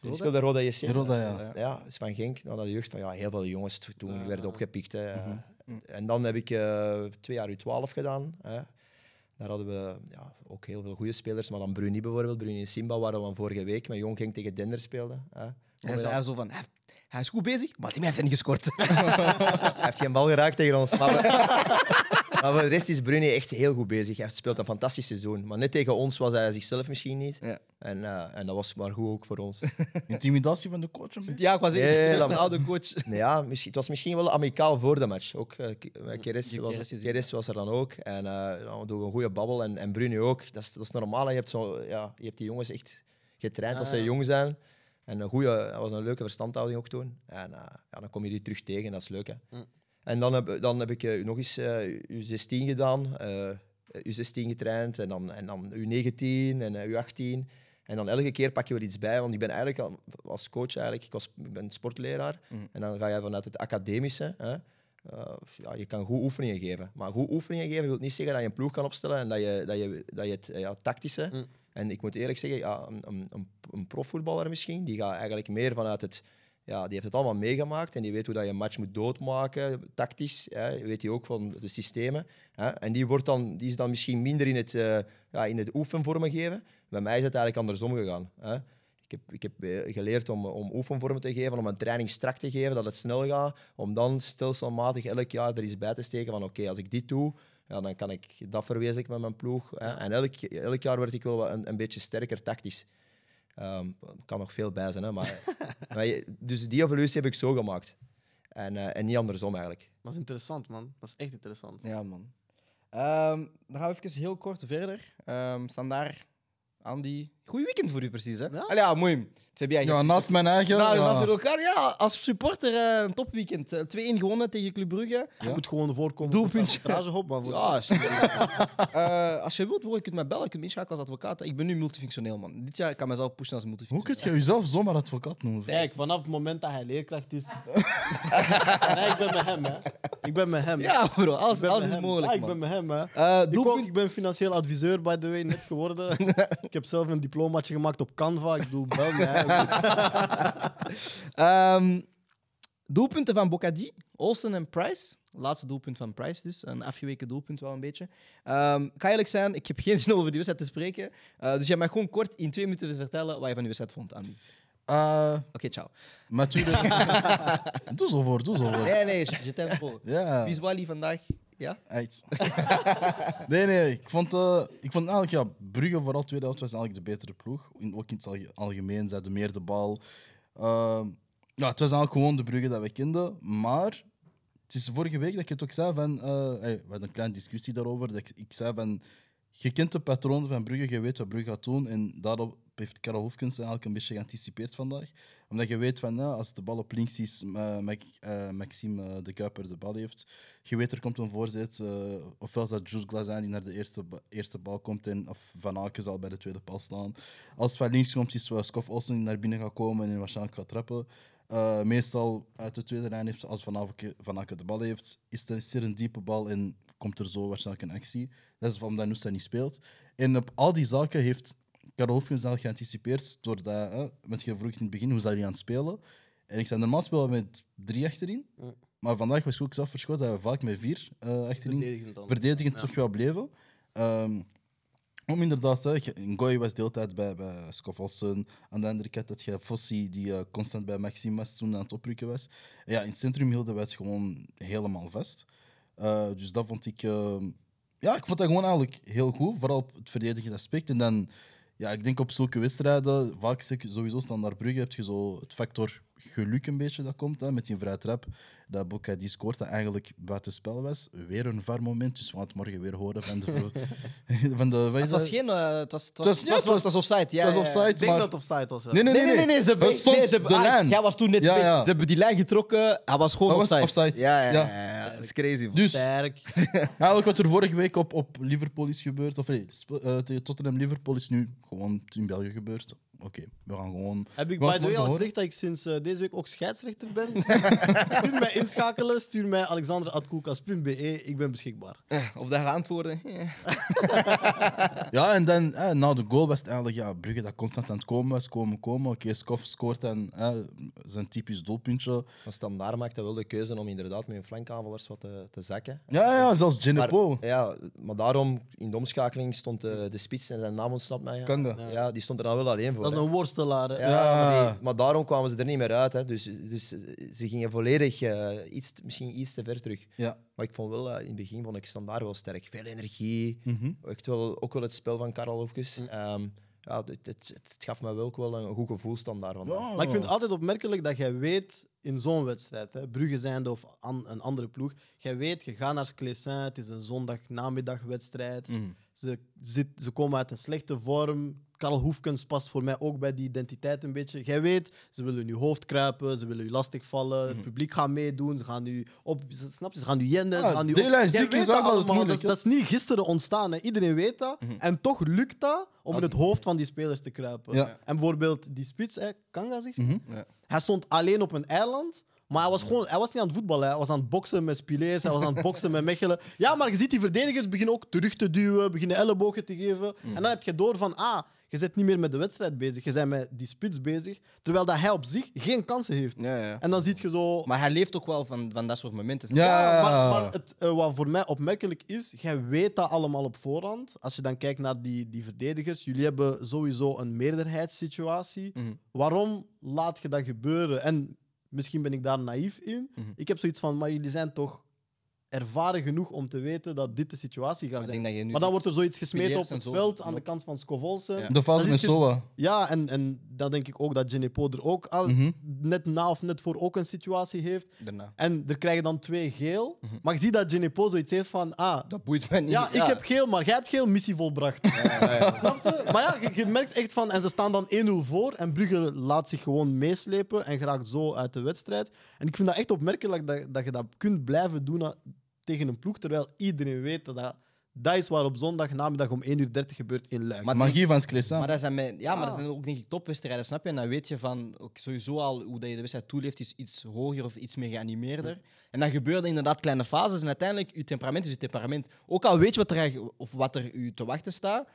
Die speelde Roda JC. Roda, ja. Ja, is van Genk. Dan naar de jeugd van ja, heel veel jongens toen werden opgepikt. Hè. Mhm. En dan heb ik eh, twee jaar U12 gedaan. Hè. Daar hadden we ja, ook heel veel goede spelers, maar dan Bruni bijvoorbeeld. Bruni en Simba waren we vorige week met Jong Genk tegen Dender speelden. Hè. Hij zei zo van, hij, is goed bezig, maar hij heeft niet gescoord. Hij heeft geen bal geraakt tegen ons. Maar, we- maar voor de rest is Bruni echt heel goed bezig. Hij speelt een fantastisch seizoen. Maar net tegen ons was hij zichzelf misschien niet. Ja. En, eh, en dat was maar goed ook voor ons. Intimidatie van de coach. een ja, ik was Nee, echt dat- een oude coach. Nee, ja, misschien, het was misschien wel amicaal voor de match. Ook eh, met Keres was, Keres was er dan ook. En eh dan doen we een goede babbel. En, en Bruni ook. Dat is, dat is normaal. Je hebt, zo, ja, je hebt die jongens echt getraind als Ah, ze ja. jong zijn. En een goede, dat was een leuke verstandhouding ook toen. En eh, ja, dan kom je die terug tegen. Dat is leuk. Hè. Mm. En dan heb, dan heb ik eh, nog eens eh, U16 gedaan. eh, U16 getraind. En dan, en dan U19 en eh, U18. En dan elke keer pak je er iets bij, want ik ben eigenlijk al- als coach eigenlijk, ik, was, ik ben sportleraar. Mm. En dan ga je vanuit het academische. Hè, ja, je kan goed oefeningen geven. Maar goed oefeningen geven wil niet zeggen dat je een ploeg kan opstellen en dat je, dat je, dat je het ja, tactische. Mm. En ik moet eerlijk zeggen, ja, een, een, een, een profvoetballer misschien, die gaat eigenlijk meer vanuit het. Ja, die heeft het allemaal meegemaakt en die weet hoe dat je een match moet doodmaken, tactisch. Hè, weet hij ook van de systemen. Hè, en die, wordt dan, die is dan misschien minder in het, eh, ja, in het oefenvormen geven. Bij mij is het eigenlijk andersom gegaan. Hè. Ik heb, ik heb eh, geleerd om, om oefenvormen te geven, om een training strak te geven, dat het snel gaat. Om dan stelselmatig elk jaar er iets bij te steken van oké, als ik dit doe, ja, dan kan ik dat verwezenlijken met mijn ploeg. Hè. En elk, elk jaar word ik wel een, een beetje sterker tactisch. Ehm kan nog veel bij zijn, hè, maar, maar je- dus die evolutie heb ik zo gemaakt. En, eh, en niet andersom eigenlijk. Dat is interessant, man. Dat is echt interessant. Ja, man. Ehm, dan gaan we even heel kort verder. Ehm staan daar, Andy. Goeie weekend voor u precies, hè? Ja? Allee, ja, mooi. Het heb jij Ja, naast mijn eigen. Nou, ja. naast elkaar, ja, als supporter eh, een topweekend. Eh, 2-1 gewonnen tegen Club Brugge. Je moet gewoon voorkomen Doelpuntje. op, maar voor de Ja, Eh, als je wilt, bro, je kunt mij bellen, je kunt me inschakelen als advocaat. Ik ben nu multifunctioneel, man. Dit jaar kan ik mezelf pushen als Hoe multifunctioneel. kun je jezelf zomaar advocaat noemen? Kijk, vanaf het moment dat hij leerkracht is. nee, ik ben met hem, hè. Ik ben met hem. Ja, bro, alles, Ik is hem. mogelijk, Ja, ik man. ben met hem, hè. Eh, Ik, ook, doelpunt, ik ben financieel adviseur, by the way, net geworden. ik heb zelf een diplomaatje gemaakt op Canva. Ik bedoel, bel mij. Ehm, doelpunten van Bocadi, Olsen en Price. Laatste doelpunt van Price dus. Een afgeweken doelpunt wel een beetje. Ehm kan eerlijk zijn, ik heb geen zin over die wedstrijd te spreken. Eh, dus jij mag gewoon kort in twee minuten vertellen wat je van die wedstrijd vond, Andy. Eh, Oké, ciao. doe zo voor, doe zo voor. Nee, nee, je t'aime. Ja. Wie is Wally vandaag? Ja? Nee, nee, ik vond, eh, ik vond eigenlijk, ja, Brugge vooral tweede helft was eigenlijk de betere ploeg. In, ook in het alge- algemeen, ze hadden meer de bal. Ehm, ja, het was eigenlijk gewoon de Brugge dat we kenden. Maar het is vorige week dat ik het ook zei van... eh, hey, we hadden een kleine discussie daarover. Dat ik, ik zei van... Je kent de patronen van Brugge, je weet wat Brugge gaat doen. En daarop heeft Karel Hoefkens eigenlijk een beetje geanticipeerd vandaag. Omdat je weet van, als de bal op links is, eh, Maxime eh, de Kuiper de bal heeft, je weet er komt een voorzet. ofwel is dat Jules Glazin die naar de eerste, eerste bal komt, en, of Van Aken zal bij de tweede paal staan. Als het van links komt, is Skof Olsen die naar binnen gaat komen en waarschijnlijk gaat trappen. Eh, meestal uit de tweede lijn, heeft, als Van Aken, Van de bal heeft, is er, een diepe bal en komt er zo waarschijnlijk een actie. Dat is omdat Noosa niet speelt. En op al die zaken heeft Karel Hoefkens al geanticipeerd, doordat, hè, met je vroeg in het begin, hoe zou hij aan het spelen? En ik zei normaal spelen we met drie achterin. Maar vandaag was ik ook zelf verschoten dat we vaak met vier eh, achterin Verdedigend verdedigend Ja. toch wel bleven. Ehm, om inderdaad, hè, je- Ngoy was de hele tijd bij, bij Skof Olsen. Aan de andere kant had je Fossi, die eh, constant bij Maxime was toen aan het oprukken was. En ja, in het centrum hielden we het gewoon helemaal vast. Eh, dus dat vond ik... ehm, ja, ik vond dat gewoon eigenlijk heel goed. Vooral op het verdedigende aspect. En dan, ja, ik denk op zulke wedstrijden, vaak sowieso staan naar Brugge, heb je zo het factor geluk een beetje dat komt. Hè, met die vrije trap. Dat Boca die scoort, dat eigenlijk buitenspel was. Weer een var moment, dus we gaan het morgen weer horen van de... van de Het was geen... eh, het was, het was, was- het ja, was, het was- het was offside. Ja, het was ja, ja. offside, Ik denk maar... dat het offside was. Nee, nee, Nee, nee, nee, nee. Ze hebben, Het stond nee, ze hebben, de ah, lijn. Jij was toen net Ja. Ze hebben die lijn getrokken. Hij was gewoon Hij was offside. Ja, ja, Ja. Dat is crazy. Dus Sterk. eigenlijk wat er vorige week op, op Liverpool is gebeurd, of nee, eh, Tottenham-Liverpool is nu gewoon in België gebeurd. Oké, we gaan gewoon... Heb ik by het the way al gezegd dat ik sinds eh, deze week ook scheidsrechter ben? Stuur mij inschakelen, stuur mij alexander.koelkast.be. Ik ben beschikbaar. Eh, Op daar antwoorden. eh. Ja, en dan eh, na de goal was het eigenlijk ja, Brugge dat constant aan het komen was, komen, komen. Oké, Skof scoort dan eh, zijn typisch doelpuntje. Van Standaard maakte wel de keuze om inderdaad met hun flankaanvallers wat te, te zakken. Ja, ja, zelfs Maar, Genepo. ja, maar daarom, in de omschakeling stond de, de spits en zijn naam ontsnapt mij. Ja. Kanga. Ja, die stond er dan wel alleen voor. Dat een worstelaar. hè. Ja, Ja. Maar, die- maar daarom kwamen ze er niet meer uit. Hè. Dus, dus ze gingen volledig eh, iets, misschien iets te ver terug. Ja. Maar ik vond wel, eh, in het begin vond ik standaard wel sterk. Veel energie. Mhm. Echt wel, ook wel het spel van Karel Hofkes. Ehm, ja, het, het, gaf me wel ook wel een goed gevoel standaard. vandaag. Ja. Maar ik vind het altijd opmerkelijk dat jij weet in zo'n wedstrijd, hè, Brugge zijnde of an- een andere ploeg, jij weet, je gaat naar Sclessin, het is een zondagnamiddagwedstrijd. Mhm. Ze, zit, ze komen uit een slechte vorm. Karel Hoefkens past voor mij ook bij die identiteit een beetje. Jij weet, ze willen in je hoofd kruipen, ze willen je lastigvallen, het publiek gaat meedoen, ze gaan nu op, snap je, ze gaan nu jenden, ze Ah, gaan nu ziek is ook dat altijd allemaal, moeilijk, dat, is- dat is niet gisteren ontstaan, hè. iedereen weet dat. En toch lukt dat om in het hoofd van die spelers te kruipen. Ja. En bijvoorbeeld die spits, hè, Kanga zegt, Mhm. Ja. hij stond alleen op een eiland. Maar hij was, gewoon, hij was niet aan het voetballen. Hij was aan het boksen met Spileers. Hij was aan het boksen met Mechelen. Ja, maar je ziet die verdedigers beginnen ook terug te duwen. Beginnen ellebogen te geven. En dan heb je door van... Ah, je bent niet meer met de wedstrijd bezig. Je bent met die spits bezig. Terwijl dat hij op zich geen kansen heeft. Ja, ja. En dan zie je zo... Maar hij leeft ook wel van, van dat soort momenten. Ja. maar, maar het, eh, wat voor mij opmerkelijk is, jij weet dat allemaal op voorhand. Als je dan kijkt naar die, die verdedigers, jullie hebben sowieso een meerderheidssituatie. Mhm. Waarom laat je dat gebeuren? En misschien ben ik daar naïef in. Mhm. Ik heb zoiets van, maar jullie zijn toch ervaren genoeg om te weten dat dit de situatie gaat Ik zijn. dat Maar dan wordt er zoiets gesmeten op het veld aan de kant van Scovolsen. Ja. Ja, De fase met Soa. en, en dan denk ik ook dat Genepo er ook al Mhm. net na of net voor ook een situatie heeft. Daarna. En er krijgen dan twee geel. Mhm. Maar je ziet dat Genepo zoiets heeft van... Ah, Dat boeit mij niet. ja, ik heb geel, maar jij hebt geel missie volbracht. Snap je? Maar ja, je, je merkt echt van... En ze staan dan 1-0 voor. En Brugge laat zich gewoon meeslepen en geraakt zo uit de wedstrijd. En ik vind dat echt opmerkelijk dat, dat je dat kunt blijven doen na- tegen een ploeg, terwijl iedereen weet dat dat, dat is waar op zondag namiddag om 1.30 uur gebeurt in Luik. Maar- Magie van Sclessin. Maar dat zijn, mijn, ja, maar dat Ah. zijn ook denk ik topwedstrijden, snap je? En dan weet je van ook sowieso al hoe dat je de wedstrijd toeleeft is iets hoger of iets meer geanimeerder. En dan gebeuren inderdaad kleine fases en uiteindelijk je temperament is je temperament. Ook al weet je wat er, of wat er u te wachten staat,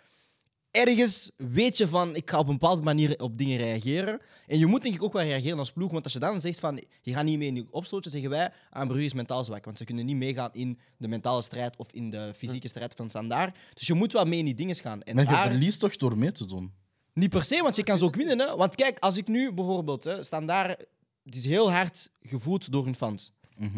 ergens weet je van ik ga op een bepaalde manier op dingen reageren. En je moet denk ik ook wel reageren als ploeg, want als je dan zegt van je gaat niet mee in je opstootje, zeggen wij aan Brugge is mentaal zwak, want ze kunnen niet meegaan in de mentale strijd of in de fysieke strijd van Standaard. Dus je moet wel mee in die dingen gaan. En Maar je daar- verliest toch door mee te doen? Niet per se, want je kan ze ook winnen. Hè? Want kijk, als ik nu bijvoorbeeld, hè, standaard, het is heel hard gevoed door hun fans.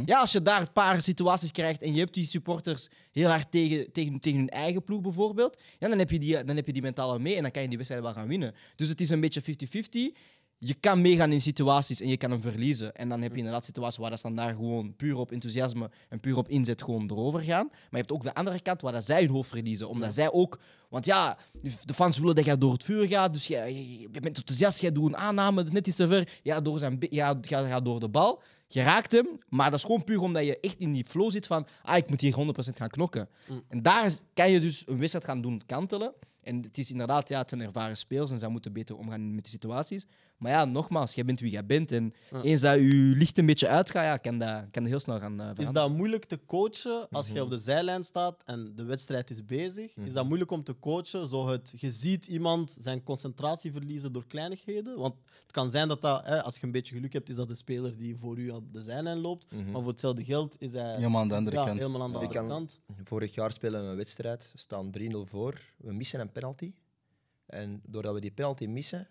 Ja, als je daar een paar situaties krijgt en je hebt die supporters heel hard tegen, tegen, tegen hun eigen ploeg bijvoorbeeld, ja, dan, heb je die, dan heb je die mentale mee en dan kan je die wedstrijd wel gaan winnen. Dus het is een beetje 50-50. Je kan meegaan in situaties en je kan hem verliezen. En dan heb je inderdaad situaties waar dat standaard gewoon puur op enthousiasme en puur op inzet gewoon erover gaan. Maar je hebt ook de andere kant waar dat zij hun hoofd verliezen. Omdat zij ook... Want ja, de fans willen dat je door het vuur gaat. Dus je, je, je bent enthousiast, jij doet een aanname, net iets te ver. Ja, door, zijn, ja, ga, ga door de bal. Je raakt hem, maar dat is gewoon puur omdat je echt in die flow zit van ah, ik moet hier 100% gaan knokken. En daar kan je dus een wedstrijd gaan doen kantelen. En het is inderdaad, ja, het zijn ervaren spelers en zij moeten beter omgaan met die situaties. Maar ja, nogmaals, jij bent wie jij bent. En eens dat je licht een beetje uitgaat, ja, kan, dat, kan dat heel snel gaan eh, Is veranderen. dat moeilijk te coachen als je op de zijlijn staat en de wedstrijd is bezig? Is dat moeilijk om te coachen? Zo het, je ziet iemand zijn concentratie verliezen door kleinigheden. Want het kan zijn dat, dat hè, als je een beetje geluk hebt, is dat de speler die voor u op de zijlijn loopt. Maar voor hetzelfde geld is hij Helemaal aan de andere ja, kant. helemaal aan de andere kan- kant. Vorig jaar spelen we een wedstrijd. We staan 3-0 voor. We missen een penalty. En doordat we die penalty missen,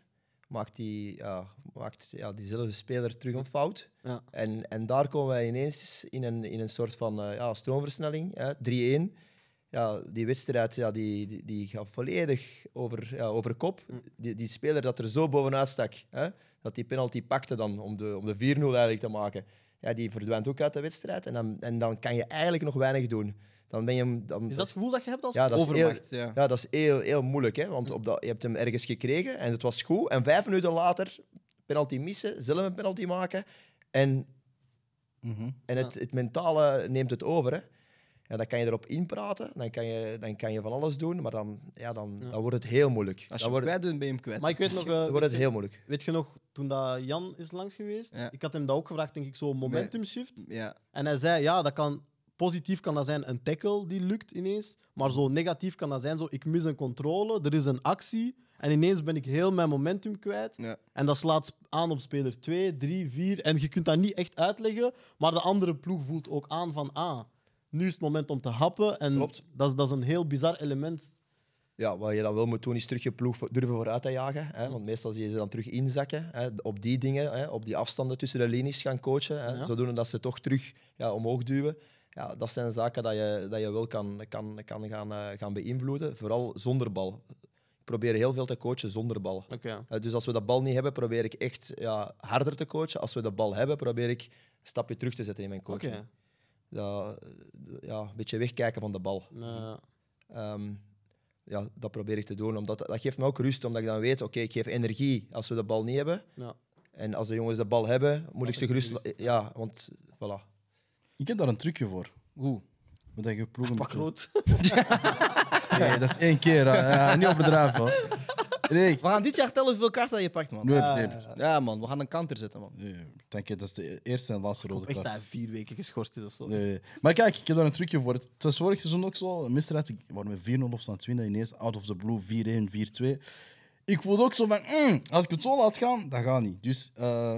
maakt, die, ja, maakt ja, diezelfde speler terug een fout. Ja. En, en daar komen wij ineens in een, in een soort van eh, ja, stroomversnelling. hè, 3-1. Ja, die wedstrijd ja, die, die, die gaat volledig over, ja, over kop. Die, die speler dat er zo bovenuit stak, hè, dat die penalty pakte dan om de, om de 4-0 eigenlijk te maken, ja, die verdwijnt ook uit de wedstrijd. En dan, en dan kan je eigenlijk nog weinig doen. Dan ben je, dan, Is dat het gevoel dat je hebt als ja, dat is heel, Overmacht, ja. ja, dat is heel, heel moeilijk. Hè? Want op dat, je hebt hem ergens gekregen en het was goed. En vijf minuten later, penalty missen, zelf een penalty maken. En, Mhm. en het, het mentale neemt het over. Hè? Ja, dan kan je erop inpraten, dan kan je, dan kan je van alles doen. Maar dan, ja, dan, Ja. dan wordt het heel moeilijk. Als je Dan wordt, kwijt bent, ben je hem kwijt. Maar ik weet nog, eh, dan wordt het weet, heel je, moeilijk. weet je nog, toen dat Jan is langs geweest, Ja. ik had hem dat ook gevraagd, denk ik, zo'n momentum shift. Ja. En hij zei, ja, dat kan, positief kan dat zijn een tackle die lukt ineens, maar zo negatief kan dat zijn, zo, ik mis een controle, er is een actie en ineens ben ik heel mijn momentum kwijt. Ja. En dat slaat aan op speler 2, 3, 4 en je kunt dat niet echt uitleggen, maar de andere ploeg voelt ook aan van, ah, nu is het moment om te happen en Klopt. dat is, dat is een heel bizar element. Ja, wat je dan wel moet doen, is terug je ploeg durven vooruit te jagen. Hè? Want meestal zie je ze dan terug inzakken. Hè? Op die dingen, hè? op die afstanden tussen de linies gaan coachen. Hè? Ja. Zodoende dat ze toch terug ja, omhoog duwen. Ja, dat zijn zaken dat je, dat je wel kan, kan, kan gaan, eh, gaan beïnvloeden. Vooral zonder bal. Ik probeer heel veel te coachen zonder bal. Eh, dus als we de bal niet hebben, probeer ik echt ja, harder te coachen. Als we de bal hebben, probeer ik een stapje terug te zetten in mijn coaching. Dat, eh, ja, een beetje wegkijken van de bal. Nou, Ehm, ja, dat probeer ik te doen. Omdat, dat geeft me ook rust, omdat ik dan weet, oké, ik geef energie als we de bal niet hebben. ja. En als de jongens de bal hebben, moet ik ze gerust. Ja, want voilà. Ik heb daar een trucje voor. Hoe? Met dat je ploeg een Pak beetje- rood. Nee, dat is één keer. hè. Ja, niet overdrijven. hoor. Nee, We gaan dit jaar tellen hoeveel kaarten dat je pakt, man. Ja, man. We gaan een counter zetten, man. Nee, Dank je, dat is de eerste en laatste rode Echt kaart. hij vier weken geschorst is of zo. Nee. Maar kijk, ik heb daar een trucje voor. Het was vorig seizoen ook zo. Een misstrijd, ik- waar we 4-0 of staan winnen, ineens out of the blue 4-1, 4-2. Ik voelde ook zo van, mm, als ik het zo laat gaan, dat gaat niet. Dus eh,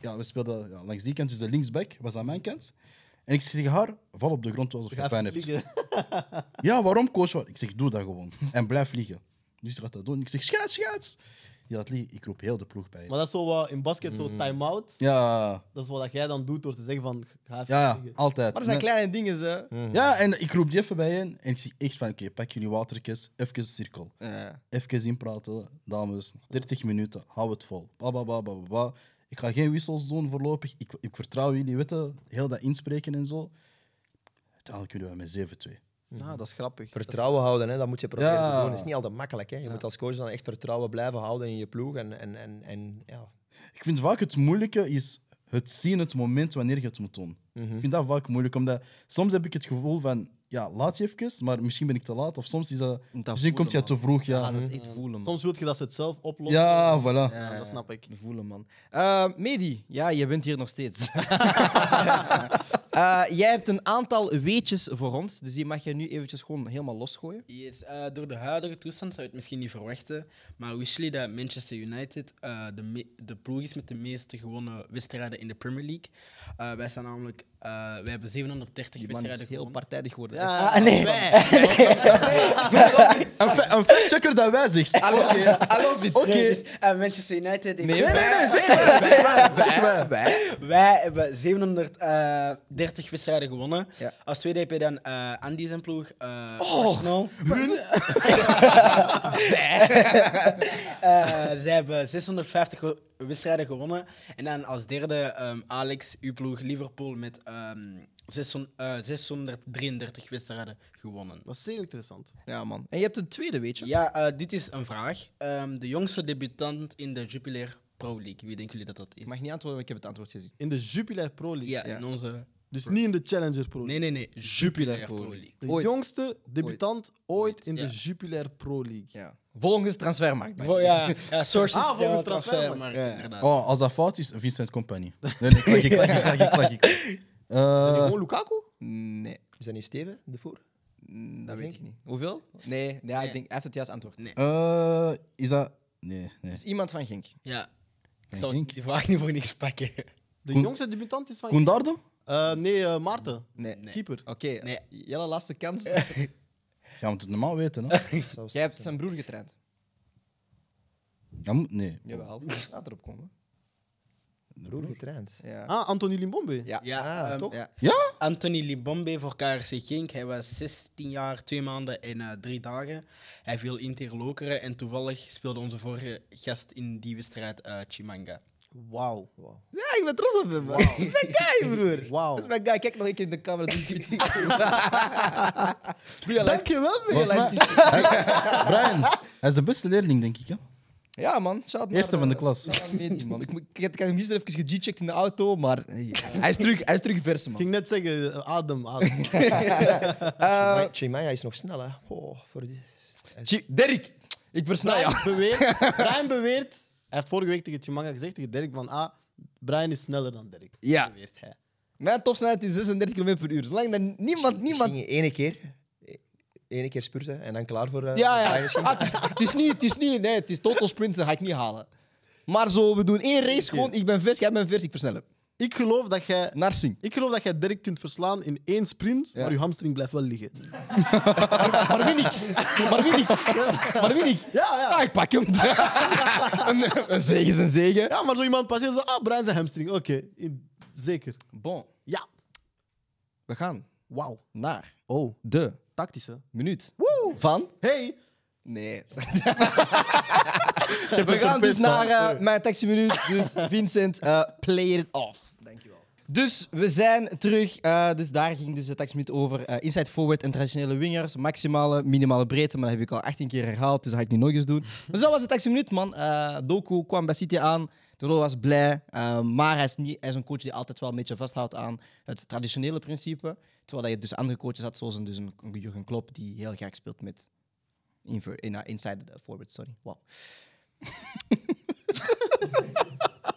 ja, we speelden ja, langs die kant, dus de linksback was aan mijn kant. En ik zeg tegen haar, val op de grond alsof je pijn hebt. vliegen. Ja, waarom, coach? Ik zeg, doe dat gewoon. En blijf liggen. Dus die gaat dat doen. Ik zeg, schaats, schaats. Die laat liggen. Ik roep heel de ploeg bij. Maar dat is zo wat in basket, Mm. zo time-out. Ja, Dat is wat jij dan doet door te zeggen van, ga even ja, liggen. altijd. Maar dat zijn kleine dingen, hè. Ja, en ik roep die even bij hen. En ik zeg echt van, oké, pak jullie watertjes, even cirkel. Ja. Even inpraten, dames. 30 minuten, hou het vol. Ba, ba, ba, ba, ba, ba. Ik ga geen wissels doen voorlopig. Ik, ik vertrouw jullie, weten, heel dat inspreken en zo. Uiteindelijk kunnen we met 7-2. Nou, dat is grappig. Vertrouwen houden, hè, dat moet je proberen Ja. te doen. Dat is niet altijd makkelijk. Hè. Je moet als coach dan echt vertrouwen blijven houden in je ploeg. En, en, en, en, ja. Ik vind vaak het moeilijke is het zien, het moment wanneer je het moet doen. Ik vind dat vaak moeilijk, omdat soms heb ik het gevoel van, ja, laat je even, maar misschien ben ik te laat. Of soms is dat, misschien komt je te vroeg, Ja, ja. dat is echt voelen, man. Soms wil je dat ze het zelf oplossen. Ja, voilà. Ja, dat snap ik. Voelen, man. Eh, Medi, ja, je bent hier nog steeds. Eh, jij hebt een aantal weetjes voor ons, dus die mag je nu eventjes gewoon helemaal losgooien. Yes, eh, door de huidige toestand zou je het misschien niet verwachten, maar wisten jullie dat Manchester United eh, de, de ploeg is met de meeste gewonnen wedstrijden in de Premier League? Eh, wij zijn namelijk, eh, wij hebben 730 Die man is wedstrijden heel gewonnen. partijdig geworden. Ja, Ah, nee. Een, fa- een factchecker dat wij zegt. Oké. Oké. Nee, dus, eh, Manchester United heeft Nee, Nee, nee, zeg maar. Zeg maar. Zeg maar. Wij hebben 730 wedstrijden gewonnen. Ja. Als tweede heb je dan eh, Andy zijn ploeg, eh Oh. Arsenal. zij. Eh, zij hebben 650 ge- wedstrijden gewonnen. En dan als derde ehm, Alex, uw ploeg Liverpool met ehm, 600 eh, 633 wedstrijden gewonnen. Dat is zeer interessant. Ja, man. En je hebt een tweede weetje. Ja, eh, dit is een vraag. Ehm, de jongste debutant in de Jupiler Pro League. Wie denken jullie dat dat is? Ik mag niet antwoorden, want ik heb het antwoord gezien. In de Jupiler Pro League. Ja, Ja. in onze... Dus niet in de Challenger Pro League. Nee, nee, nee. Jupiler Pro League. De Ooit. jongste debutant ooit, in de. Jupiler Pro League. Ja. Volgens transfermarkt. Vo- ja, ja, sources. Ah, volgens ja, transfermarkt. Ja. Oh, als dat fout is, Vincent Company. Nee, nee, klak, ik, klak, ik, klak, ik, klak, ik. Is dat Eh, niet gewoon Lukaku? Nee, Is dat niet Steven, de voer? mm, dat weet ik niet. Hoeveel? Nee, ja, Nee. ik denk, hij heeft het juiste antwoord. Nee. eh, is dat... Nee, nee. Het is iemand van Gink. Ja. Ik zal denk- die vraag niet voor niks pakken. De Koen- jongste debutant is van... Koendardo? Eh, nee, eh, Maarten. Nee. Nee. Keeper. Oké, Nee. Jelle, laatste kans. Ja, moet het normaal weten, hè? Jij hebt zijn broer getraind. Ja, moet- nee. Jawel, laat erop komen. Broer getraind. Ja. Ah, Anthony Limbombe. Ja. Ja, Ah, ehm, toch? Ja. Ja? Anthony Libombe voor KRC Genk. Hij was 16 jaar, 2 maanden en eh, 3 dagen. Hij viel in Terlokeren en toevallig speelde onze vorige gast in die wedstrijd eh, Chimanga. Wauw. Wow. Ja, ik ben trots op hem. man. Dat is mijn guy, broer. Wauw. Dat is mijn guy. Kijk nog een keer in de camera. Dankjewel, Brian, hij is de beste leerling, denk ik. Hè? Ja, man. Shout naar, Eerste van de eh, klas. Medi, man. Ik, moet- ik, heb- ik heb hem gisteren even gecheckt in de auto, maar hey, hij, is terug, hij is terug vers, Ik man. ging net zeggen, eh, adem, adem. Eh, Chimaya is nog snel, hè. Oh, voor die... Dirk, ik versnel Brian jou. beweert, Brian beweert, hij heeft vorige week tegen Chimanga gezegd, tegen Dirk, van ah, Brian is sneller dan Dirk. Ja. Beweert hij. Mijn topsnelheid is 36 km per uur. Zolang dat niemand, niemand... Ene keer. Ene keer spurten en dan klaar voor... eh, Ja, ja. Ah, het, is, het is niet, het is niet, nee, het is total sprint, dat ga ik niet halen. Maar zo, we doen één race gewoon. Ik ben vers, jij bent vers, ik versnellen. Ik geloof dat jij... Naar Sing. Ik geloof dat jij Dirk kunt verslaan in één sprint, Ja. maar je hamstring blijft wel liggen. Maar win ik. Maar win ik. Maar win ik. Ja, ja. Ah, ik pak hem. een, een zegen is een zegen. Ja, maar zo iemand passeert zo, ah, Brian zijn hamstring. Oké, in- zeker. Bon, Ja. we gaan Wauw. naar Oh, de tactische. minuut van... Hey, Nee. we gaan dus naar eh, mijn taxi-minuut. Dus Vincent, eh, play it off. Dankjewel. Dus we zijn terug. eh, dus daar ging dus de taximinuut over. inside forward en traditionele wingers. Maximale, minimale breedte. Maar dat heb ik al 18 keer herhaald. Dus dat ga ik niet nog eens doen. Maar zo was de taximinuut, man. Doku kwam bij City aan. De rol was blij. eh, maar hij is, niet, hij is een coach die altijd wel een beetje vasthoudt aan het traditionele principe. Terwijl je dus andere coaches had, zoals een, dus een, een Jurgen Klopp, die heel graag speelt met inver, in, uh, inside the forward. Sorry. Wow.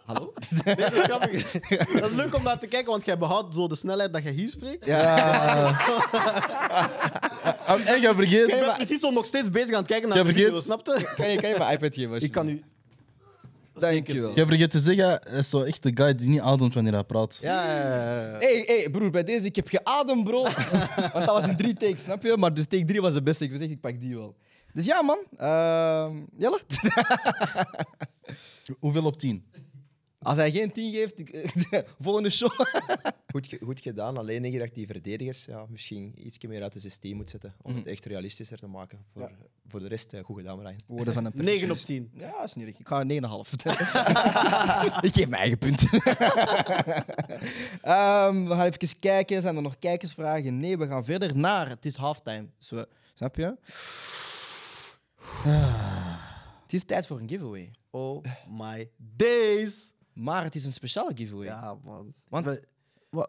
Hallo? Nee, dat, is grappig. dat is leuk om naar te kijken, want jij behoudt zo de snelheid dat je hier spreekt. Ja. En jij Je vergeet... bent precies zo nog steeds bezig aan het kijken naar Jij de video, snapte? Kan je, kan je mijn iPad geven? Ik kan u... Dankjewel. Jij vergeet te zeggen, hij is zo echt de guy die niet ademt wanneer hij praat. Ja, ja, ja, ja. Hey, hey, broer, bij deze, ik heb geademd, bro. Want dat was in drie takes, snap je? Maar dus take drie was de beste. Ik zeg, ik pak die wel. Dus ja, man. Ehm Jelle? Hoeveel op tien? Als hij geen 10 geeft, volgende show. Goed, ge- goed gedaan. Alleen denk je dat die verdedigers ja, misschien iets meer uit de 16 moet zetten. Om het echt realistischer te maken. Voor, voor de rest, eh, goed gedaan. Woorden van een 9 op 10. Ja, dat is niet erg. Ik ga een 9,5. ik geef mijn eigen punt. Ehm, we gaan even kijken. Zijn er nog kijkersvragen? Nee, we gaan verder naar. Het is halftime. Dus we, snap je? Het is tijd voor een giveaway. Oh my days. Maar het is een speciale giveaway. Ja, man. Want, We- wa-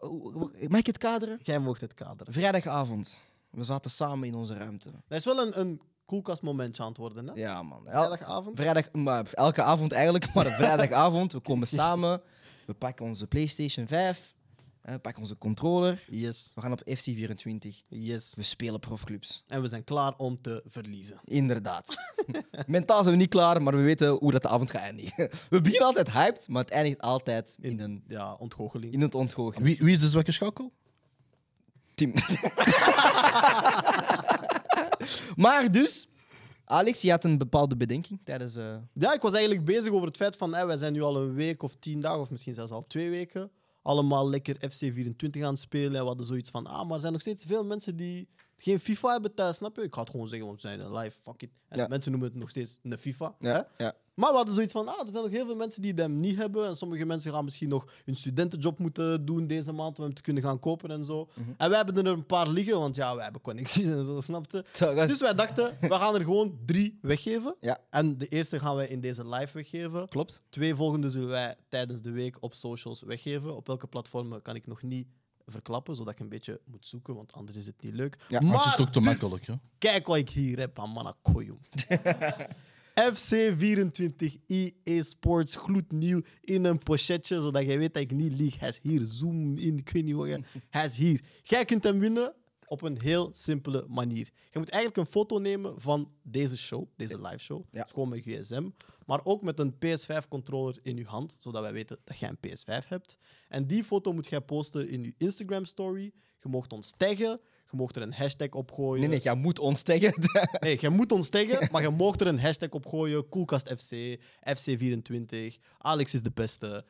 mag ik het kaderen? Jij mocht het kaderen. Vrijdagavond. We zaten samen in onze ruimte. Dat is wel een, een koelkastmomentje aan het worden, hè? Ja, man. El- Vrijdagavond. Vrijdag, maar elke avond eigenlijk, maar vrijdagavond. We komen samen. We pakken onze PlayStation 5. Eh, pak onze controller. Yes, We gaan op FC24. yes. We spelen profclubs. En we zijn klaar om te verliezen. Inderdaad. Mentaal zijn we niet klaar, maar we weten hoe dat de avond gaat eindigen. We beginnen altijd hyped, maar het eindigt altijd in, een, Ja, ontgoocheling. in het ontgoocheling. Wie, wie is de zwakke schakel? Tim. maar dus, Alex, je had een bepaalde bedenking tijdens... eh, Ja, ik was eigenlijk bezig over het feit van hè, wij zijn nu al een week of tien dagen, of misschien zelfs al twee weken, allemaal lekker FC24 aan het spelen. En we hadden zoiets van, ah, maar er zijn nog steeds veel mensen die geen FIFA hebben thuis, snap je? Ik ga het gewoon zeggen, want we zijn live, fuck it. En Ja. mensen noemen het nog steeds een FIFA. Hè? ja. Maar we hadden zoiets van, ah, er zijn nog heel veel mensen die hem niet hebben. En sommige mensen gaan misschien nog hun studentenjob moeten doen deze maand om hem te kunnen gaan kopen en zo. Mhm. En wij hebben er een paar liggen, want ja, wij hebben connecties en zo, snapte? Dus wij dachten, we gaan er gewoon drie weggeven. Ja. En de eerste gaan wij in deze live weggeven. Klopt. Twee volgende zullen wij tijdens de week op socials weggeven. Op welke platformen kan ik nog niet verklappen, zodat ik een beetje moet zoeken, want anders is het niet leuk. Ja, Maar het is toch te dus, makkelijk, hè? Kijk wat ik hier heb aan Manakoyum. FC24 EA Sports, gloednieuw in een pochetje, zodat jij weet dat ik niet lieg. Hij is hier, zoom in, ik weet niet je- Hij is hier. Jij kunt hem winnen op een heel simpele manier. Je moet eigenlijk een foto nemen van deze show, deze live show. Ja. Dus gewoon met gsm. Maar ook met een PS5-controller in je hand, zodat wij weten dat jij een PS5 hebt. En die foto moet jij posten in je Instagram-story. Je mocht ons taggen. Je mocht er een hashtag op gooien. Nee, nee, jij moet ons tegen. Nee, je moet ons taggen, maar je mocht er een hashtag op gooien. Koelkast FC, FC24, Alex is de beste.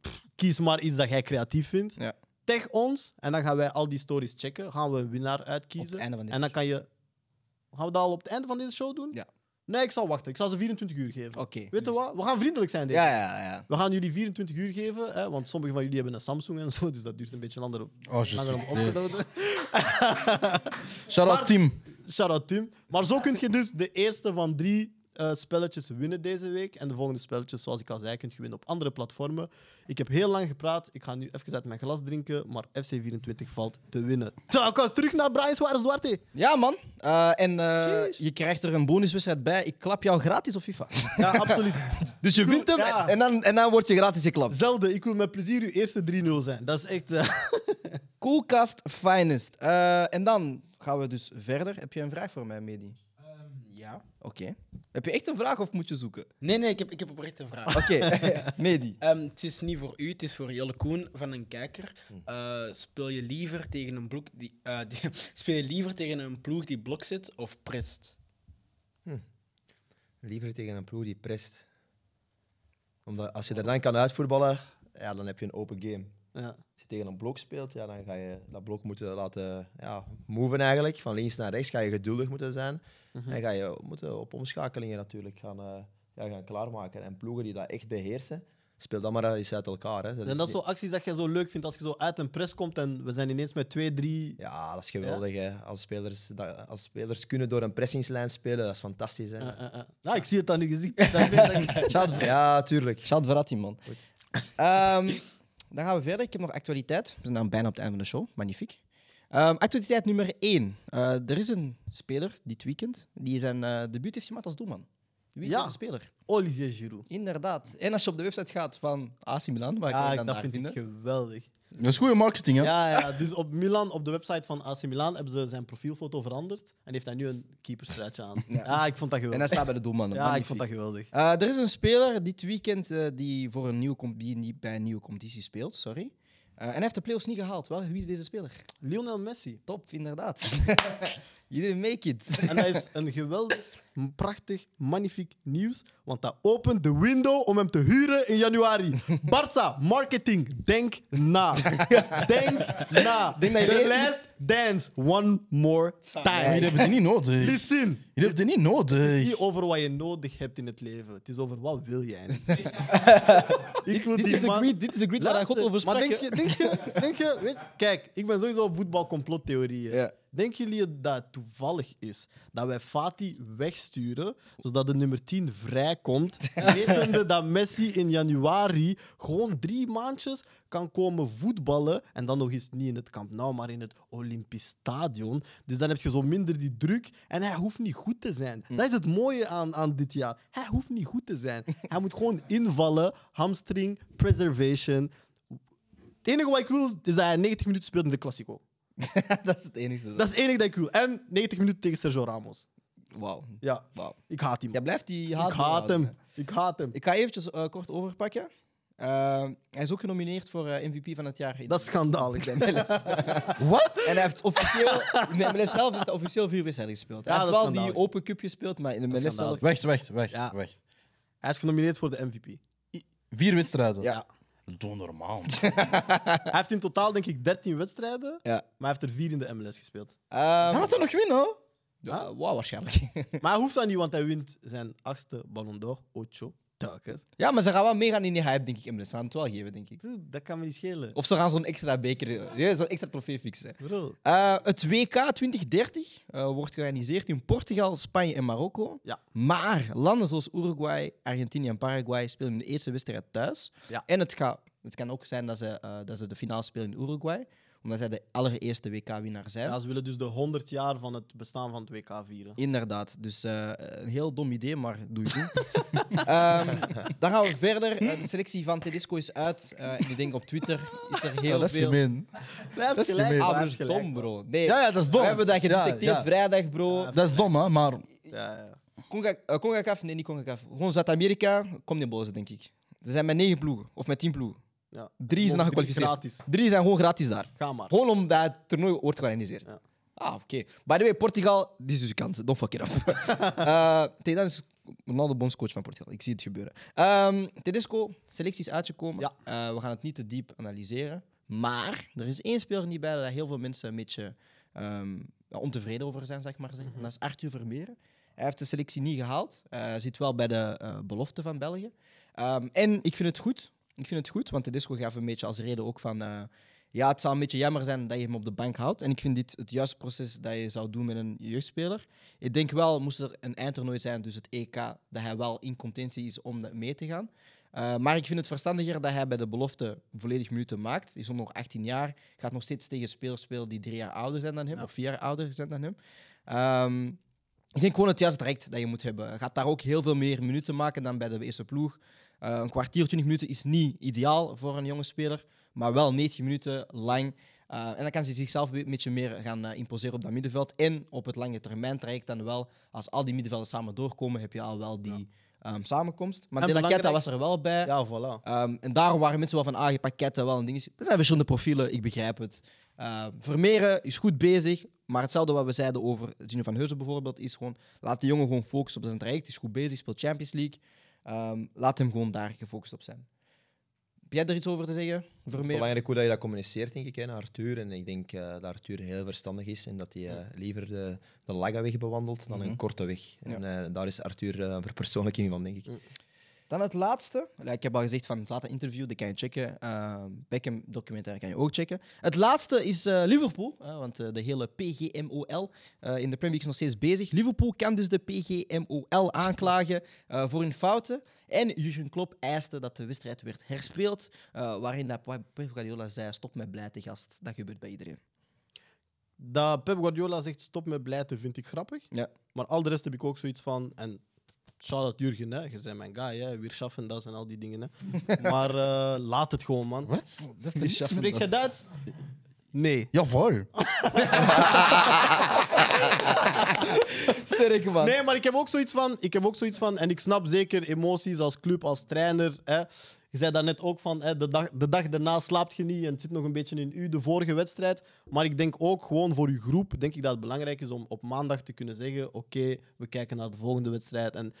Pff, kies maar iets dat jij creatief vindt. Ja. Tag ons en dan gaan wij al die stories checken. Gaan we een winnaar uitkiezen. Op het einde van deze en dan kan je... Gaan we dat al op het einde van deze show doen? Ja. Nee, ik zal wachten. Ik zal ze 24 uur geven. Oké. Weet je wat? We gaan vriendelijk zijn deze Ja, ja, ja. We gaan jullie 24 uur geven, hè, want sommigen van jullie hebben een Samsung en zo, dus dat duurt een beetje langer, Oh, langer om op te laden. Shout-out Maar- Tim. Shout-out Tim. Maar zo kun je dus de eerste van drie eh, spelletjes winnen deze week. En de volgende spelletjes, zoals ik al zei, kun je winnen op andere platformen. Ik heb heel lang gepraat. Ik ga nu even uit mijn glas drinken. Maar FC24 valt te winnen. Zo, ik was terug naar Brian Suarez Duarte. Ja, man. Eh, en eh, je krijgt er een bonuswedstrijd bij. Ik klap jou gratis op FIFA. Ja, absoluut. Dus je wint hem Ja. en, dan, en dan word je gratis geklapt. Zelfde, ik wil met plezier uw eerste 3-0 zijn. Dat is echt... Koelkast Finest. En dan gaan we dus verder. Heb je een vraag voor mij, Medi? Ja. Oké. Heb je echt een vraag of moet je zoeken? Nee, nee, ik heb, ik heb oprecht een vraag. Oké, Medi. Ehm, het is niet voor u, het is voor Jelle Koen van een kijker. Eh, speel je liever tegen een ploeg die, eh, die- speel je liever tegen een ploeg die blok zit of prest? Liever tegen een ploeg die prest. Omdat als je er dan kan uitvoetballen, ja, dan heb je een open game. ja. Je tegen een blok speelt, ja, dan ga je dat blok moeten laten ja, moven eigenlijk. Van links naar rechts ga je geduldig moeten zijn. En ga je moeten op omschakelingen natuurlijk gaan, eh, ja, gaan klaarmaken. En ploegen die dat echt beheersen, speel dat maar eens uit elkaar. Hè. En is dat is niet- acties dat je zo leuk vindt als je zo uit een press komt en we zijn ineens met twee, drie... Ja, dat is geweldig. Hè. Als, spelers, dat, als spelers kunnen door een pressingslijn spelen, dat is fantastisch. Hè. Ja, ik zie het aan uw gezicht. Dat dat Ja, tuurlijk. shout Verratti, man. Ehm, dan gaan we verder. Ik heb nog actualiteit. We zijn dan bijna op het einde van de show. Magnifiek. Ehm, actualiteit nummer 1. er is een speler dit weekend die zijn eh debuut heeft gemaakt als doelman. Wie is Ja. deze speler? Olivier Giroud. Inderdaad. En als je op de website gaat van AC Milan, waar Ja, dan dat vind ik geweldig. Dat is goede marketing, hè? Ja, ja, dus op Milan, op de website van AC Milan, hebben ze zijn profielfoto veranderd en heeft hij nu een keeperstruitje aan. Ja, ik vond dat En hij geweldig. staat bij de doelman. Ja, ik vond dat geweldig. Eh, er is een speler dit weekend eh, die, voor een nieuwe die niet bij een nieuwe competitie speelt. Sorry. Eh, en hij heeft de playoffs niet gehaald. Wel, wie is deze speler? Lionel Messi. Top, inderdaad. you didn't make it. En dat is een geweldig, prachtig, magnifiek nieuws, want dat opent de window om hem te huren in januari. Barça, marketing, denk na. Denk na. Denk dat je The leest- last dance, one more time. jullie hebben het niet nodig. Listen. Jullie hebben het niet Het nodig. is niet over wat je nodig hebt in het leven. Het is over wat wil jij. ik wil dit, is de man- greed, dit is de greed waar God over sprak. Maar denk je, denk je, denk je weet, je, kijk, ik ben sowieso op voetbalcomplottheorieën. Ja. Denken jullie dat het toevallig is dat wij Fati wegsturen, zodat de nummer 10 vrijkomt, wetende dat Messi in januari gewoon drie maandjes kan komen voetballen en dan nog eens niet in het Camp Nou, maar in het Olympisch Stadion. Dus dan heb je zo minder die druk en hij hoeft niet goed te zijn. Dat is het mooie aan, aan dit jaar. Hij hoeft niet goed te zijn. Hij moet gewoon invallen, hamstring, preservation, het enige wat ik wil is dat hij 90 minuten speelt in de Classico. dat is het enige. Dat is het enige dat ik wil. En 90 minuten tegen Sergio Ramos. Wauw. Ja, Wauw. ik haat hem. Jij blijft die ik haat haat behouden, hem. Ik haat hem. Ik ga eventjes eh, kort overpakken. Eh, hij is ook genomineerd voor eh, MVP van het jaar. in Dat is schandalig. MLS. Wat? En hij heeft officieel... In de MLS zelf heeft hij officieel vier wedstrijden gespeeld. Hij Ja, heeft dat wel die schandalig. Open Cup gespeeld, maar in de Dat is MLS zelf... Wacht, wacht, wacht, Ja. wacht. Hij is genomineerd voor de MVP. Vier wedstrijden. Ja. Doe normaal. Hij heeft in totaal, denk ik, 13 wedstrijden. Ja. Maar hij heeft er vier in de MLS gespeeld. Ehm, Gaan we dat nog winnen? ja, wauw, waarschijnlijk. Maar hij hoeft dat niet, want hij wint zijn achtste Ballon d'Or. Ocho. Telkens. ja, maar ze gaan wel meegaan in die hype, denk ik. MLS. Ze gaan het wel geven, denk ik. Dude, Dat kan me niet schelen. Of ze gaan zo'n extra beker... Ja, zo'n extra trofee fixen. Bro. Eh, het WK 2030 eh, wordt georganiseerd in Portugal, Spanje en Marokko. Ja. Maar landen zoals Uruguay, Argentinië en Paraguay spelen hun eerste wedstrijd thuis. Ja. En het, gaat, het kan ook zijn dat ze, eh, dat ze de finale spelen in Uruguay, omdat zij de allereerste WK-winnaar zijn. Ja, ze willen dus de 100 jaar van het bestaan van het WK vieren. Inderdaad, dus eh, een heel dom idee, maar doe je goed. Ehm, dan gaan we verder. Eh, de selectie van Tedesco is uit. Eh, ik denk op Twitter is er heel Ja, dat is veel. gemeen. Dat is gemeen. Ah, dat is dom, bro. Nee, Ja, ja, dat is dom. we hebben dat ja. vrijdag, bro. Dat is dom, hè, maar Ja, ja. Conga- CONCACAF, nee, niet CONCACAF. Gewoon Zuid-Amerika, kom niet boze, denk ik. Ze zijn met negen ploegen, of met tien ploegen. Ja. Drie zijn Mogen gekwalificeerd. Gratis. Drie zijn gewoon gratis daar. Ga maar. Gewoon omdat het toernooi wordt georganiseerd. Ja. Ah, oké. By the way, Portugal, die is dus je kans. Don't fuck it up. Eh Tedesco is Ronaldo bondscoach van Portugal. Ik zie het gebeuren. Ehm Tedesco, selectie is uitgekomen. Ja. Eh, we gaan het niet te diep analyseren. Maar er is één speler niet bij waar heel veel mensen een beetje ehm, ontevreden over zijn, zeg maar. En dat is Arthur Vermeeren. Hij heeft de selectie niet gehaald. Eh, Hij zit wel bij de eh, belofte van België. Ehm, en ik vind het goed. Ik vind het goed, want Tedesco gaf een beetje als reden ook van... eh, ja, het zou een beetje jammer zijn dat je hem op de bank houdt. En ik vind dit het juiste proces dat je zou doen met een jeugdspeler. Ik denk wel, moest er een eindtoernooi zijn, dus het EK, dat hij wel in contentie is om mee te gaan. Uh, maar ik vind het verstandiger dat hij bij de belofte volledig minuten maakt. Hij is nog 18 jaar, gaat nog steeds tegen spelers spelen die drie jaar ouder zijn dan hem, of vier jaar ouder zijn dan hem. Um, ik denk gewoon het juiste direct dat je moet hebben. Je gaat daar ook heel veel meer minuten maken dan bij de eerste ploeg. Uh, een kwartier, 20 minuten is niet ideaal voor een jonge speler, maar wel 90 minuten lang. Uh, en dan kan ze zichzelf een beetje meer gaan uh, imposeren op dat middenveld. En op het lange termijn traject dan wel, als al die middenvelden samen doorkomen, heb je al wel die ja. um, samenkomst. Maar De La Quetta was er wel bij. Ja, voilà. Um, en daarom waren mensen wel van, ah, je pakketten wel een ding. Er zijn verschillende profielen, ik begrijp het. Uh, Vermeeren is goed bezig, maar hetzelfde wat we zeiden over Gino van Heuzen bijvoorbeeld, is gewoon, laat de jongen gewoon focussen op zijn traject. Is goed bezig, speelt Champions League. Um, laat hem gewoon daar gefocust op zijn. Heb jij er iets over te zeggen? Vermeer? Belangrijk hoe dat je dat communiceert, denk ik, hè, naar Arthur. En ik denk uh, dat Arthur heel verstandig is en dat hij uh, liever de, de lange weg bewandelt dan mm -hmm. een korte weg. En ja. uh, daar is Arthur een verpersoonlijking van, denk ik. Dan het laatste. Ik heb al gezegd van het laatste interview, dat kan je checken. Uh, Beckham documentaire kan je ook checken. Het laatste is uh, Liverpool, uh, want de hele PGMOL in de Premier League is nog steeds bezig. Liverpool kan dus de PGMOL aanklagen voor hun fouten. En Jurgen Klopp eiste dat de wedstrijd werd herspeeld, waarin dat Pep Guardiola zei, stop met blijte gast. Dat gebeurt bij iedereen. Dat Pep Guardiola zegt stop met blijten vind ik grappig. Ja. Maar al de rest heb ik ook zoiets van... En Shout-out Jurgen, hè. je bent mijn guy, hè. weer schaffen dat en al die dingen. Hè. Maar uh, laat het gewoon, man. Wat? Spreek je Duits? Nee. Jawel. Sterk man. Nee, maar ik heb ook zoiets van, ik heb ook zoiets van, en ik snap zeker emoties als club, als trainer. Hè. Je zei daarnet ook van, hè, de, dag, de dag daarna slaapt je niet en het zit nog een beetje in u, de vorige wedstrijd. Maar ik denk ook gewoon voor je groep, denk ik dat het belangrijk is om op maandag te kunnen zeggen, oké, okay, we kijken naar de volgende wedstrijd. En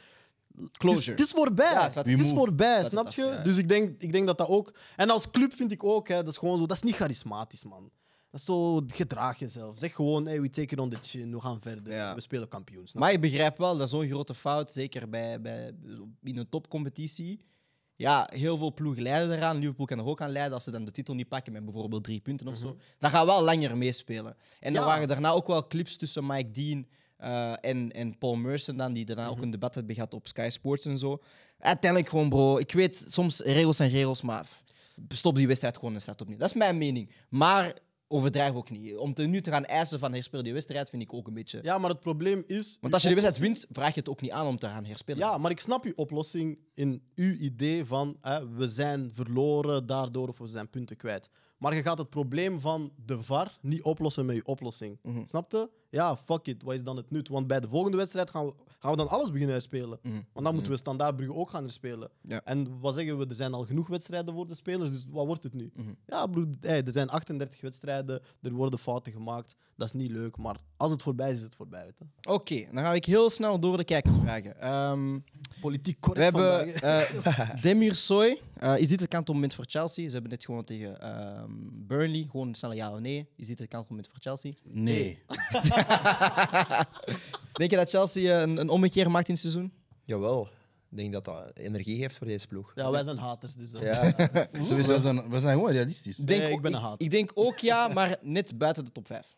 Closure. Het is, het is voorbij. Ja, het is voorbij, snap je? Ja. Dus ik denk, ik denk dat dat ook... En als club vind ik ook, hè, dat is gewoon zo, dat is niet charismatisch, man. Dat is zo, gedraag jezelf. Zeg gewoon, hey, we take it on the chin, we gaan verder. Ja. We spelen kampioen. snap Maar ik begrijp wel dat zo'n grote fout, zeker bij, bij, in een topcompetitie, ja, heel veel ploegen leiden eraan. Liverpool kan er ook aan leiden als ze dan de titel niet pakken met bijvoorbeeld drie punten of zo. Dat gaat wel langer meespelen. En er waren daarna ook wel clips tussen Mike Dean eh, en, en Paul Merson dan, die daarna ook een debat hebben gehad op Sky Sports en zo. Uiteindelijk gewoon, bro, ik weet, soms regels zijn regels, maar stop die wedstrijd gewoon en start opnieuw. Dat is mijn mening. Maar overdrijf ook niet. Om te, nu te gaan eisen van herspeel die wedstrijd vind ik ook een beetje... Ja, maar het probleem is... Want als je de wedstrijd wint, vraag je het ook niet aan om te gaan herspelen. Ja, maar ik snap uw oplossing in uw idee van hè, we zijn verloren daardoor of we zijn punten kwijt. Maar je gaat het probleem van de VAR niet oplossen met je oplossing. Mhm. Snap je? Ja, fuck it. Wat is dan het nut? Want bij de volgende wedstrijd gaan we, gaan we dan alles beginnen uitspelen. Mhm. Want dan moeten we standaard Brugge ook gaan spelen. Ja. En wat zeggen we? Er zijn al genoeg wedstrijden voor de spelers, dus wat wordt het nu? Mhm. Ja, broer, hey, er zijn 38 wedstrijden, er worden fouten gemaakt. Dat is niet leuk, maar als het voorbij is, is het voorbij. Oké, dan ga ik heel snel door de kijkersvragen. Ehm Politiek we correct hebben vandaag. eh Demir Soy. Eh, is dit het kantelmoment voor Chelsea? Ze hebben dit gewoon tegen ehm, Burnley. Gewoon een snelle ja of nee. Is dit het kantelmoment voor Chelsea? Nee. Denk je dat Chelsea eh, een, een ommekeer maakt in het seizoen? Jawel. Ik denk dat dat energie geeft voor deze ploeg. Ja, wij zijn haters, dus... Ja. We zijn, we zijn gewoon realistisch. Ik denk Nee, ik ook- ben een hater. Ik denk ook ja, maar net buiten de top 5.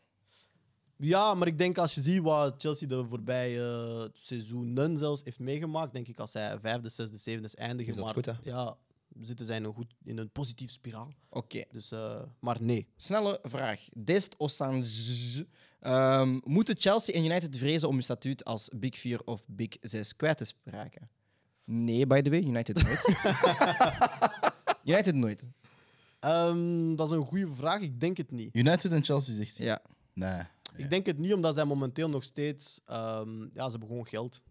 Ja, maar ik denk als je ziet wat Chelsea de voorbije eh, seizoenen zelfs heeft meegemaakt, denk ik als zij vijfde, zesde, zevende is eindigen. Is dat maar goed, hè? ja, zitten zij in een, goed, in een positieve spiraal. Oké. Dus, eh, maar nee. Snelle vraag. Dest Osange. Ehm moeten Chelsea en United vrezen om hun statuut als Big 4 of Big 6 kwijt te raken? Nee, by the way. United nooit. United nooit. Ehm, dat is een goede vraag. Ik denk het niet. United en Chelsea zegt hij. Ja. Nee. Ik denk het niet, omdat zij momenteel nog steeds... ehm, ja, ze hebben gewoon geld.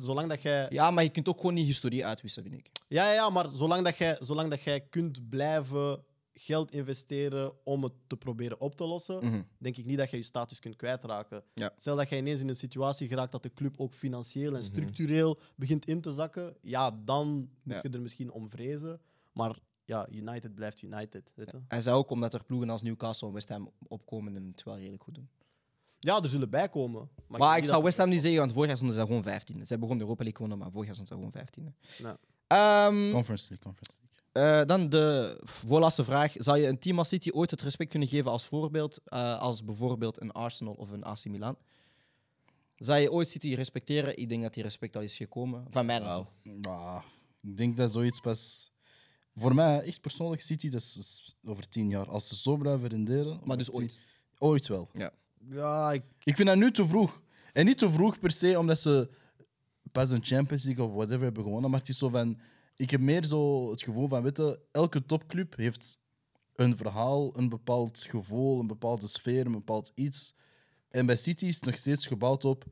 Zolang dat jij... ja, maar je kunt ook gewoon niet historie uitwisselen, vind ik. Ja, ja, ja, maar zolang dat, jij, zolang dat jij kunt blijven geld investeren om het te proberen op te lossen, Mhm. denk ik niet dat je je status kunt kwijtraken. Ja. Stel dat jij ineens in een situatie geraakt dat de club ook financieel en structureel begint in te zakken, ja, dan moet Ja. je er misschien om vrezen. Maar ja, United blijft United. Weet je? Hij zei ook omdat er ploegen als Newcastle en West Ham opkomen en het wel redelijk goed doen. Ja, er zullen bijkomen. Maar, Maar, ik zou West Ham niet zeggen, want vorig jaar stonden ze gewoon 15. Ze hebben gewoon de Europa League gewonnen, maar vorig jaar stonden ze gewoon 15. Ja. Ehm, Conference League, Conference League. Eh, dan de voorlaatste vraag. Zou je een team als City ooit het respect kunnen geven als voorbeeld, eh, als bijvoorbeeld een Arsenal of een AC Milan? Zou je ooit City respecteren? Ik denk dat die respect al is gekomen. Van mij Ah, ik denk dat zoiets pas. Voor mij, echt persoonlijk, City, dat is over tien jaar. Als ze zo blijven renderen. Maar dus ooit. Ooit wel. Ja. Ja, ik, Ik vind dat nu te vroeg. En niet te vroeg per se omdat ze pas een Champions League of whatever hebben gewonnen. Maar het is zo van. Ik heb meer zo het gevoel van, weet je, elke topclub heeft een verhaal, een bepaald gevoel, een bepaalde sfeer, een bepaald iets. En bij City is het nog steeds gebouwd op,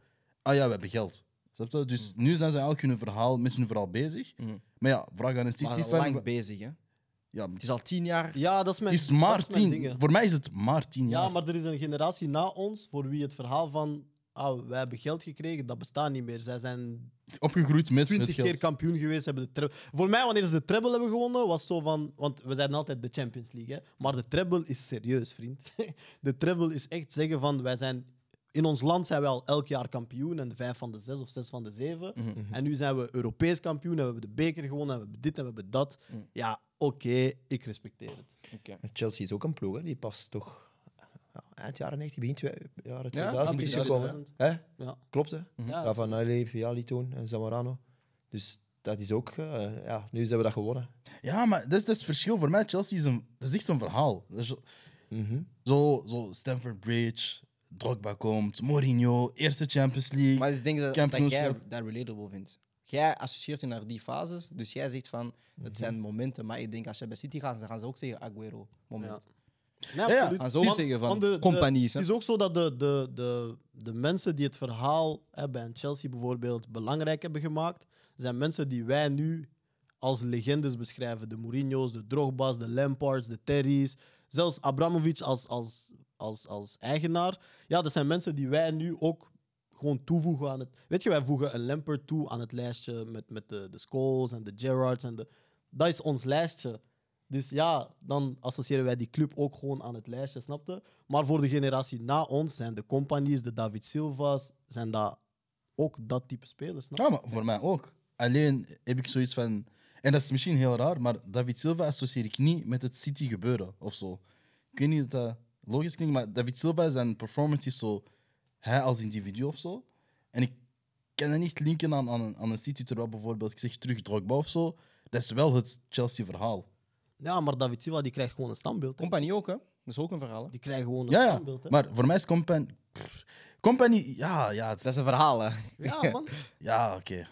ah ja, we hebben geld. Snap je? Dus nu zijn ze eigenlijk hun verhaal, met hun verhaal bezig. Maar ja, vraag aan een City-fan. lang bezig, hè? Ja, Het is al tien jaar. ja, dat is mijn, het is dat maar is mijn tien. dingen. Voor mij is het maar tien Ja, jaar. maar er is een generatie na ons voor wie het verhaal van ah, wij hebben geld gekregen, dat bestaat niet meer. Zij zijn Opgegroeid met het twintig geld. keer kampioen geweest. Hebben de. Voor mij, wanneer ze de treble hebben gewonnen, was zo van... Want we zeiden altijd de Champions League, hè? maar de treble is serieus, vriend. De treble is echt zeggen van, wij zijn... In ons land zijn we al elk jaar kampioen en vijf van de zes of zes van de zeven. En nu zijn we Europees kampioen en we hebben de beker gewonnen en we hebben dit en we hebben dat. Ja, oké, ik respecteer het. Oké. Chelsea is ook een ploeg, hè. die pas toch ja, eind jaren 90, begin twee, jaren Ja, 2000 is begin gekomen. 2000. Hè? Ja. Klopt, hè? Ja. Ravanelli, Viali toen en Zamorano. Dus dat is ook... eh, ja, nu hebben we dat gewonnen. Ja, maar dat is, dat is het verschil. Voor mij, Chelsea is, een, dat is echt een verhaal. Dat is zo, Mhm. zo, zo Stamford Bridge, Drogba komt, Mourinho, eerste Champions League. Maar ik denk dat, dat jij dat relatable vindt. Jij associeert je naar die fases, dus jij zegt van, het zijn momenten. Maar ik denk als je bij City gaat, dan gaan ze ook zeggen Aguero, moment. Ja, Ja, ze ook zeggen van want de- de- compagnies, hè? Het is ook zo dat de, de, de, de mensen die het verhaal hè, bij Chelsea bijvoorbeeld belangrijk hebben gemaakt, zijn mensen die wij nu als legendes beschrijven. De Mourinho's, de Drogba's, de Lampards, de Terry's. Zelfs Abramovic als, als, als, als eigenaar. Ja, dat zijn mensen die wij nu ook gewoon toevoegen aan het... Weet je, wij voegen een Lampard toe aan het lijstje met, met de, de Scholes en de Gerrards. En de, dat is ons lijstje. Dus ja, dan associëren wij die club ook gewoon aan het lijstje, snapte? Maar voor de generatie na ons zijn de compagnies, de David Silva's, zijn dat ook dat type spelers. Snap je? Ja, maar voor mij ook. Alleen heb ik zoiets van. En dat is misschien heel raar, maar David Silva associeer ik niet met het City gebeuren of zo. Ik weet niet dat logisch klinkt, maar David Silva zijn performance is zo. Hij als individu of zo. En ik kan dat niet linken aan, aan, een, aan een City, terwijl bijvoorbeeld ik zeg terug Drogba of zo. Dat is wel het Chelsea-verhaal. Ja, maar David Silva die krijgt gewoon een standbeeld. hè. Compagnie ook, hè? Dat is ook een verhaal. hè? Die krijgt gewoon een Ja, standbeeld. Hè? maar voor mij is Compan... pff, Company, ja, ja, het- Dat is een verhaal, hè. Ja, man. ja oké.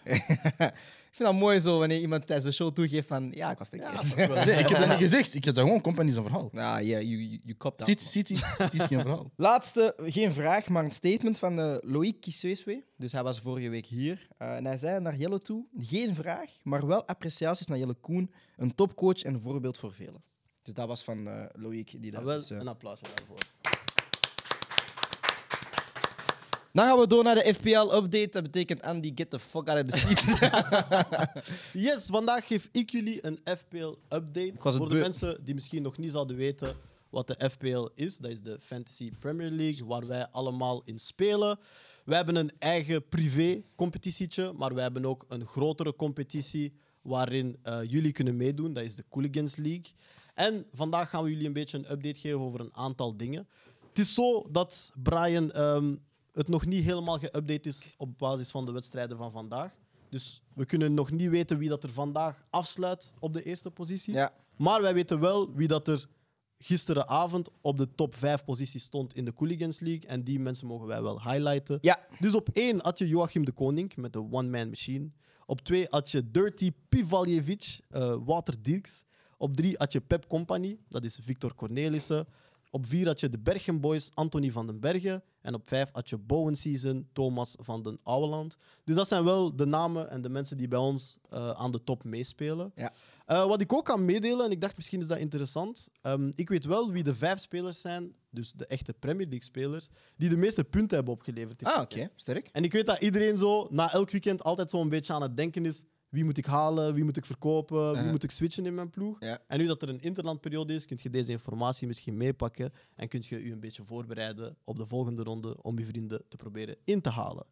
Ik vind dat mooi zo wanneer iemand tijdens de show toegeeft van ja, ik was verkeerd. Ja, Nee, ik heb dat niet gezegd. Ik heb dat gewoon Company is een verhaal. ja, you, you, you copped out. City, City, City is geen verhaal. Laatste, geen vraag, maar een statement van eh Loïc Kisweeswe. Dus hij was vorige week hier. Eh, en hij zei naar Jelle toe, geen vraag, maar wel appreciaties naar Jelle Koen. Een topcoach en voorbeeld voor velen. Dus dat was van eh Loïc. Die dat Ja, wel dus, eh, een applausje daarvoor. Dan gaan we door naar de FPL-update. Dat betekent Andy, get the fuck out of the seat. Yes, vandaag geef ik jullie een FPL-update. was het Voor de beu- mensen die misschien nog niet zouden weten wat de FPL is. Dat is de Fantasy Premier League, waar wij allemaal in spelen. Wij hebben een eigen privé-competitietje, maar wij hebben ook een grotere competitie waarin eh, jullie kunnen meedoen. Dat is de Cooligans League. En vandaag gaan we jullie een beetje een update geven over een aantal dingen. Het is zo dat Brian ehm, het nog niet helemaal geüpdate is op basis van de wedstrijden van vandaag. Dus we kunnen nog niet weten wie dat er vandaag afsluit op de eerste positie. ja. Maar wij weten wel wie dat er gisteravond op de top 5 posities stond in de Cooligans League. En die mensen mogen wij wel highlighten. ja. Dus op 1 had je Joachim de Koning met de one-man machine. Op 2 had je Dirty Pivaljevic, Walter Dirks. Op 3 had je Pep Company, dat is Victor Cornelissen. Op 4 had je de Bergen Boys, Anthony van den Bergen. En op 5 had je Bowen Season, Thomas van den Ouweland. Dus dat zijn wel de namen en de mensen die bij ons eh, aan de top meespelen. Ja. Eh, wat ik ook kan meedelen, en ik dacht misschien is dat interessant. ehm, ik weet wel wie de vijf spelers zijn, dus de echte Premier League spelers, die de meeste punten hebben opgeleverd. dit Ah, oké. Sterk. En ik weet dat iedereen zo na elk weekend altijd zo'n beetje aan het denken is: wie moet ik halen, wie moet ik verkopen, wie moet ik switchen in mijn ploeg. Ja. En nu dat er een interlandperiode is, kun je deze informatie misschien meepakken en kun je je een beetje voorbereiden op de volgende ronde om je vrienden te proberen in te halen.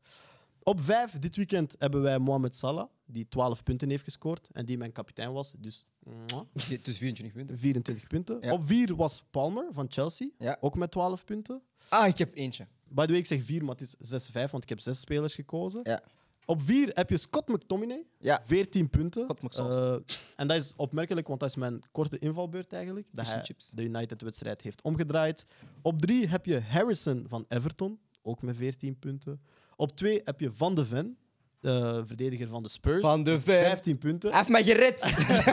Op vijf dit weekend hebben wij Mohamed Salah, die 12 punten heeft gescoord en die mijn kapitein was. Dus is 24 punten. 24 punten. Ja. Op vier was Palmer van Chelsea, Ja. ook met 12 punten. Ah, ik heb eentje. By the way, ik zeg vier, maar het is 6-5, want ik heb zes spelers gekozen. Ja. Op vier heb je Scott McTominay, Ja. 14 punten. Scott McSauce. Eh, en dat is opmerkelijk, want dat is mijn korte invalbeurt eigenlijk. Dat Fish hij chips. de United-wedstrijd heeft omgedraaid. Op drie heb je Harrison van Everton, ook met 14 punten. Op twee heb je Van de Ven, eh, verdediger van de Spurs. Van de Ven. 15 punten. Hij heeft mij gered.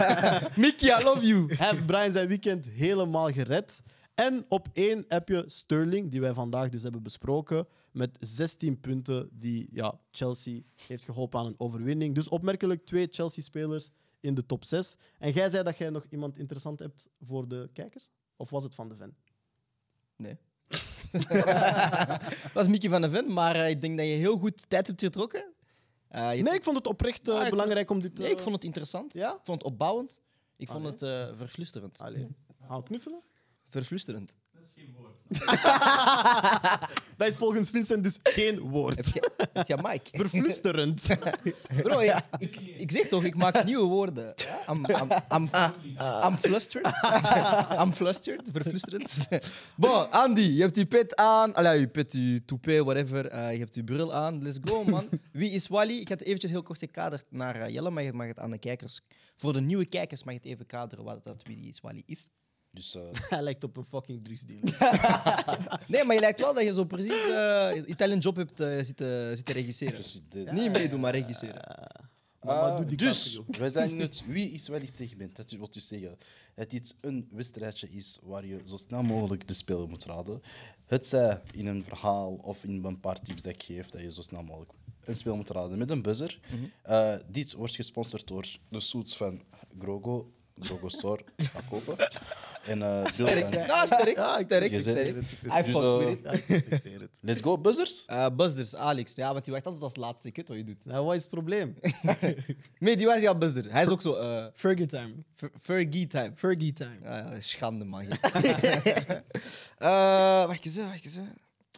Mickey, I love you. Hij heeft Brian zijn weekend helemaal gered. En op één heb je Sterling, die wij vandaag dus hebben besproken, met 16 punten, die ja, Chelsea heeft geholpen aan een overwinning. Dus opmerkelijk twee Chelsea-spelers in de top 6. En jij zei dat jij nog iemand interessant hebt voor de kijkers? Of was het Van de Ven? Nee. dat is Mickey van de Ven, maar eh, ik denk dat je heel goed tijd hebt getrokken. Eh, je- Nee, ik vond het oprecht eh, Ah, belangrijk om dit... Nee, ik vond het interessant. Ja? Ik vond het opbouwend. Ik vond het verflusterend. Allee, we knuffelen? Verflusterend. Dat is volgens Vincent dus geen woord. Heb je, heb je Mike? Verflusterend. Bro, ja, ik, ik zeg toch, ik maak nieuwe woorden. Ja? I'm, I'm, I'm, I'm flustered. I'm flustered, verflusterend. Bon, Andy, je hebt je pet aan. Allee, je pet, je toupet, whatever. Eh, je hebt je bril aan. Let's go, man. Wie is Wally? Ik ga het eventjes heel kort gekaderd naar eh, Jelle, maar je mag het aan de kijkers... Voor de nieuwe kijkers mag je het even kaderen wat dat, wie die is, Wally is. Dus eh, Hij lijkt op een fucking drugsdealer. Nee, maar je lijkt wel dat je zo precies eh Italian Job hebt eh, zitten, zitten regisseren. dus dit- Niet meedoen, maar regisseren. Maar, maar doe die dus, wij zijn het wie is wel iets segment. Dat wil dus zeggen dat dit een wedstrijdje is waar je zo snel mogelijk de speler moet raden. Het zij in een verhaal of in een paar tips dat ik geef, dat je zo snel mogelijk een spel moet raden met een buzzer. Eh, dit wordt gesponsord door de suits van Grogo. Grogo Store, kopen. En eh bril Sterk. Ja, sterk. Ja, ik- sterk, je zet- sterk. Dus, I fucks eh, with it. Ja, ik respecteer het. Let's go, buzzers! Eh Buzders, Alex. Ja, want die wacht altijd als laatste. Ik weet wat je doet. Nou, wat is het probleem? Nee, die was jouw Buzzer. Hij is ook zo... eh Fergie time. Fer- Fergie type. Fergie time. Ja, schande, man. Eh wacht eens, hè, wacht eens. hè.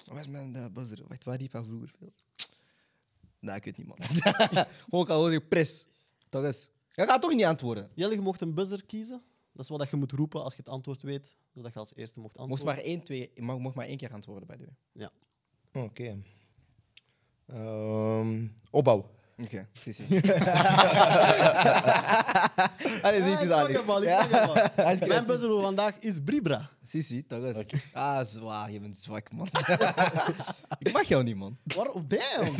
Wat is mijn uh, Buzzer? Wacht, waar die van vroeger veel? Nee, ik weet niet, man. Gewoon al hoor je pres. Toch eens. Je gaat toch niet antwoorden. Jelle, je mocht een buzzer kiezen. Dat is wat je moet roepen als je het antwoord weet, zodat je als eerste mocht Je mocht antwoorden. maar één, twee... Mag, mocht maar één keer antwoorden, bij de way. Ja. Oké. Ehm, opbouw. Oké, zie, zie. Allee, zie het eens, Ah, Alex. ik man, ik Ja? Mijn buzzer voor vandaag is Bribra. Zie, zie, toch eens. Ah, zwaar, je bent zwak, man. ik mag jou niet, man. Waarom? Damn.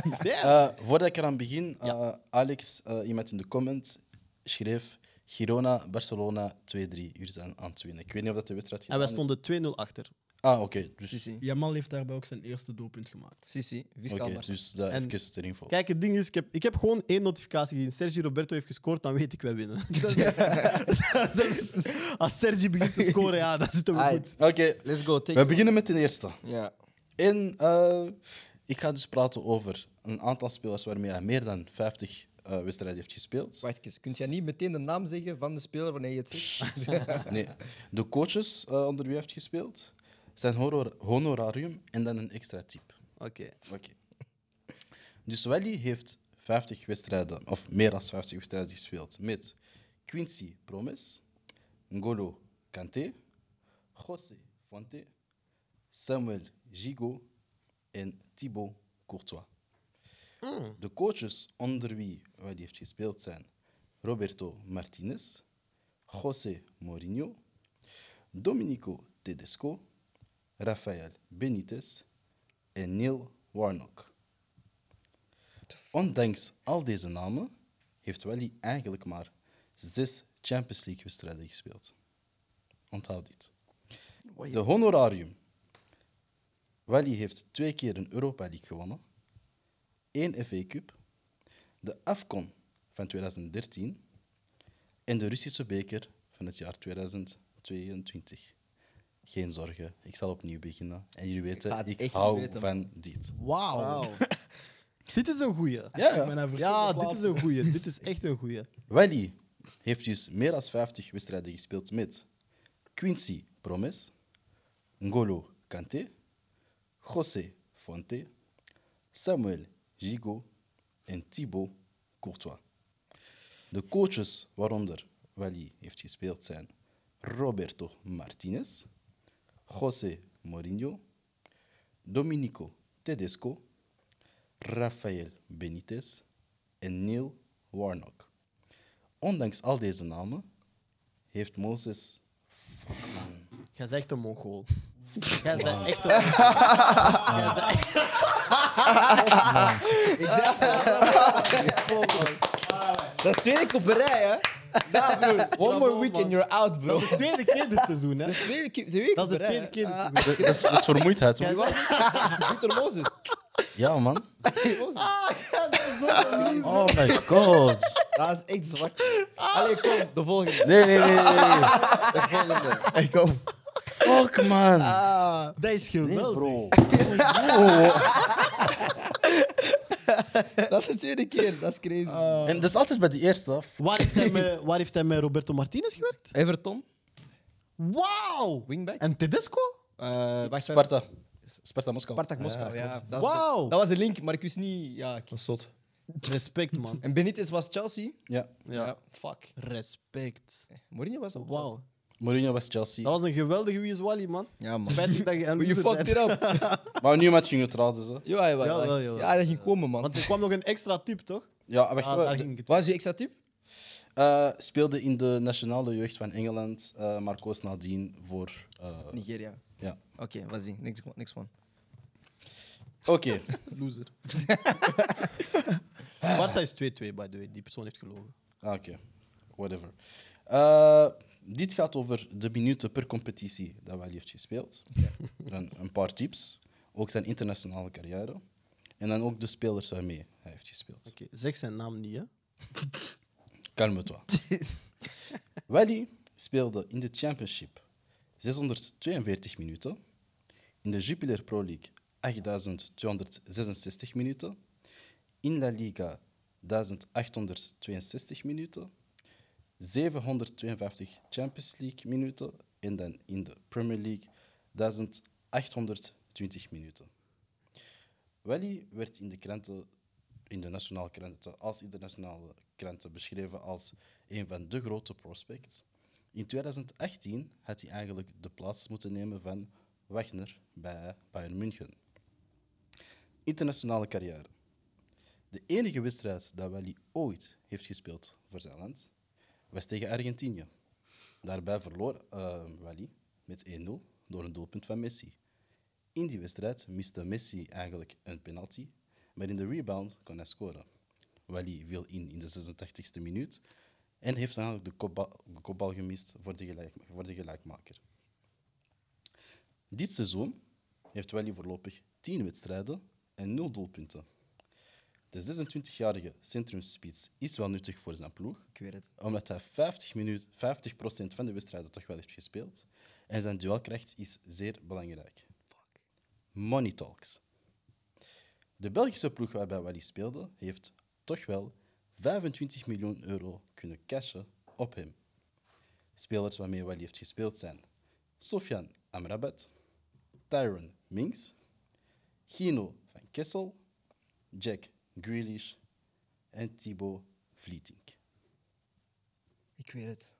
Damn. Eh, voordat ik eraan begin, eh, Alex, eh, iemand in de comment, schreef Girona, Barcelona 2-3 uur zijn aan het winnen. Ik weet niet of dat de wedstrijd En wij is. stonden 2-0 achter. Ah, oké. dus. Jamal heeft daarbij ook zijn eerste doelpunt gemaakt. Oké, Fiscaal Barca. dus dat En- even ter info. Kijk, het ding is, ik heb, ik heb gewoon één notificatie gezien. Sergi Roberto heeft gescoord, dan weet ik wij winnen. dat, dat is, als Sergi begint te scoren, ja, dan zitten we Aight. goed. Oké, Let's go, take we it. beginnen met de eerste. Ja. En eh, ik ga dus praten over een aantal spelers waarmee hij meer dan 50 eh, wedstrijden heeft gespeeld. Wacht eens, kun jij niet meteen de naam zeggen van de speler wanneer je het zegt? Nee, de coaches eh, onder wie hij heeft gespeeld, zijn honor- honorarium en dan een extra tip. Oké. Oké. Dus Wally heeft 50 wedstrijden, of meer dan 50 wedstrijden gespeeld met Quincy Promes, Ngolo Kanté, José Fonte, Samuel Gigot en Thibaut Courtois. De coaches onder wie Wally heeft gespeeld zijn Roberto Martinez, José Mourinho, Domenico Tedesco, Rafael Benitez en Neil Warnock. Ondanks al deze namen heeft Wally eigenlijk maar zes Champions League wedstrijden gespeeld. Onthoud dit. De honorarium. Wally heeft twee keer een Europa League gewonnen, één FA Cup, de AFCON van 2013 en de Russische beker van het jaar 2022. Geen zorgen, ik zal opnieuw beginnen. En jullie weten, ik, hou weten. van dit. Wauw. dit is een goeie. Ja, ja. Ja, dit is een goeie. Dit is echt een goeie. Wally heeft dus meer dan 50 wedstrijden gespeeld met Quincy Promes, Ngolo Kanté, José Fonte, Samuel Gigot en Thibaut Courtois. De coaches waaronder Wally heeft gespeeld zijn Roberto Martinez, José Mourinho, Domenico Tedesco, Rafael Benitez en Neil Warnock. Ondanks al deze namen heeft Moses. Fuck man. Jij zegt echt een Mongool. Jij bent echt een Jij bent echt- Dat is tweede keer op een rij, hè? Ja, bro. One more week and you're out, bro. Dat is de tweede keer dit seizoen, hè? Tweede keer, Dat is de tweede keer dit seizoen. Dat is, dat is vermoeidheid, Jij man. zegt- Victor Moses. Ja, man. Ah, jij bent zo Oh my god. Dat is echt zwak. Allee, kom, de volgende. Nee, nee, nee, nee. nee. De volgende. Hey, kom. Fuck, man. Ah, dat is geweldig. Bro. Dat is de tweede keer, dat is crazy. En dat is altijd bij de eerste. Waar heeft, hij met, waar heeft hij met Roberto Martinez gewerkt? Everton, Wauw! wingback. En Tedesco? Eh wacht, Sparta. Sparta Moskou. Spartak Moskou, ja. Dat, was Wauw. dat was de link, maar ik wist niet... Ja, ik- Dat is zot. Respect, man. En Benitez was Chelsea. Ja. Ja. fuck. Respect. Mourinho was op Wauw. Mourinho was Chelsea. Dat was een geweldige wie is Wally, man. Ja, man. Spijtig dat je you fucked it up. Maar nu met ging het raden, ze. Ja, ja, ja, jawel. ja, dat ging komen, man. Want er kwam nog een extra tip, toch? Ja, wacht. Ah, wel. daar De- ging het. Wat is je extra tip? eh, speelde in de nationale jeugd van Engeland, eh maar koos nadien voor. eh, Nigeria. ja. Oké, wat is die? Niks, niks van. Oké. Loser. Barça is 2-2, by the way. Die persoon heeft gelogen. Ah, Oké, whatever. Eh, dit gaat over de minuten per competitie dat Wally heeft gespeeld. Dan een paar tips. Ook zijn internationale carrière. En dan ook de spelers waarmee hij heeft gespeeld. Oké, zeg zijn naam niet, hè? Calme-toi. Wally speelde in de Championship 642 minuten. In de Jupiler Pro League 8266 minuten. In La Liga 1862 minuten. 752 Champions League minuten. En dan in de Premier League 1820 minuten. Wally werd in de kranten, in de nationale kranten, als internationale kranten beschreven als een van de grote prospects. In 2018 had hij eigenlijk de plaats moeten nemen van Wagner bij Bayern München. Internationale carrière. De enige wedstrijd dat Wally ooit heeft gespeeld voor zijn land was tegen Argentinië. Daarbij verloor eh, Wally met 1-0 door een doelpunt van Messi. In die wedstrijd miste Messi eigenlijk een penalty, maar in de rebound kon hij scoren. Wally viel in in de 86e minuut en heeft eigenlijk de kopbal, gemist voor de, voor de gelijkmaker. Dit seizoen heeft Wally voorlopig 10 wedstrijden en 0 doelpunten. De 26-jarige centrumspits is wel nuttig voor zijn ploeg, Ik weet het. omdat hij 50, minuut, 50% van de wedstrijden toch wel heeft gespeeld. En zijn duelkracht is zeer belangrijk. Money Talks. De Belgische ploeg waarbij Wally speelde, heeft toch wel 25 miljoen euro kunnen cashen op hem. Spelers waarmee Wally heeft gespeeld zijn Sofian Amrabat, Tyron Minks, Gino van Kessel, Jack Grealish en Thibaut Vlietink. Ik weet het.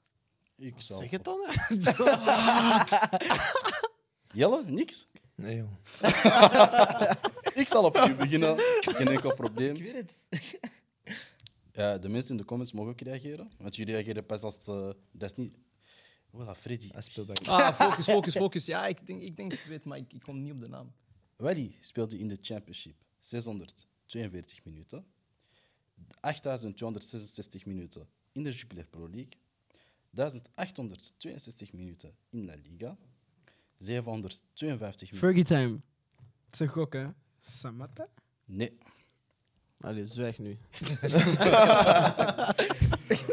Ik zal... Zeg het dan. hè. Jelle, niks? Nee, joh. Ik zal op u beginnen. Geen enkel probleem. Ik weet het. Ja, de mensen in de comments mogen ook reageren. Want jullie reageren pas als het... eh, dat is niet... Voilà, Freddy. Hij speelt bij Ah, focus, focus, focus. Ja, ik denk, ik denk ik weet, maar ik, ik kom niet op de naam. Wally speelde in de Championship 642 minuten. 8266 minuten in de Jupiler Pro League. 1862 minuten in La Liga. 752 minuten... Fergie time. Het is een gok, hè? Samata? Nee. Allee, zwijg nu.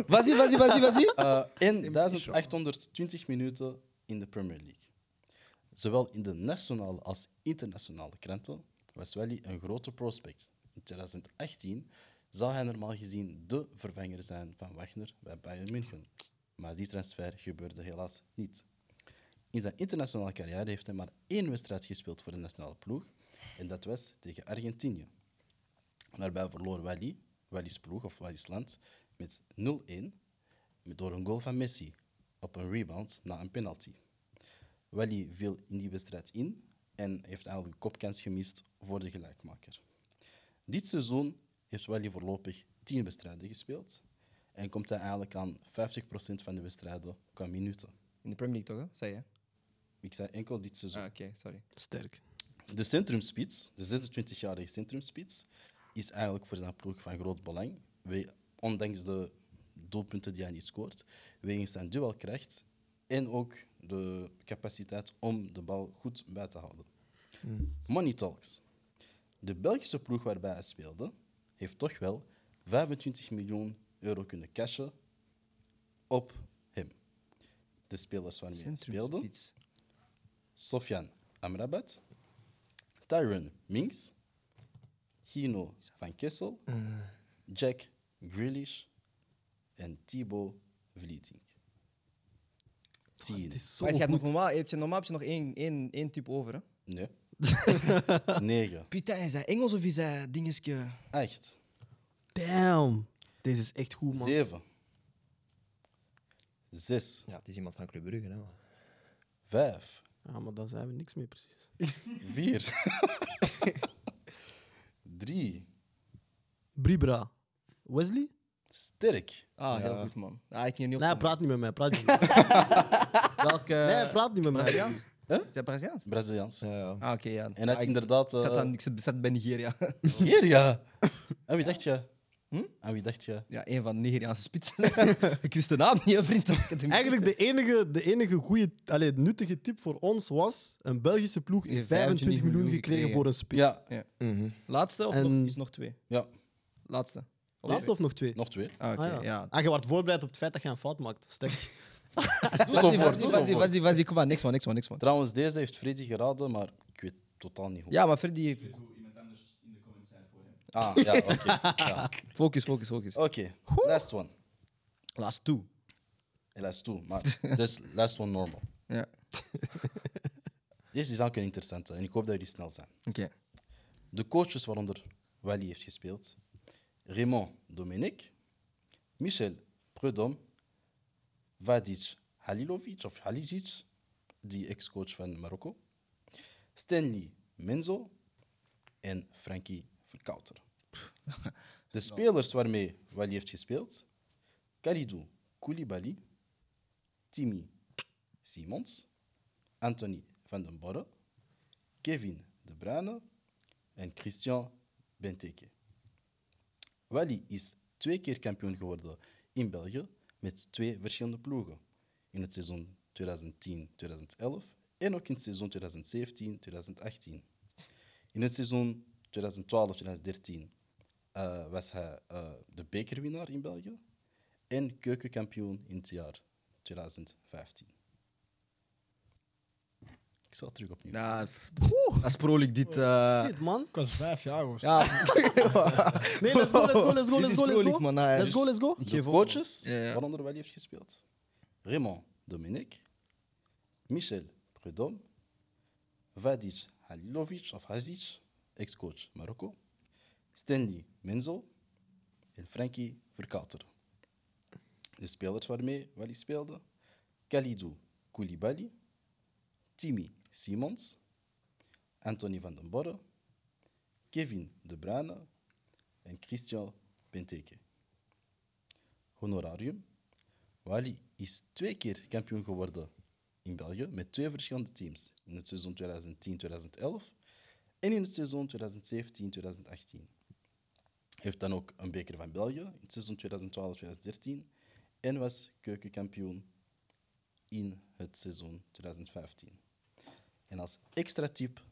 Vas-y, vas-y, vas-y, vas-y. Eh, en 1820 minuten in de Premier League. Zowel in de nationale als internationale kranten was Wally een grote prospect. In 2018 zou hij normaal gezien de vervanger zijn van Wagner bij Bayern München. Maar die transfer gebeurde helaas niet. In zijn internationale carrière heeft hij maar één wedstrijd gespeeld voor de nationale ploeg. En dat was tegen Argentinië. Daarbij verloor Wally, Wallis ploeg of Wallis land, met 0-1 met- door een goal van Messi op een rebound na een penalty. Wally viel in die wedstrijd in en heeft eigenlijk de kopkans gemist voor de gelijkmaker. Dit seizoen heeft Wally voorlopig 10 wedstrijden gespeeld en komt hij eigenlijk aan 50% van de wedstrijden qua minuten. In de Premier League toch, hè? Zei je? Ik zei enkel dit seizoen. Ah, oké, sorry. Sterk. De centrumspits, de 26-jarige centrumspits, is eigenlijk voor zijn ploeg van groot belang. We- Ondanks de doelpunten die hij niet scoort, wegens zijn duelkracht en ook de capaciteit om de bal goed bij te houden. Money Talks. De Belgische ploeg waarbij hij speelde, heeft toch wel 25 miljoen euro kunnen cashen op hem. De spelers waarmee hij speelde. Sofian Amrabat, Tyron Minks, Gino van Kessel, Jack Grealish en Thibaut Vlietink. Tien. Maar je hebt normaal, heb je, normaal heb je nog één, één, één type over, hè? Nee. Negen. Putain, is hij Engels of is hij dingetje? Acht. Damn. Deze is echt goed, man. Zeven. Zes. Ja, het is iemand van Club Brugge. Hè. man. Vijf. Ja, maar daar zijn we niks mee, precies. Vier. Drie. Bribra. Wesley? Sterk. Ah, heel Ja. goed, man. Ah, ik niet Nee, op. praat niet met mij. Praat niet met mij. Welke? Nee, praat niet met mij. Huh? Is hij Braziliaans? Braziliaans. Ja, ja. Ah, oké, ja. En hij Ah, had ik- inderdaad... Ik zat, eh, aan, ik zat, zat bij Nigeria. Nigeria. Aan wie dacht je? Hm? Aan wie dacht je? ja, een van de Nigeriaanse spitsen. ik wist de naam niet, hè, vriend. Ik had hem- Eigenlijk de enige, de enige goede, allee, nuttige tip voor ons was een Belgische ploeg Die heeft 25 25 miljoen miljoen gekregen gekregen. voor een spits. Ja, Mhm. Laatste of En- nog, is nog twee? ja, Laatste. Of Laatste of nog twee? nog twee. Ah, oké, Ah, ja. ja. Ah, je wordt voorbereid op het feit dat je een fout maakt. Sterk. Was die, kom maar, niks man, niks man, niks man. Trouwens, deze heeft Freddy geraden, maar ik weet totaal niet hoe. Ja, maar Freddy heeft... Ah, ja, oké. ja. Focus, focus, focus. Oké, last one. Last two. Eh, Last two, maar dus last one normal. Ja, Deze is ook een interessante en ik hoop dat jullie snel zijn. oké. De coaches waaronder Wally heeft gespeeld, Raymond Dominic, Michel Prudhomme, Vadic Halilovic of Halizic, die ex-coach van Marokko, Stanley Menzo en Frankie Verkouter. De spelers waarmee Wally heeft gespeeld: Kalidou Koulibaly, Timmy Simons, Anthony van den Borre, Kevin De Bruyne en Christian Benteke. Wally is twee keer kampioen geworden in België met twee verschillende ploegen. In het seizoen 2010-2011 en ook in het seizoen 2017-2018. In het seizoen 2012-2013 eh, was hij eh, de bekerwinnaar in België en keukenkampioen in het jaar 2015. Ik zal terug opnieuw. Ja, pff, als Pro League dit... eh, Shit, man. Ik was vijf jaar of zo. ja, Nee, let's go, let's go, let's go, Dit let's is go, let's go. man. Let's go, let's go. ik De geef op, coaches. Ja, ja. waaronder Wally heeft gespeeld. Raymond Dominic, Michel Prudhomme, Vadic Halilovic of Hazic, ex-coach Marokko, Stanley Menzel en Frankie Verkouter. De spelers waarmee Wally speelde, Kalidou Koulibaly, Timmy Simons, Anthony van den Borre, Kevin De Bruyne en Christian Benteke. Honorarium. Wally is twee keer kampioen geworden in België met twee verschillende teams. In het seizoen 2010-2011 en in het seizoen 2017-2018. Hij heeft dan ook een beker van België in het seizoen 2012-2013 en was keukenkampioen in het seizoen 2015. En als extra tip,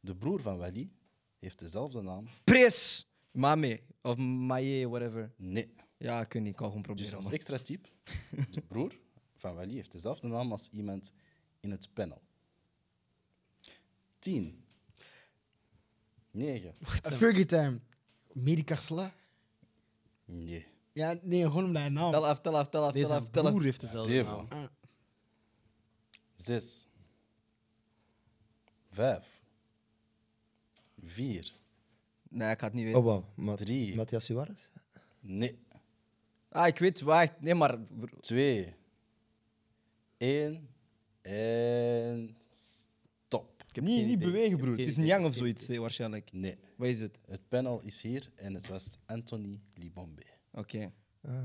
de broer van Wally heeft dezelfde naam. Pres! Mame. Of Maye, whatever. Nee, Ja, ik weet niet. Ik kan gewoon Dus proberen. als man. extra tip, de broer van Wally heeft dezelfde naam als iemand in het panel. 10. 9. Fergie time. Medicarsla. Nee. Ja, nee, gewoon omdat hij naam. Tel af, tel af, tel af, tel Deze af, tel af. broer heeft dezelfde 7. 6. 5. 4. Nee, ik het niet weten. Oh, wow. Ma Drie. Matthias Suarez? Nee. Ah, ik weet, wacht. Nee, maar... 2. 1. En stop. Ik heb Niet, geen niet idee. bewegen, Ik broer. Het is geen Nyang idee. of zoiets, waarschijnlijk. Nee. Wat is het? Het panel is hier en het was Anthony Libombe. Oké. Ah.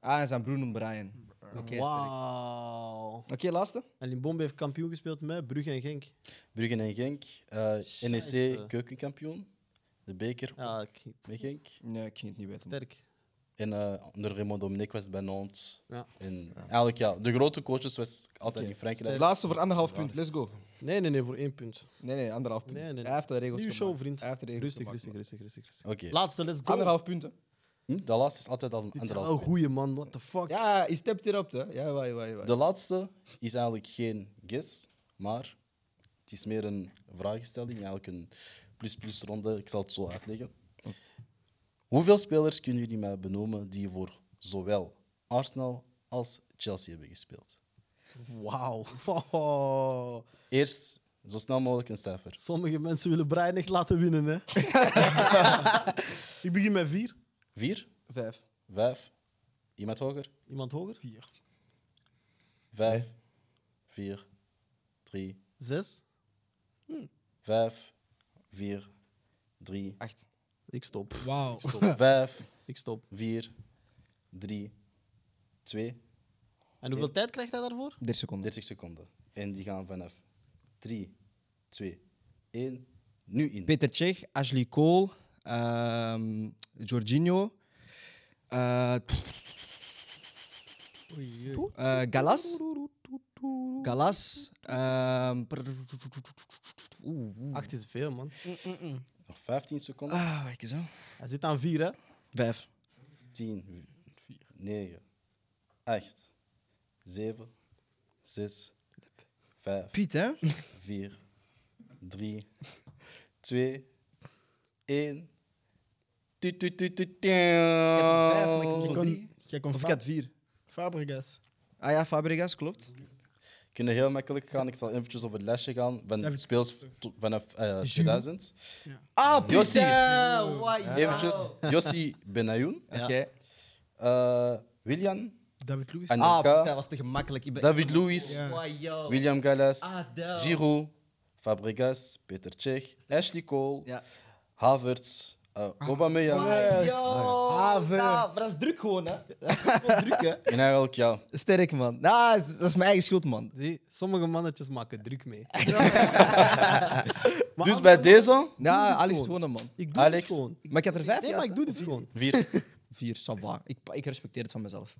Ah, en zijn broer noemt Brian. Oké, sterk. Wauw. Oké, laatste. En Limbombe heeft kampioen gespeeld met Brugge en Genk. Brugge en Genk. eh, NEC keukenkampioen. De beker Ja, ik- met Genk. Nee, ik ging het niet weten. sterk. En eh, onder Raymond Dominic was het bij Nantes. Ja. En eigenlijk ja, de grote coaches was altijd Oké. in Frankrijk. Laatste voor anderhalf punt. Let's go. Nee, nee, nee, voor één punt. Nee, nee, anderhalf punt. Nee, nee, nee. Hij heeft de regels Nieuwe show, gemaakt. vriend. Hij heeft de regels Rustig, gemaakt, rustig, rustig, rustig. rustig. Oké. Laatste, let's go. Anderhalf punten. Hm, De laatste is altijd al een Dit zijn anderhalf. wel goeie, man. What the fuck? Ja, je stept erop, hè. Ja, waai, waai, waai. De laatste is eigenlijk geen guess, maar het is meer een vragenstelling, eigenlijk een plus-plus ronde. Ik zal het zo uitleggen. Hoeveel spelers kunnen jullie mij benoemen die voor zowel Arsenal als Chelsea hebben gespeeld? Wauw. Oh. Eerst zo snel mogelijk een cijfer. Sommige mensen willen Brian echt laten winnen, hè. ik begin met vier. Vier, Vijf. vijf, iemand hoger? Iemand hoger? Vier. Vijf, vier, drie, Zes. vijf, vier, drie, Acht. Ik stop. Wauw. vijf, Ik stop. vier, drie, twee. En hoeveel tijd krijgt hij daarvoor? 30 seconden. 30 seconden. En die gaan vanaf 3, 2, 1, nu in. Peter Cech, Ashley Cole, ehm Jorginho, eh, eh, Galas, Galas, ehm, oeh, oeh. Acht is veel, man. Nog 15 seconden. Ah, wacht eens, hè. Hij zit aan vier, hè. Vijf. 10, 9, 8, 7, 6, 5, Piet, hè? 4, 3, 2, 1. Ik heb drie. jij kon Of ik Fa- had vier. Fabregas. Ah ja, Fabregas, klopt. kunnen heel makkelijk gaan. Ik zal eventjes over het lesje gaan van speels to- vanaf eh, 2000. Ah, putain! Wauw. Eventjes, Yossi Benayoun, Oké. eh, William, David Luiz. Ah, Anelka, dat was te gemakkelijk. Ik ben- David Luiz, Ja. Wauw, yo. William Gallas, Ah, damn. Giroud, Fabregas, Peter Cech, Ashley Cole, Ja. Havertz, uh, Aubameyang. Haver. Ja, maar dat is druk gewoon, hè. Dat is gewoon druk, hè. En eigenlijk, ja, Sterk, man. Nou, dat is mijn eigen schuld, man. Zie, sommige mannetjes maken druk mee. Dus bij deze, Ja, het Alex gewoon. gewonnen, man. Ik doe Alex. het gewoon. Maar ik had er vijf Nee, maar ik doe dit gewoon. vier. Vier, ça. Ik, ik respecteer het van mezelf.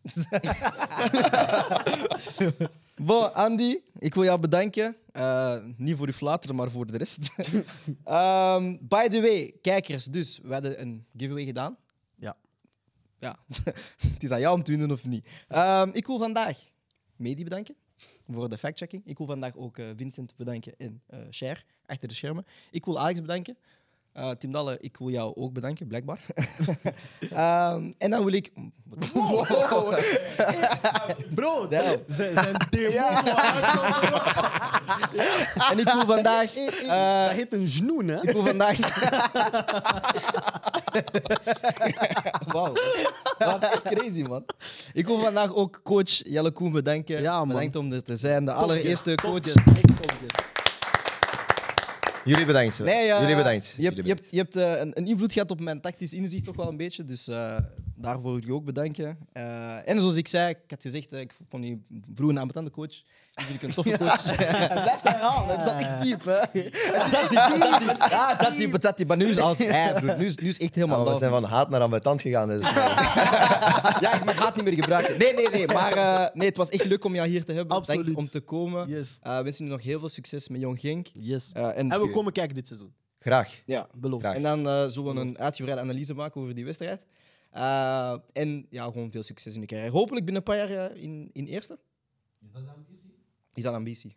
bon, Andy, ik wil jou bedanken. Eh, niet voor uw flateren, maar voor de rest. Ehm, by the way, kijkers, dus we hadden een giveaway gedaan. Ja. Ja, het is aan jou om te winnen of niet. Ehm, ik wil vandaag Medi bedanken voor de fact-checking. Ik wil vandaag ook eh, Vincent bedanken en eh Cher, achter de schermen. Ik wil Alex bedanken. Eh, Tim Dalle, ik wil jou ook bedanken, blijkbaar. Ehm, en dan wil ik... Bro, Damn. ze zijn demo. En ik wil vandaag... eh, Dat heet een genoen, hè? ik wil vandaag... Wauw. Dat is echt crazy, man. Ik wil vandaag ook coach Jelle Koen bedanken. Ja, man. Bedankt om er te zijn. De allereerste coach. Jullie bedankt. Nee, eh, Jullie bedankt. Je hebt, Jullie je hebt, je hebt eh, een, een invloed gehad op mijn tactisch inzicht toch wel een beetje. Dus eh, daarvoor wil ik je ook bedanken. Eh, en zoals ik zei, ik had gezegd, eh, ik vond je vroeger een ambetante coach. Nu vind ik een toffe coach. Blijf herhalen, dat is echt diep, hè? Het zat diep, zat diep. Ja. Maar nu is alles... eh, broer, nu, is, nu is echt Ja, helemaal maar we zijn van haat naar ambetant gegaan. Dus, Ja, ik mag haat niet meer gebruiken. Nee, nee, nee. Maar eh, nee, het was echt leuk om jou hier te hebben. Absoluut. Dank om te komen. Yes. Eh, we wensen u nog heel veel succes met Jong Genk. Yes. Eh, en, En we komen kijken dit seizoen. graag. Ja, Beloof. Graag. En dan eh, zullen we een uitgebreide analyse maken over die wedstrijd. Eh, en ja, gewoon veel succes in de carrière. Hopelijk binnen een paar jaar eh, in, in eerste. Is dat ambitie? Is dat ambitie?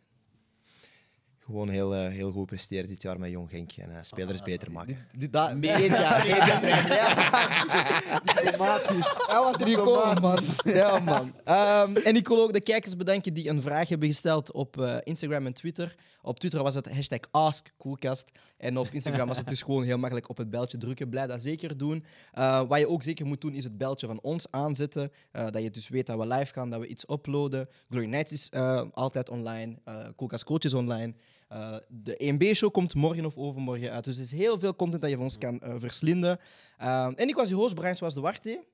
Gewoon heel, eh, heel goed presteren dit jaar met Jong Genk en eh, spelers beter maken. Dit, dat, jaar. Diplomatisch. Ja, wat er komen, man. Ja, man. Ehm, en ik wil ook de kijkers bedanken die een vraag hebben gesteld op eh, Instagram en Twitter. Op Twitter was het hashtag AskCoolcast. En op Instagram was het dus gewoon heel makkelijk op het beltje drukken. Blijf dat zeker doen. Eh, wat je ook zeker moet doen, is het beltje van ons aanzetten. Eh, dat je dus weet dat we live gaan, dat we iets uploaden. Glory Nights is eh, altijd online. eh Coolcast Coach is online. Eh, de EMB-show komt morgen of overmorgen uit. Dus er is heel veel content dat je van ons kan eh, verslinden. Ehm, en ik was je host, Brian was de Warte.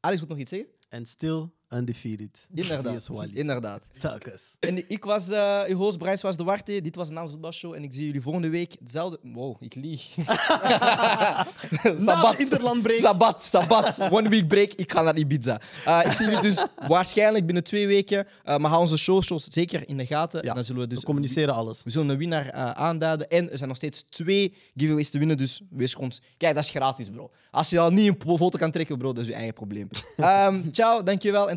Alex moet nog iets zeggen? En still undefeated. Inderdaad. Wally. Inderdaad. Telkens. En ik was uh, uw host, Bryce was de Warte. Dit was de Naams Show. En ik zie jullie volgende week hetzelfde. Wow, ik lieg. Na interlandbreak. Sabat, sabat. One week break. Ik ga naar Ibiza. Uh, ik zie jullie dus waarschijnlijk binnen twee weken. Uh, maar hou onze shows zeker in de gaten. Ja, en dan zullen we dus. We communiceren alles. We zullen een winnaar aanduiden. En er zijn nog steeds twee giveaways te winnen. Dus wees ons. Kijk, dat is gratis, bro. Als je al niet een foto kan trekken, bro, dat is je eigen probleem. um, ciao, dankjewel. En